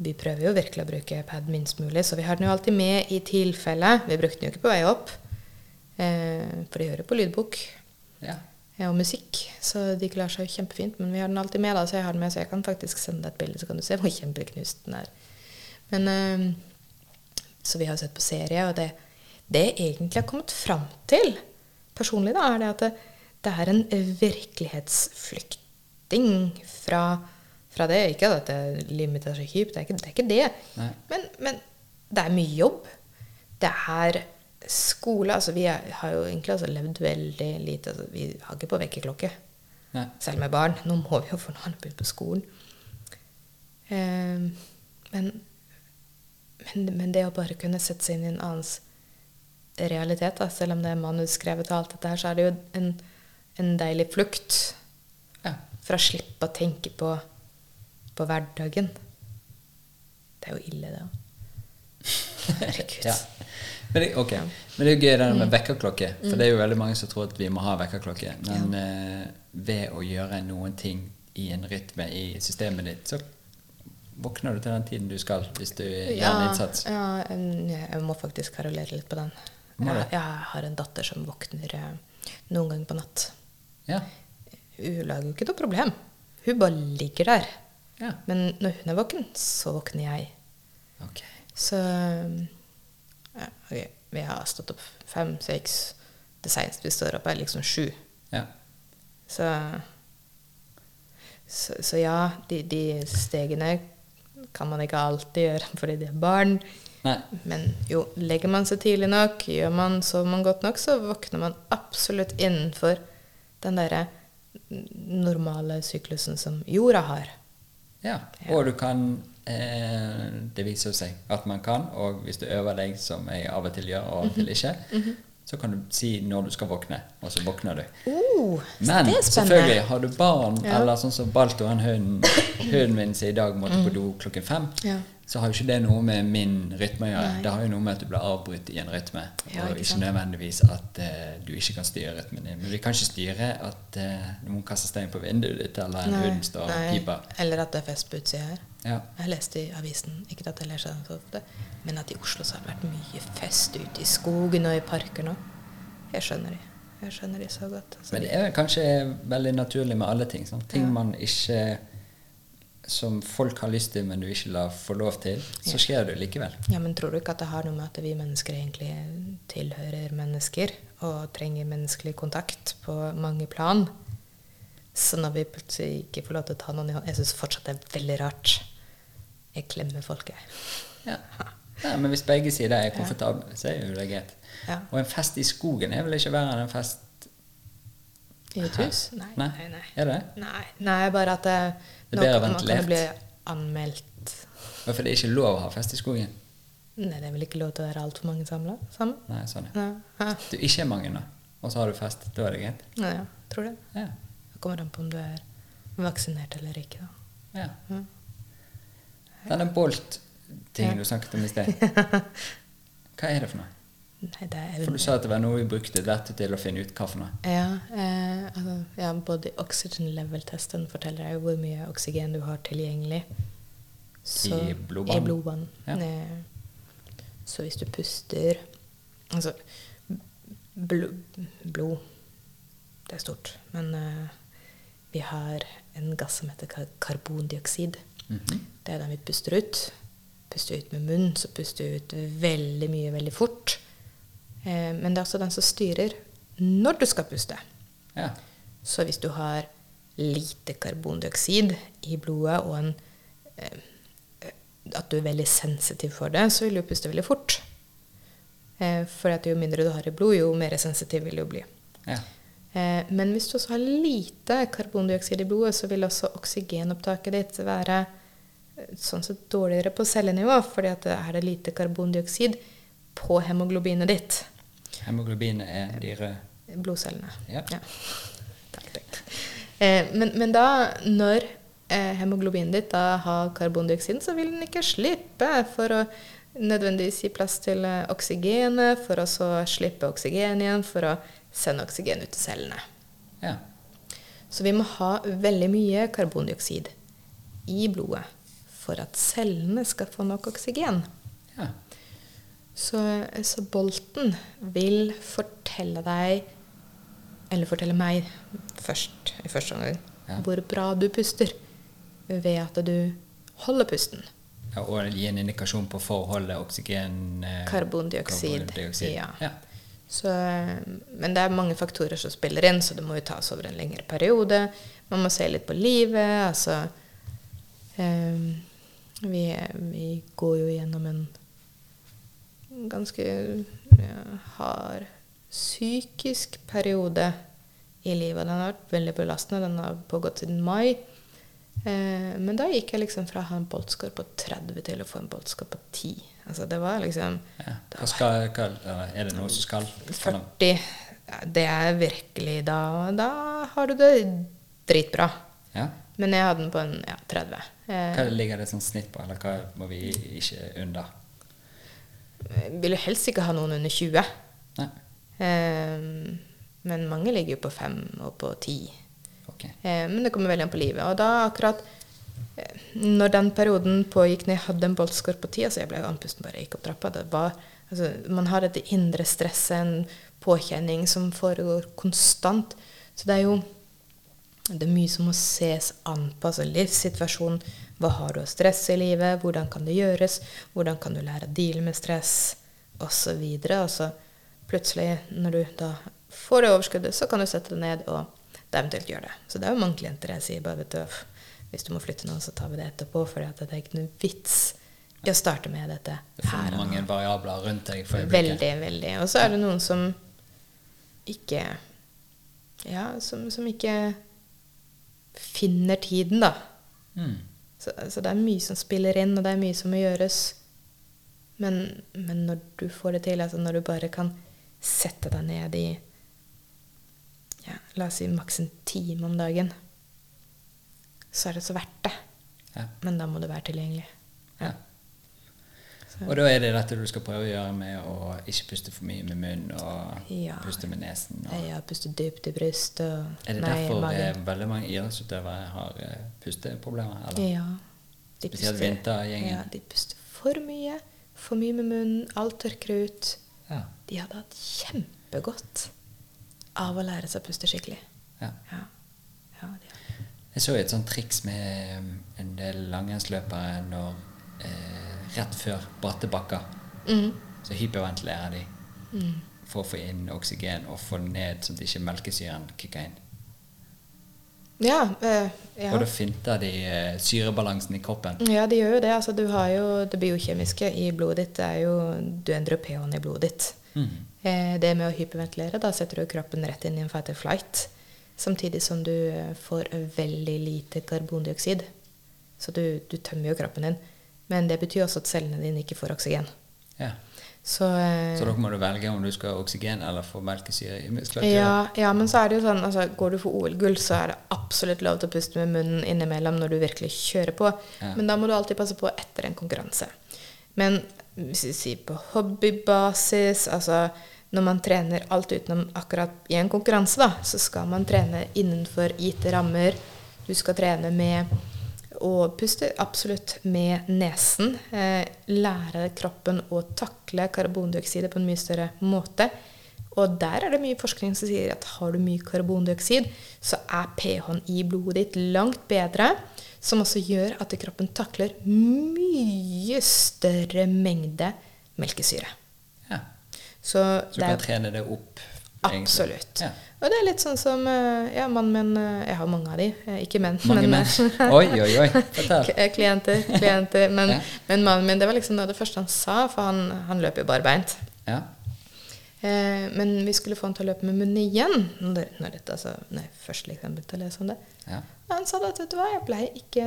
vi prøver jo virkelig å bruke pad minst mulig, så vi har den jo alltid med i tilfelle. Vi brukte den jo ikke på vei opp, eh, for de hører på lydbok ja. Ja, og musikk, så de klarer seg jo kjempefint. Men vi har den alltid med, da, så jeg har den med, så jeg kan faktisk sende deg et bilde, så kan du se hvor kjempeknust den er. Men, øh, så vi har sett på serie, og det, det jeg egentlig har kommet fram til personlig, da, er det at det, det er en virkelighetsflykting fra, fra det. Ikke at det, livet er så kjipt, det det. Er ikke det. Men, men det er mye jobb. Det er skole. Altså, vi er, har jo egentlig altså, levd veldig lite. Altså, vi har ikke på vekkerklokke. Selv med barn. Nå må vi jo, få noen begynt på skolen. Eh, men, men, men det å bare kunne sette seg inn i en annens realitet, da, selv om det er manusskrevet og alt dette her, så er det jo en, en deilig flukt Ja. For å slippe å tenke på, på hverdagen. Det er jo ille, det òg. Herregud. Ja. Men det, ok, men det er jo gøy det med vekkerklokke. For det er jo veldig mange som tror at vi må ha vekkerklokke. Men eh, ved å gjøre noen ting i en rytme i systemet ditt, så våkner du til den tiden du skal, hvis du gjør en innsats. Ja, jeg må faktisk karolere litt på den. Jeg, jeg har en datter som våkner eh, noen ganger på natt. Ja. Hun lager jo ikke noe problem. Hun bare ligger der. ja. Men når hun er våken, så våkner jeg. Okay. Så ja, okay. Vi har stått opp fem, seks. Det seneste vi står opp, er liksom sju. Ja. Så, så, så ja, de, de stegene kan man ikke alltid gjøre fordi de er barn. Nei. Men jo, legger man seg tidlig nok, gjør man, sover man godt nok, så våkner man absolutt innenfor den derre normale syklusen som jorda har. Ja. Og du kan eh, Det viser seg at man kan, og hvis du øver deg, som jeg av og til gjør, og av og til ikke, så kan du si når du skal våkne, og så våkner du. Oh, Men selvfølgelig, har du barn, Ja. eller sånn som Balto, han hunden, hunden min som i dag måtte på do klokken fem, Ja. Så har jo ikke det noe med min rytme å gjøre. Nei. Det har jo noe med at du blir avbrutt i en rytme, Ja, og ikke ikke nødvendigvis at uh, du ikke kan styre rytmen din. Men vi kan ikke styre at uh, noen kaster stein på vinduet ditt, eller en hund står og piper. Eller at det er fest på utsida her. Ja. Jeg leste i avisen, ikke at jeg leser den så ofte, men at i Oslo så har det vært mye fest ute i skogen og i parker nå. Jeg skjønner de. Jeg skjønner de så godt. Altså, Men det er kanskje veldig naturlig med alle ting. Sånn. Ting Ja. man ikke Som folk har lyst til, men du ikke lar få lov til, så skjer det likevel. Ja, men tror du ikke at det har noe med at vi mennesker egentlig tilhører mennesker og trenger menneskelig kontakt på mange plan? Så når vi plutselig ikke får lov til å ta noen i hånd Jeg syns fortsatt det er veldig rart. Jeg klemmer folk, jeg. Ja. Ja, men hvis begge sider er komfortable, så er jo det greit. Ja. Og en fest i skogen er vel ikke verre enn en fest I et hus? Nei. Nei? Nei, nei. Er det? nei, nei bare at det, Det er nå bedre kan- det bli anmeldt Hvorfor det er ikke lov å ha fest i skogen? Nei, det er vel ikke lov til å være altfor mange samla sammen? Nei, sånn ja. Nei. Du ikke er mange, da. Og så har du fest. Da er det greit. Nei, ja, tror det. Ja. Det kommer an på om du er vaksinert eller ikke. Da. ja. Ja. Denne Bolt-tingen Ja. du snakket om i sted, hva er det for noe? Nei, det er For du sa at det var noe vi brukte dette til å finne ut hva for noe. Ja, eh, altså, ja, både oxygen level-testen forteller deg hvor mye oksygen du har tilgjengelig. I blodbanen? I blodbanen. Ja. Eh, så hvis du puster Altså, blod, blod Det er stort. Men eh, vi har en gass som heter kar- karbondioksid. Mhm. Det er den vi puster ut. Puster ut med munnen, så puster du ut veldig mye veldig fort. Eh, men det er også den som styrer når du skal puste. Ja. Så hvis du har lite karbondioksid i blodet, og en, eh, at du er veldig sensitiv for det, så vil du puste veldig fort. Eh, for jo mindre du har i blod, jo mer sensitiv vil du bli. ja. Eh, men hvis du også har lite karbondioksid i blodet, så vil også oksygenopptaket ditt være eh, sånn sett dårligere på cellenivå, fordi at det er det lite karbondioksid på hemoglobinet ditt. Hemoglobinet er de røde. Blodcellene. Ja. Takk, takk. Eh, men, men da, når eh, hemoglobinet ditt da har karbondioksiden, så vil den ikke slippe for å nødvendigvis gi plass til eh, oksygenet, for å så slippe oksygen igjen, for å sende oksygen ut til cellene. Ja. Så vi må ha veldig mye karbondioksid i blodet for at cellene skal få nok oksygen. Så, så bolten vil fortelle deg, eller fortelle meg først, i første omgang, Ja. hvor bra du puster ved at du holder pusten. ja. Og gi en indikasjon på forholdet oksygen eh, Karbondioksid. karbondioksid. Ja. Ja. Så, men det er mange faktorer som spiller inn, så det må jo tas over en lengre periode. Man må se litt på livet. Altså eh, vi, vi går jo gjennom en ganske hard psykisk periode i livet. Den har vært veldig belastende. Den har pågått siden mai. Eh, men da gikk jeg liksom fra å ha en boltscore på 30 til å få en boltscore på 10. Altså det var liksom Ja. Hva skal, hva, er det noe som skal? 40 Det er virkelig Da, da har du det dritbra. Ja. Men jeg hadde den på en ja, 30. Eh, Hva ligger det som snitt på, eller hva må vi ikke under? Jeg jo helst ikke ha noen under 20. Nei. Eh, men mange ligger jo på 5 og på 10. Okay. Um, men det kommer veldig an på livet. Og da akkurat eh, når den perioden pågikk når jeg hadde en boltscore på 10, altså jeg ble andpusten bare jeg gikk opp trappa. Det var, altså, man har dette indre stresset, en påkjenning som foregår konstant. Så det er jo det er mye som må ses an på. Altså livssituasjonen. Hva har du av stress i livet? Hvordan kan det gjøres? Hvordan kan du lære å deale med stress? Og så videre. Og så plutselig, når du da får det overskuddet, så kan du sette det ned og eventuelt gjøre det. Så det er jo mange klienter jeg sier bare, vet du, hvis du må flytte nå, så tar vi det etterpå. For det er ikke noe vits i å starte med dette Det er her og mange variabler rundt deg for øyeblikket. Veldig, veldig. Og så er det noen som ikke Ja, som, som ikke finner tiden, da. Mm. Så, så det er mye som spiller inn, og det er mye som må gjøres. Men, men når du får det til, altså når du bare kan sette deg ned i ja, La oss si maks en time om dagen, så er det så verdt det. Ja. Men da må du være tilgjengelig. Og da er det dette du skal prøve å gjøre med å ikke puste for mye med munnen og Ja. puste med nesen. Og. ja, puste dypt i brystet. Er det nei, derfor magen. eh, veldig mange idrettsutøvere har eh, pusteproblemer? Eller? Ja. De Spesielt puster- vintergjengen. Ja, de puster for mye. For mye med munnen. Alt tørker ut. Ja. De hadde hatt kjempegodt av å lære seg å puste skikkelig. ja. Ja. ja. Jeg så et sånt triks med um, en del langrennsløpere når eh, rett før bratte bakker Mm. så hyperventilerer de Mm. for å få inn oksygen og få ned sånn at ikke melkesyren kicker inn. Ja, eh, ja. Og da finter de eh, syrebalansen i kroppen. ja, de gjør jo det. Altså, du har jo det biokjemiske i blodet ditt. Det er jo, du endrer pH-en i blodet ditt. Mm. Eh, det med å hyperventilere, da setter du kroppen rett inn i en fight or flight. Samtidig som du eh, får veldig lite karbondioksid. Så du, du tømmer jo kroppen din. Men det betyr også at cellene dine ikke får oksygen. Ja. Så, eh, Så da må du velge om du skal ha oksygen eller få melkesyre i muskulaturen. ja, ja, men så er det jo sånn altså, Går du for OL-gull, så er det absolutt lov til å puste med munnen innimellom når du virkelig kjører på. Ja. Men da må du alltid passe på etter en konkurranse. Men hvis vi sier på hobbybasis, altså når man trener alt utenom akkurat i en konkurranse, da, så skal man trene innenfor gitte rammer. Du skal trene med å puste absolutt med nesen. Eh, lære kroppen å takle karbondioksidet på en mye større måte. Og der er det mye forskning som sier at har du mye karbondioksid, så er pH-en i blodet ditt langt bedre. Som også gjør at kroppen takler mye større mengde melkesyre. Ja. Så, Så du det kan trene det opp? Egentlig. absolutt. Ja. Og det er litt sånn som eh, Ja, mannen min eh, Jeg har mange av de. eh, Ikke menn, Mange men menn. Oi, oi, oi. Klienter. klienter. Men, Ja. men mannen min, det var liksom noe av det første han sa, for han, han løper jo barbeint. Ja. Eh, men vi skulle få han til å løpe med munnen igjen. Når, det- når, dette, altså, når jeg først liksom begynte å lese om det. ja. Og han sa at vet du hva, jeg blei ikke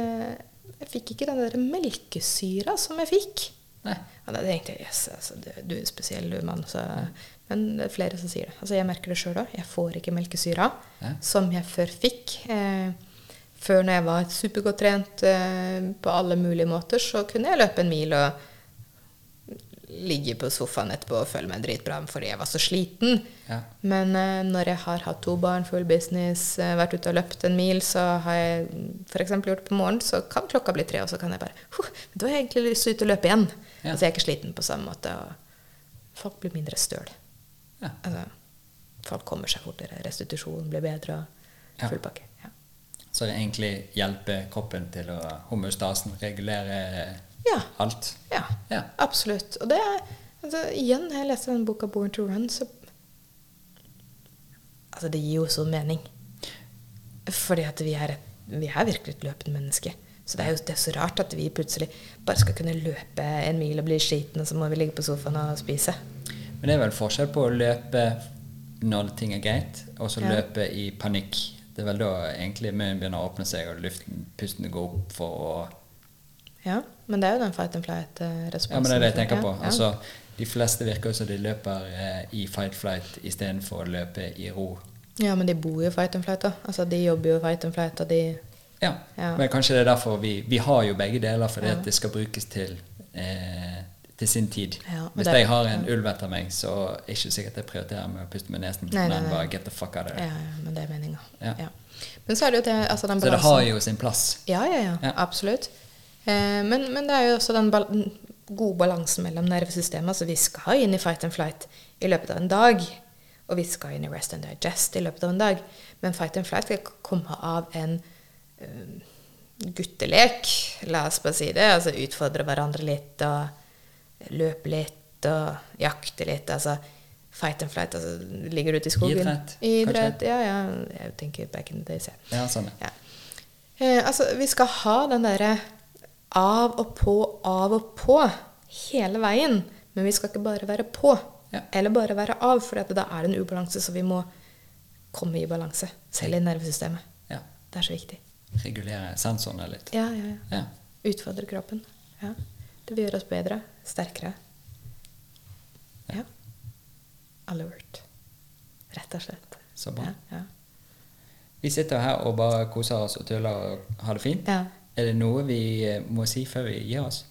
Jeg fikk ikke den der melkesyra som jeg fikk. Nei. Og da tenkte jeg yes, altså, du, er spesiell, mann. Så, men det er flere som sier det. Altså, jeg merker det sjøl òg. Jeg får ikke melkesyra Ja. som jeg før fikk. Eh, før når jeg var supergodt trent eh, på alle mulige måter, så kunne jeg løpe en mil og ligge på sofaen etterpå og føle meg dritbra fordi jeg var så sliten. Ja. Men eh, når jeg har hatt to barn, full business, eh, vært ute og løpt en mil, så har jeg f.eks. gjort det på morgenen, så kan klokka bli tre, og så kan jeg bare huh, Da har jeg egentlig lyst til å ut og løpe igjen. Ja. Altså jeg er ikke sliten på samme måte. Og folk blir mindre støl. Ja. Altså, folk kommer seg fortere. Restitusjonen blir bedre. Ja. Full pakke. Ja. Så det egentlig hjelper kroppen til å homostasen, regulere Ja. alt? ja. Ja. Absolutt. Og det er altså, Igjen, jeg leste den boka 'Born to Run', så Altså, det gir jo sånn mening. Fordi at vi er, vi er virkelig et løpende menneske. Så det er jo det er så rart at vi plutselig bare skal kunne løpe en mil og bli skitne, og så må vi ligge på sofaen og spise. Men det er vel forskjell på å løpe når ting er greit, og så Ja. løpe i panikk. Det er vel da egentlig munnen begynner å åpne seg, og luften, pusten går opp for å Ja, men det er jo den fight and flight-responsen. Ja, men det er det jeg tenker på. Ja, ja. Altså, de fleste virker jo som de løper eh, i fight-flight istedenfor å løpe i ro. ja, men de bor jo fight and flight, da. Altså, de jobber jo fight and flight, og de Ja, Ja. men kanskje det er derfor vi, vi har jo begge deler, fordi Ja. at det skal brukes til, eh, til sin tid. Ja, Hvis jeg har en ulv etter meg, så er det ikke sikkert jeg prioriterer med å puste med nesen, Nei, nei, men nei. bare get the fuck out of Ja, it. ja, men det er meninga. Ja. Ja. Men så er det jo det, altså den Så det har jo sin plass. Ja, ja, ja, Ja. absolutt. Eh, men, men det er jo også den bal gode balansen mellom nervesystemet. Altså vi skal inn i fight and flight i løpet av en dag. Og vi skal inn i rest and digest i løpet av en dag. Men fight and flight skal komme av en eh, guttelek, la oss bare si det. Altså utfordre hverandre litt og løpe litt og jakte litt. Altså fight and flight. Altså ligger du ute i skogen. Idrett, Idrett, ja, ja. Jeg tenker back in the days, ja. Ja, sånn. Ja. Eh, altså, vi skal ha den derre av og på, av og på hele veien. Men vi skal ikke bare være på, Ja. eller bare være av, for da er det en ubalanse, så vi må komme i balanse. Selv i nervesystemet. Ja. Det er så viktig. Regulere sensorene litt. Ja, ja, ja. Ja. Utfordre kroppen. Ja. Det vil gjøre oss bedre, sterkere. Ja. Alert. Rett og slett. Så bra. Ja, Vi sitter her og bare koser oss og tuller og har det fint. ja. Er det noe vi eh, må si før vi gir oss?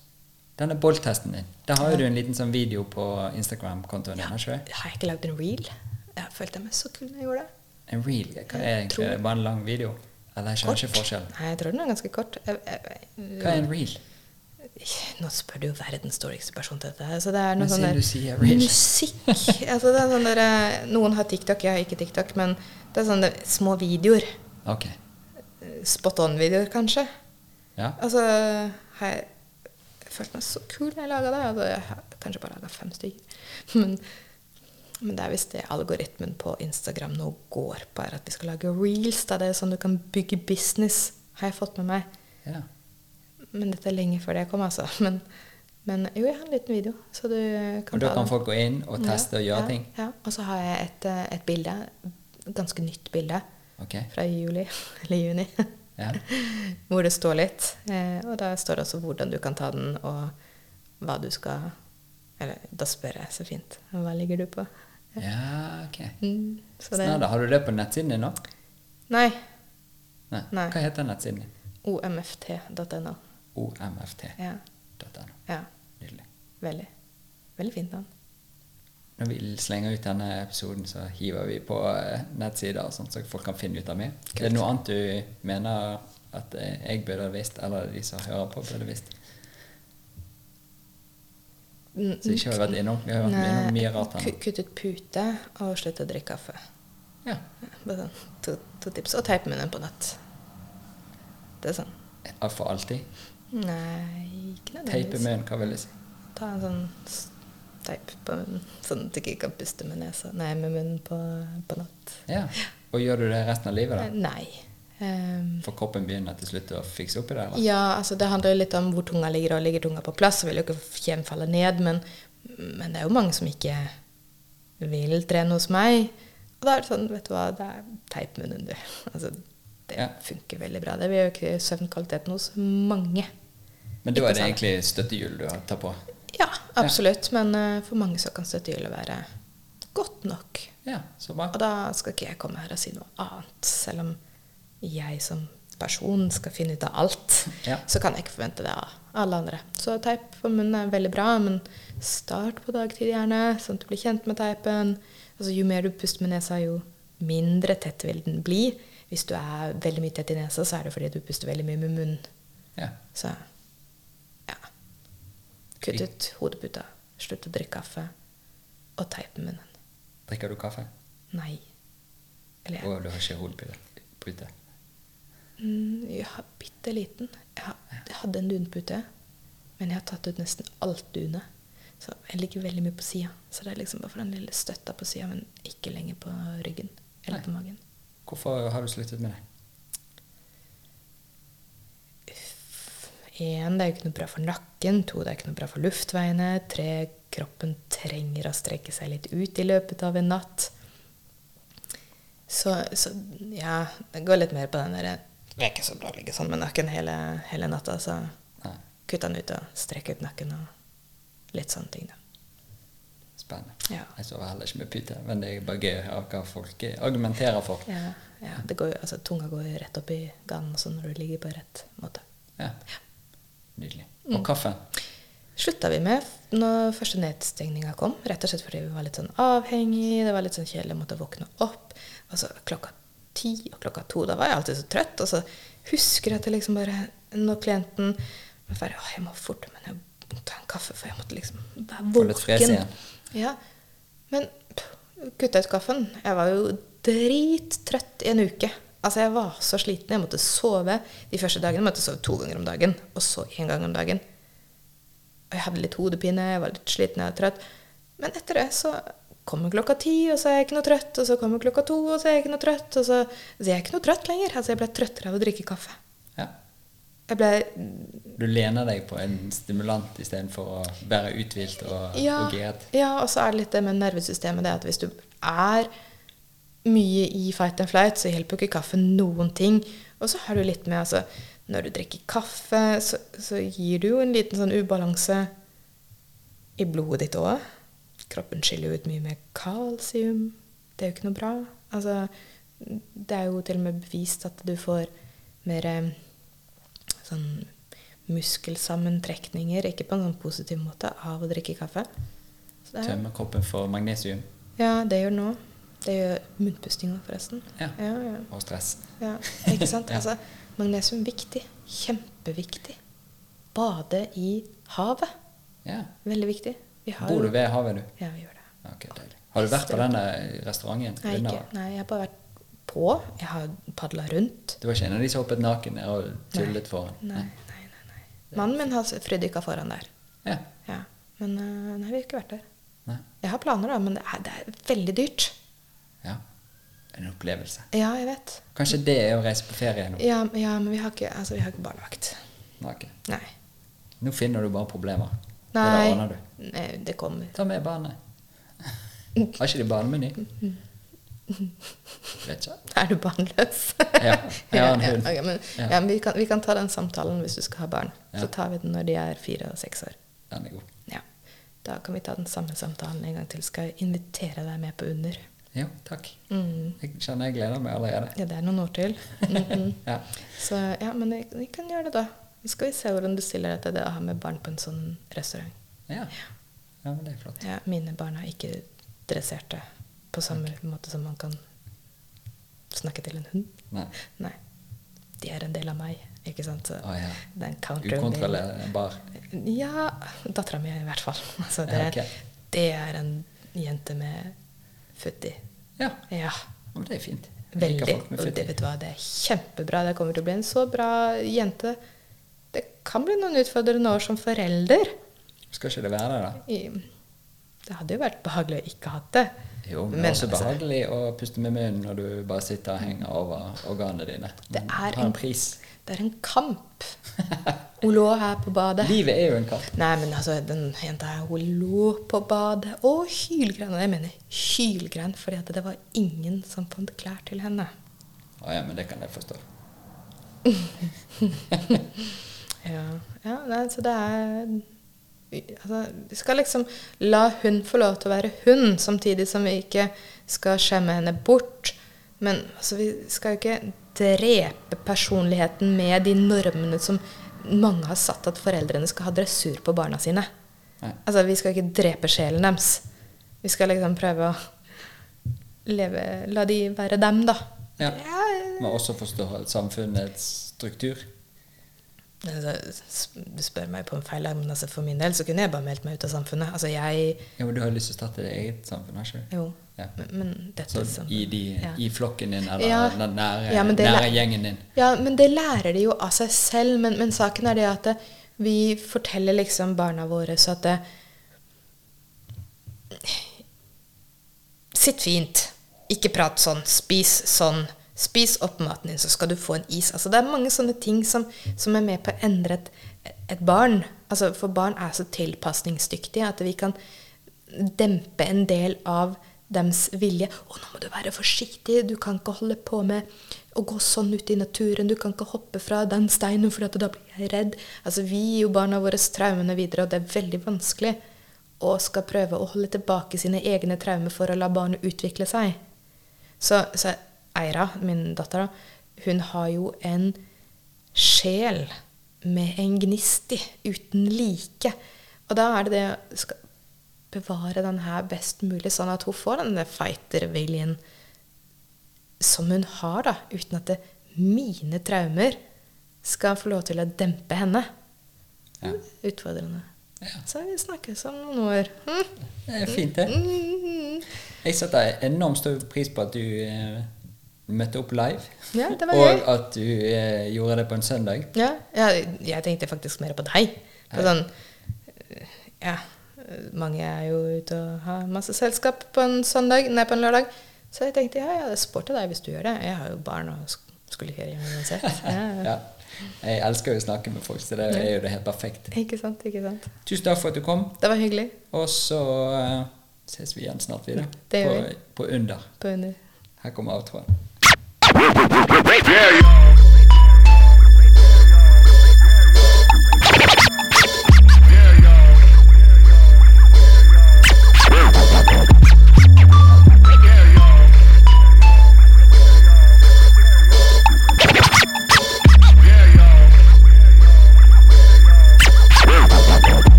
Denne bolltesten din. Der har jo du en liten sånn video på Instagram-kontoen din. har jeg ikke lagd en reel? Jeg følte meg så kul når jeg gjorde det. En reel? Hva er egentlig? Bare en lang video? Eller jeg skjønner ikke forskjellen. Nei, jeg tror den er ganske kort. Hva er en reel? Nå spør du jo verdens dårligste person til dette. Så det er noe sånn der musikk. altså, det er sånn der, eh, noen har TikTok, jeg har ikke TikTok, men det er sånne små videoer. Ok. Spot on-videoer, kanskje. Ja. Altså, har jeg, jeg følte meg så kul når jeg laga det. Altså, jeg har kanskje bare laga fem stykker. Men, men det er visst det algoritmen på Instagram nå går på, er at vi skal lage reels. Da. Det er sånn du kan bygge business, har jeg fått med meg. ja. Men dette er lenge før det kom, altså. Men, men jo, jeg har en liten video. Så du kan Og da kan folk gå inn og teste og gjøre ja, ting? Ja. Og så har jeg et, eh, et bilde, ganske nytt bilde, okay. fra juli eller juni, Ja. hvor det står litt. Eh, og da står det også hvordan du kan ta den, og hva du skal Eller da spør jeg så fint. Hva ligger du på? ja, ok. Mm, Snadda. Har du det på nettsiden din nå? Nei. Nei. Nei. Hva heter nettsiden din? omft.no. omft.no. Ja. ja. Nydelig. Veldig. Veldig fint navn. Når vi slenger ut denne episoden, så hiver vi på eh, nettsider, sånn, så folk kan finne ut av meg. Er det noe annet du mener at eh, jeg burde visst, eller de som hører på, burde visst? Mm, Så ikke har vi vært innom. Vi har vært innom mye rart her. Kutt ut pute og slutt å drikke kaffe. Ja. Bare sånn, to, to tips. Og teip munnen på nett. Det er sånn. For alltid. Nei, ikke Teipe med en, hva vil det si? Ta en sånn teip på munnen, sånn at du ikke kan puste med nesa. Nei, med munnen på, på natt. Ja. Og gjør du det resten av livet, da? Nei. Um, For kroppen begynner til slutt å fikse opp i det? eller? ja, altså det handler jo litt om hvor tunga ligger, og ligger tunga på plass, så vil jo ikke kjeven falle ned, men, men det er jo mange som ikke vil trene hos meg. Og da er det sånn, vet du hva, det er teip munnen, du. Altså, det Ja. funker veldig bra. Det vil ikke søvnkvaliteten hos mange. Men da er det egentlig støttehjul du tar på? Ja, absolutt, men eh, for mange så kan støttehjulet være godt nok. Ja, så bra. Og da skal ikke jeg komme her og si noe annet, selv om jeg som person skal finne ut av alt. Ja. Så kan jeg ikke forvente det av alle andre. Så teip på munnen er veldig bra, men start på dagtid gjerne, sånn at du blir kjent med teipen. Altså, jo mer du puster med nesa, jo mindre tett vil den bli. Hvis du er veldig mye tett i nesa, så er det fordi du puster veldig mye med munnen. Ja. Så ja. Kutt ut hodeputa, slutt å drikke kaffe, og teip munnen. Drikker du kaffe? Nei. Eller jeg Og du har ikke hodepute? Mm, jeg har bitte liten. Jeg, har, jeg hadde en dunpute, men jeg har tatt ut nesten alt dunet. Så jeg ligger veldig mye på sida. Så det er liksom bare for den lille støtta på sida, men ikke lenger på ryggen eller Nei. på magen. Hvorfor har du sluttet med det? Én, det er jo ikke noe bra for nakken. To, det er ikke noe bra for luftveiene. Tre, kroppen trenger å strekke seg litt ut i løpet av en natt. Så, så ja, det går litt mer på den derre Det er ikke så bra å ligge sånn med nakken hele, hele natta, så Nei. kutt den ut og strekk ut nakken og litt sånne ting, da. Spennende. Ja. Jeg sover heller ikke med pute, men det er bare gøy å høre hva folk argumenterer for. Ja, ja det går altså, tunga går rett opp i ganen når du ligger på rett måte. Ja. Nydelig. Mm. Og kaffe? slutta vi med når første nedstengninga kom. Rett og slett fordi vi var litt sånn avhengig, det var litt sånn kjedelig, å måtte våkne opp. Og så klokka ti og klokka to, da var jeg alltid så trøtt. Og så husker jeg at jeg liksom bare Når klienten var ferdig Å, jeg må forte meg ned og ta en kaffe, for jeg måtte liksom være våken. Ja. Men pff, kutta ut kaffen. Jeg var jo drittrøtt i en uke. Altså, jeg var så sliten. Jeg måtte sove de første dagene. Jeg måtte sove to ganger om dagen, og så én gang om dagen. Og jeg hadde litt hodepine, jeg var litt sliten, jeg var trøtt. Men etter det så kommer klokka ti, og så er jeg ikke noe trøtt. Og så kommer klokka to, og så er jeg ikke noe trøtt. Og så, så jeg er ikke noe trøtt lenger. Altså, jeg ble trøttere av å drikke kaffe. Ja. Jeg ble Du lener deg på en stimulant istedenfor å være uthvilt og, ja, og giret. ja, og så er det litt det med nervesystemet, det at hvis du er mye i fight and flight, så hjelper ikke kaffe noen ting. Og så har du litt med altså, Når du drikker kaffe, så, så gir du jo en liten sånn ubalanse i blodet ditt òg. Kroppen skiller ut mye mer kalsium. Det er jo ikke noe bra. Altså, det er jo til og med bevist at du får mer eh, sånn muskelsammentrekninger, ikke på en sånn positiv måte, av å drikke kaffe. Tømme det kroppen for magnesium ja, det gjør den òg. Det gjør munnpustinga, forresten. Ja. Ja, ja. og stress. Ja, ikke sant? Altså, magnesium viktig. Kjempeviktig. Bade i havet. Ja. Veldig viktig. Vi har Bor du ved havet, du? Ja, vi gjør det. Okay. Har du vært på denne restauranten? Nei. Nei, jeg har bare vært på. Jeg har padla rundt. Du var ikke en av de som hoppet naken og tullet foran? Nei, nei, nei. nei. Mannen min har frydykka foran der. Ja. Ja. Men øh, nei, vi har ikke vært der. Nei. Jeg har planer, da, men det er, det er veldig dyrt. Ja. En opplevelse. Ja, jeg vet. Kanskje det er å reise på ferie nå? Ja, ja men vi har ikke, altså, vi har ikke barnevakt. Okay. Nei. Nå finner du bare problemer. Nei. Det ordner du. Nei, det kommer. Ta med barnet. Har ikke de barnemeny? Vet ikke. Er du barnløs? Ja, jeg har en hund. ok, men, Ja. ja, men vi, kan, vi kan ta den samtalen hvis du skal ha barn. Ja. Så tar vi den når de er fire og seks år. Den er god. Ja. Da kan vi ta den samme samtalen en gang til. Skal jeg invitere deg med på Under? Jo, takk. Mm. Jeg kjenner jeg gleder meg allerede. Ja, det er noen år til. Ja. Så ja, men vi, vi kan gjøre det da. Så skal vi se hvordan du stiller deg til det å ha med barn på en sånn restaurant. ja. Ja, men det er flott. Ja, mine barn er ikke dresserte på samme måte som man kan snakke til en hund. Nei. Nei. De er en del av meg, ikke sant? Så oh, ja. den counter Ukontrollerbar. Ja, dattera mi i hvert fall. Altså, det, Ja, okay. det er en jente med futti. Ja, Ja, men det er fint. Veldig. Og det, vet du hva, det er kjempebra. Det kommer til å bli en så bra jente. Det kan bli noen utfordrende år som forelder. Skal ikke det være det, da? Det hadde jo vært behagelig å ikke hatt det. Jo, men, Men også altså- behagelig å puste med munnen når du bare sitter og henger over organene dine. Det er en en- pris. Det er en kamp. Hun lå her på badet. Livet er jo en kamp. Nei, men altså, den jenta her, hun lå på badet og hylgrein. Og jeg mener hylgrein, fordi at det var ingen som fant klær til henne. Å ja, men det kan jeg forstå. Ja, ja nei, så det er altså, Vi skal liksom la hun få lov til å være hun, samtidig som vi ikke skal skjemme henne bort. Men altså, vi skal jo ikke drepe personligheten med de normene som mange har satt at foreldrene skal ha dressur på barna sine. Nei. Altså, vi skal ikke drepe sjelen deres. Vi skal liksom prøve å leve La de være dem, da. Ja. Ja, Men også forstå samfunnets struktur. Altså, du spør meg på en feil men altså for min del så kunne jeg bare meldt meg ut av samfunnet. Altså jeg Ja, men Du har lyst til å starte ditt eget samfunn, har ikke du? Jo. Ja. Men, men dette Så i, de, ja. i flokken din, eller Ja. den nære, Ja, nære gjengen din. Ja, men det lærer de jo av seg selv. Men, men saken er det at det, vi forteller liksom barna våre så at det, Sitt fint. Ikke prat sånn. Spis sånn. Spis opp maten din, så skal du få en is. Altså, det er mange sånne ting som, som er med på å endre et, et barn. Altså, for barn er så tilpasningsdyktige at vi kan dempe en del av dems vilje. 'Å, nå må du være forsiktig. Du kan ikke holde på med å gå sånn ut i naturen. Du kan ikke hoppe fra den steinen, for da blir jeg redd.' Altså, vi gir jo barna våre traumene videre, og det er veldig vanskelig å skal prøve å holde tilbake sine egne traumer for å la barnet utvikle seg. Så, så Eira, min datter, da, hun har jo en sjel med en gnist i, uten like. Og da er det det skal bevare den her best mulig, sånn at hun får den fighter-viljen som hun har, da, uten at det, mine traumer skal få lov til å dempe henne. Ja. Utfordrende. Ja. Så vi snakkes om noen år. Hm? Det er fint, det. Mm. Jeg setter enormt stor pris på at du eh, møtte opp live. Ja, det var og at du eh, gjorde det på en søndag. Ja, jeg, jeg tenkte faktisk mer på deg. På sånn, ja, mange er jo ute og har masse selskap på en søndag, nei, på en lørdag. Så jeg tenkte ja, ja, det er sport deg hvis du gjør det. Jeg har jo barn og skulle gjøre det uansett. Ja, ja. Jeg elsker jo å snakke med folk, så det er jo det helt perfekt. Ikke sant, ikke sant. Tusen takk for at du kom, Det var hyggelig. og så uh, ses vi igjen snart videre. Det gjør på, på Under. på under. Her kommer you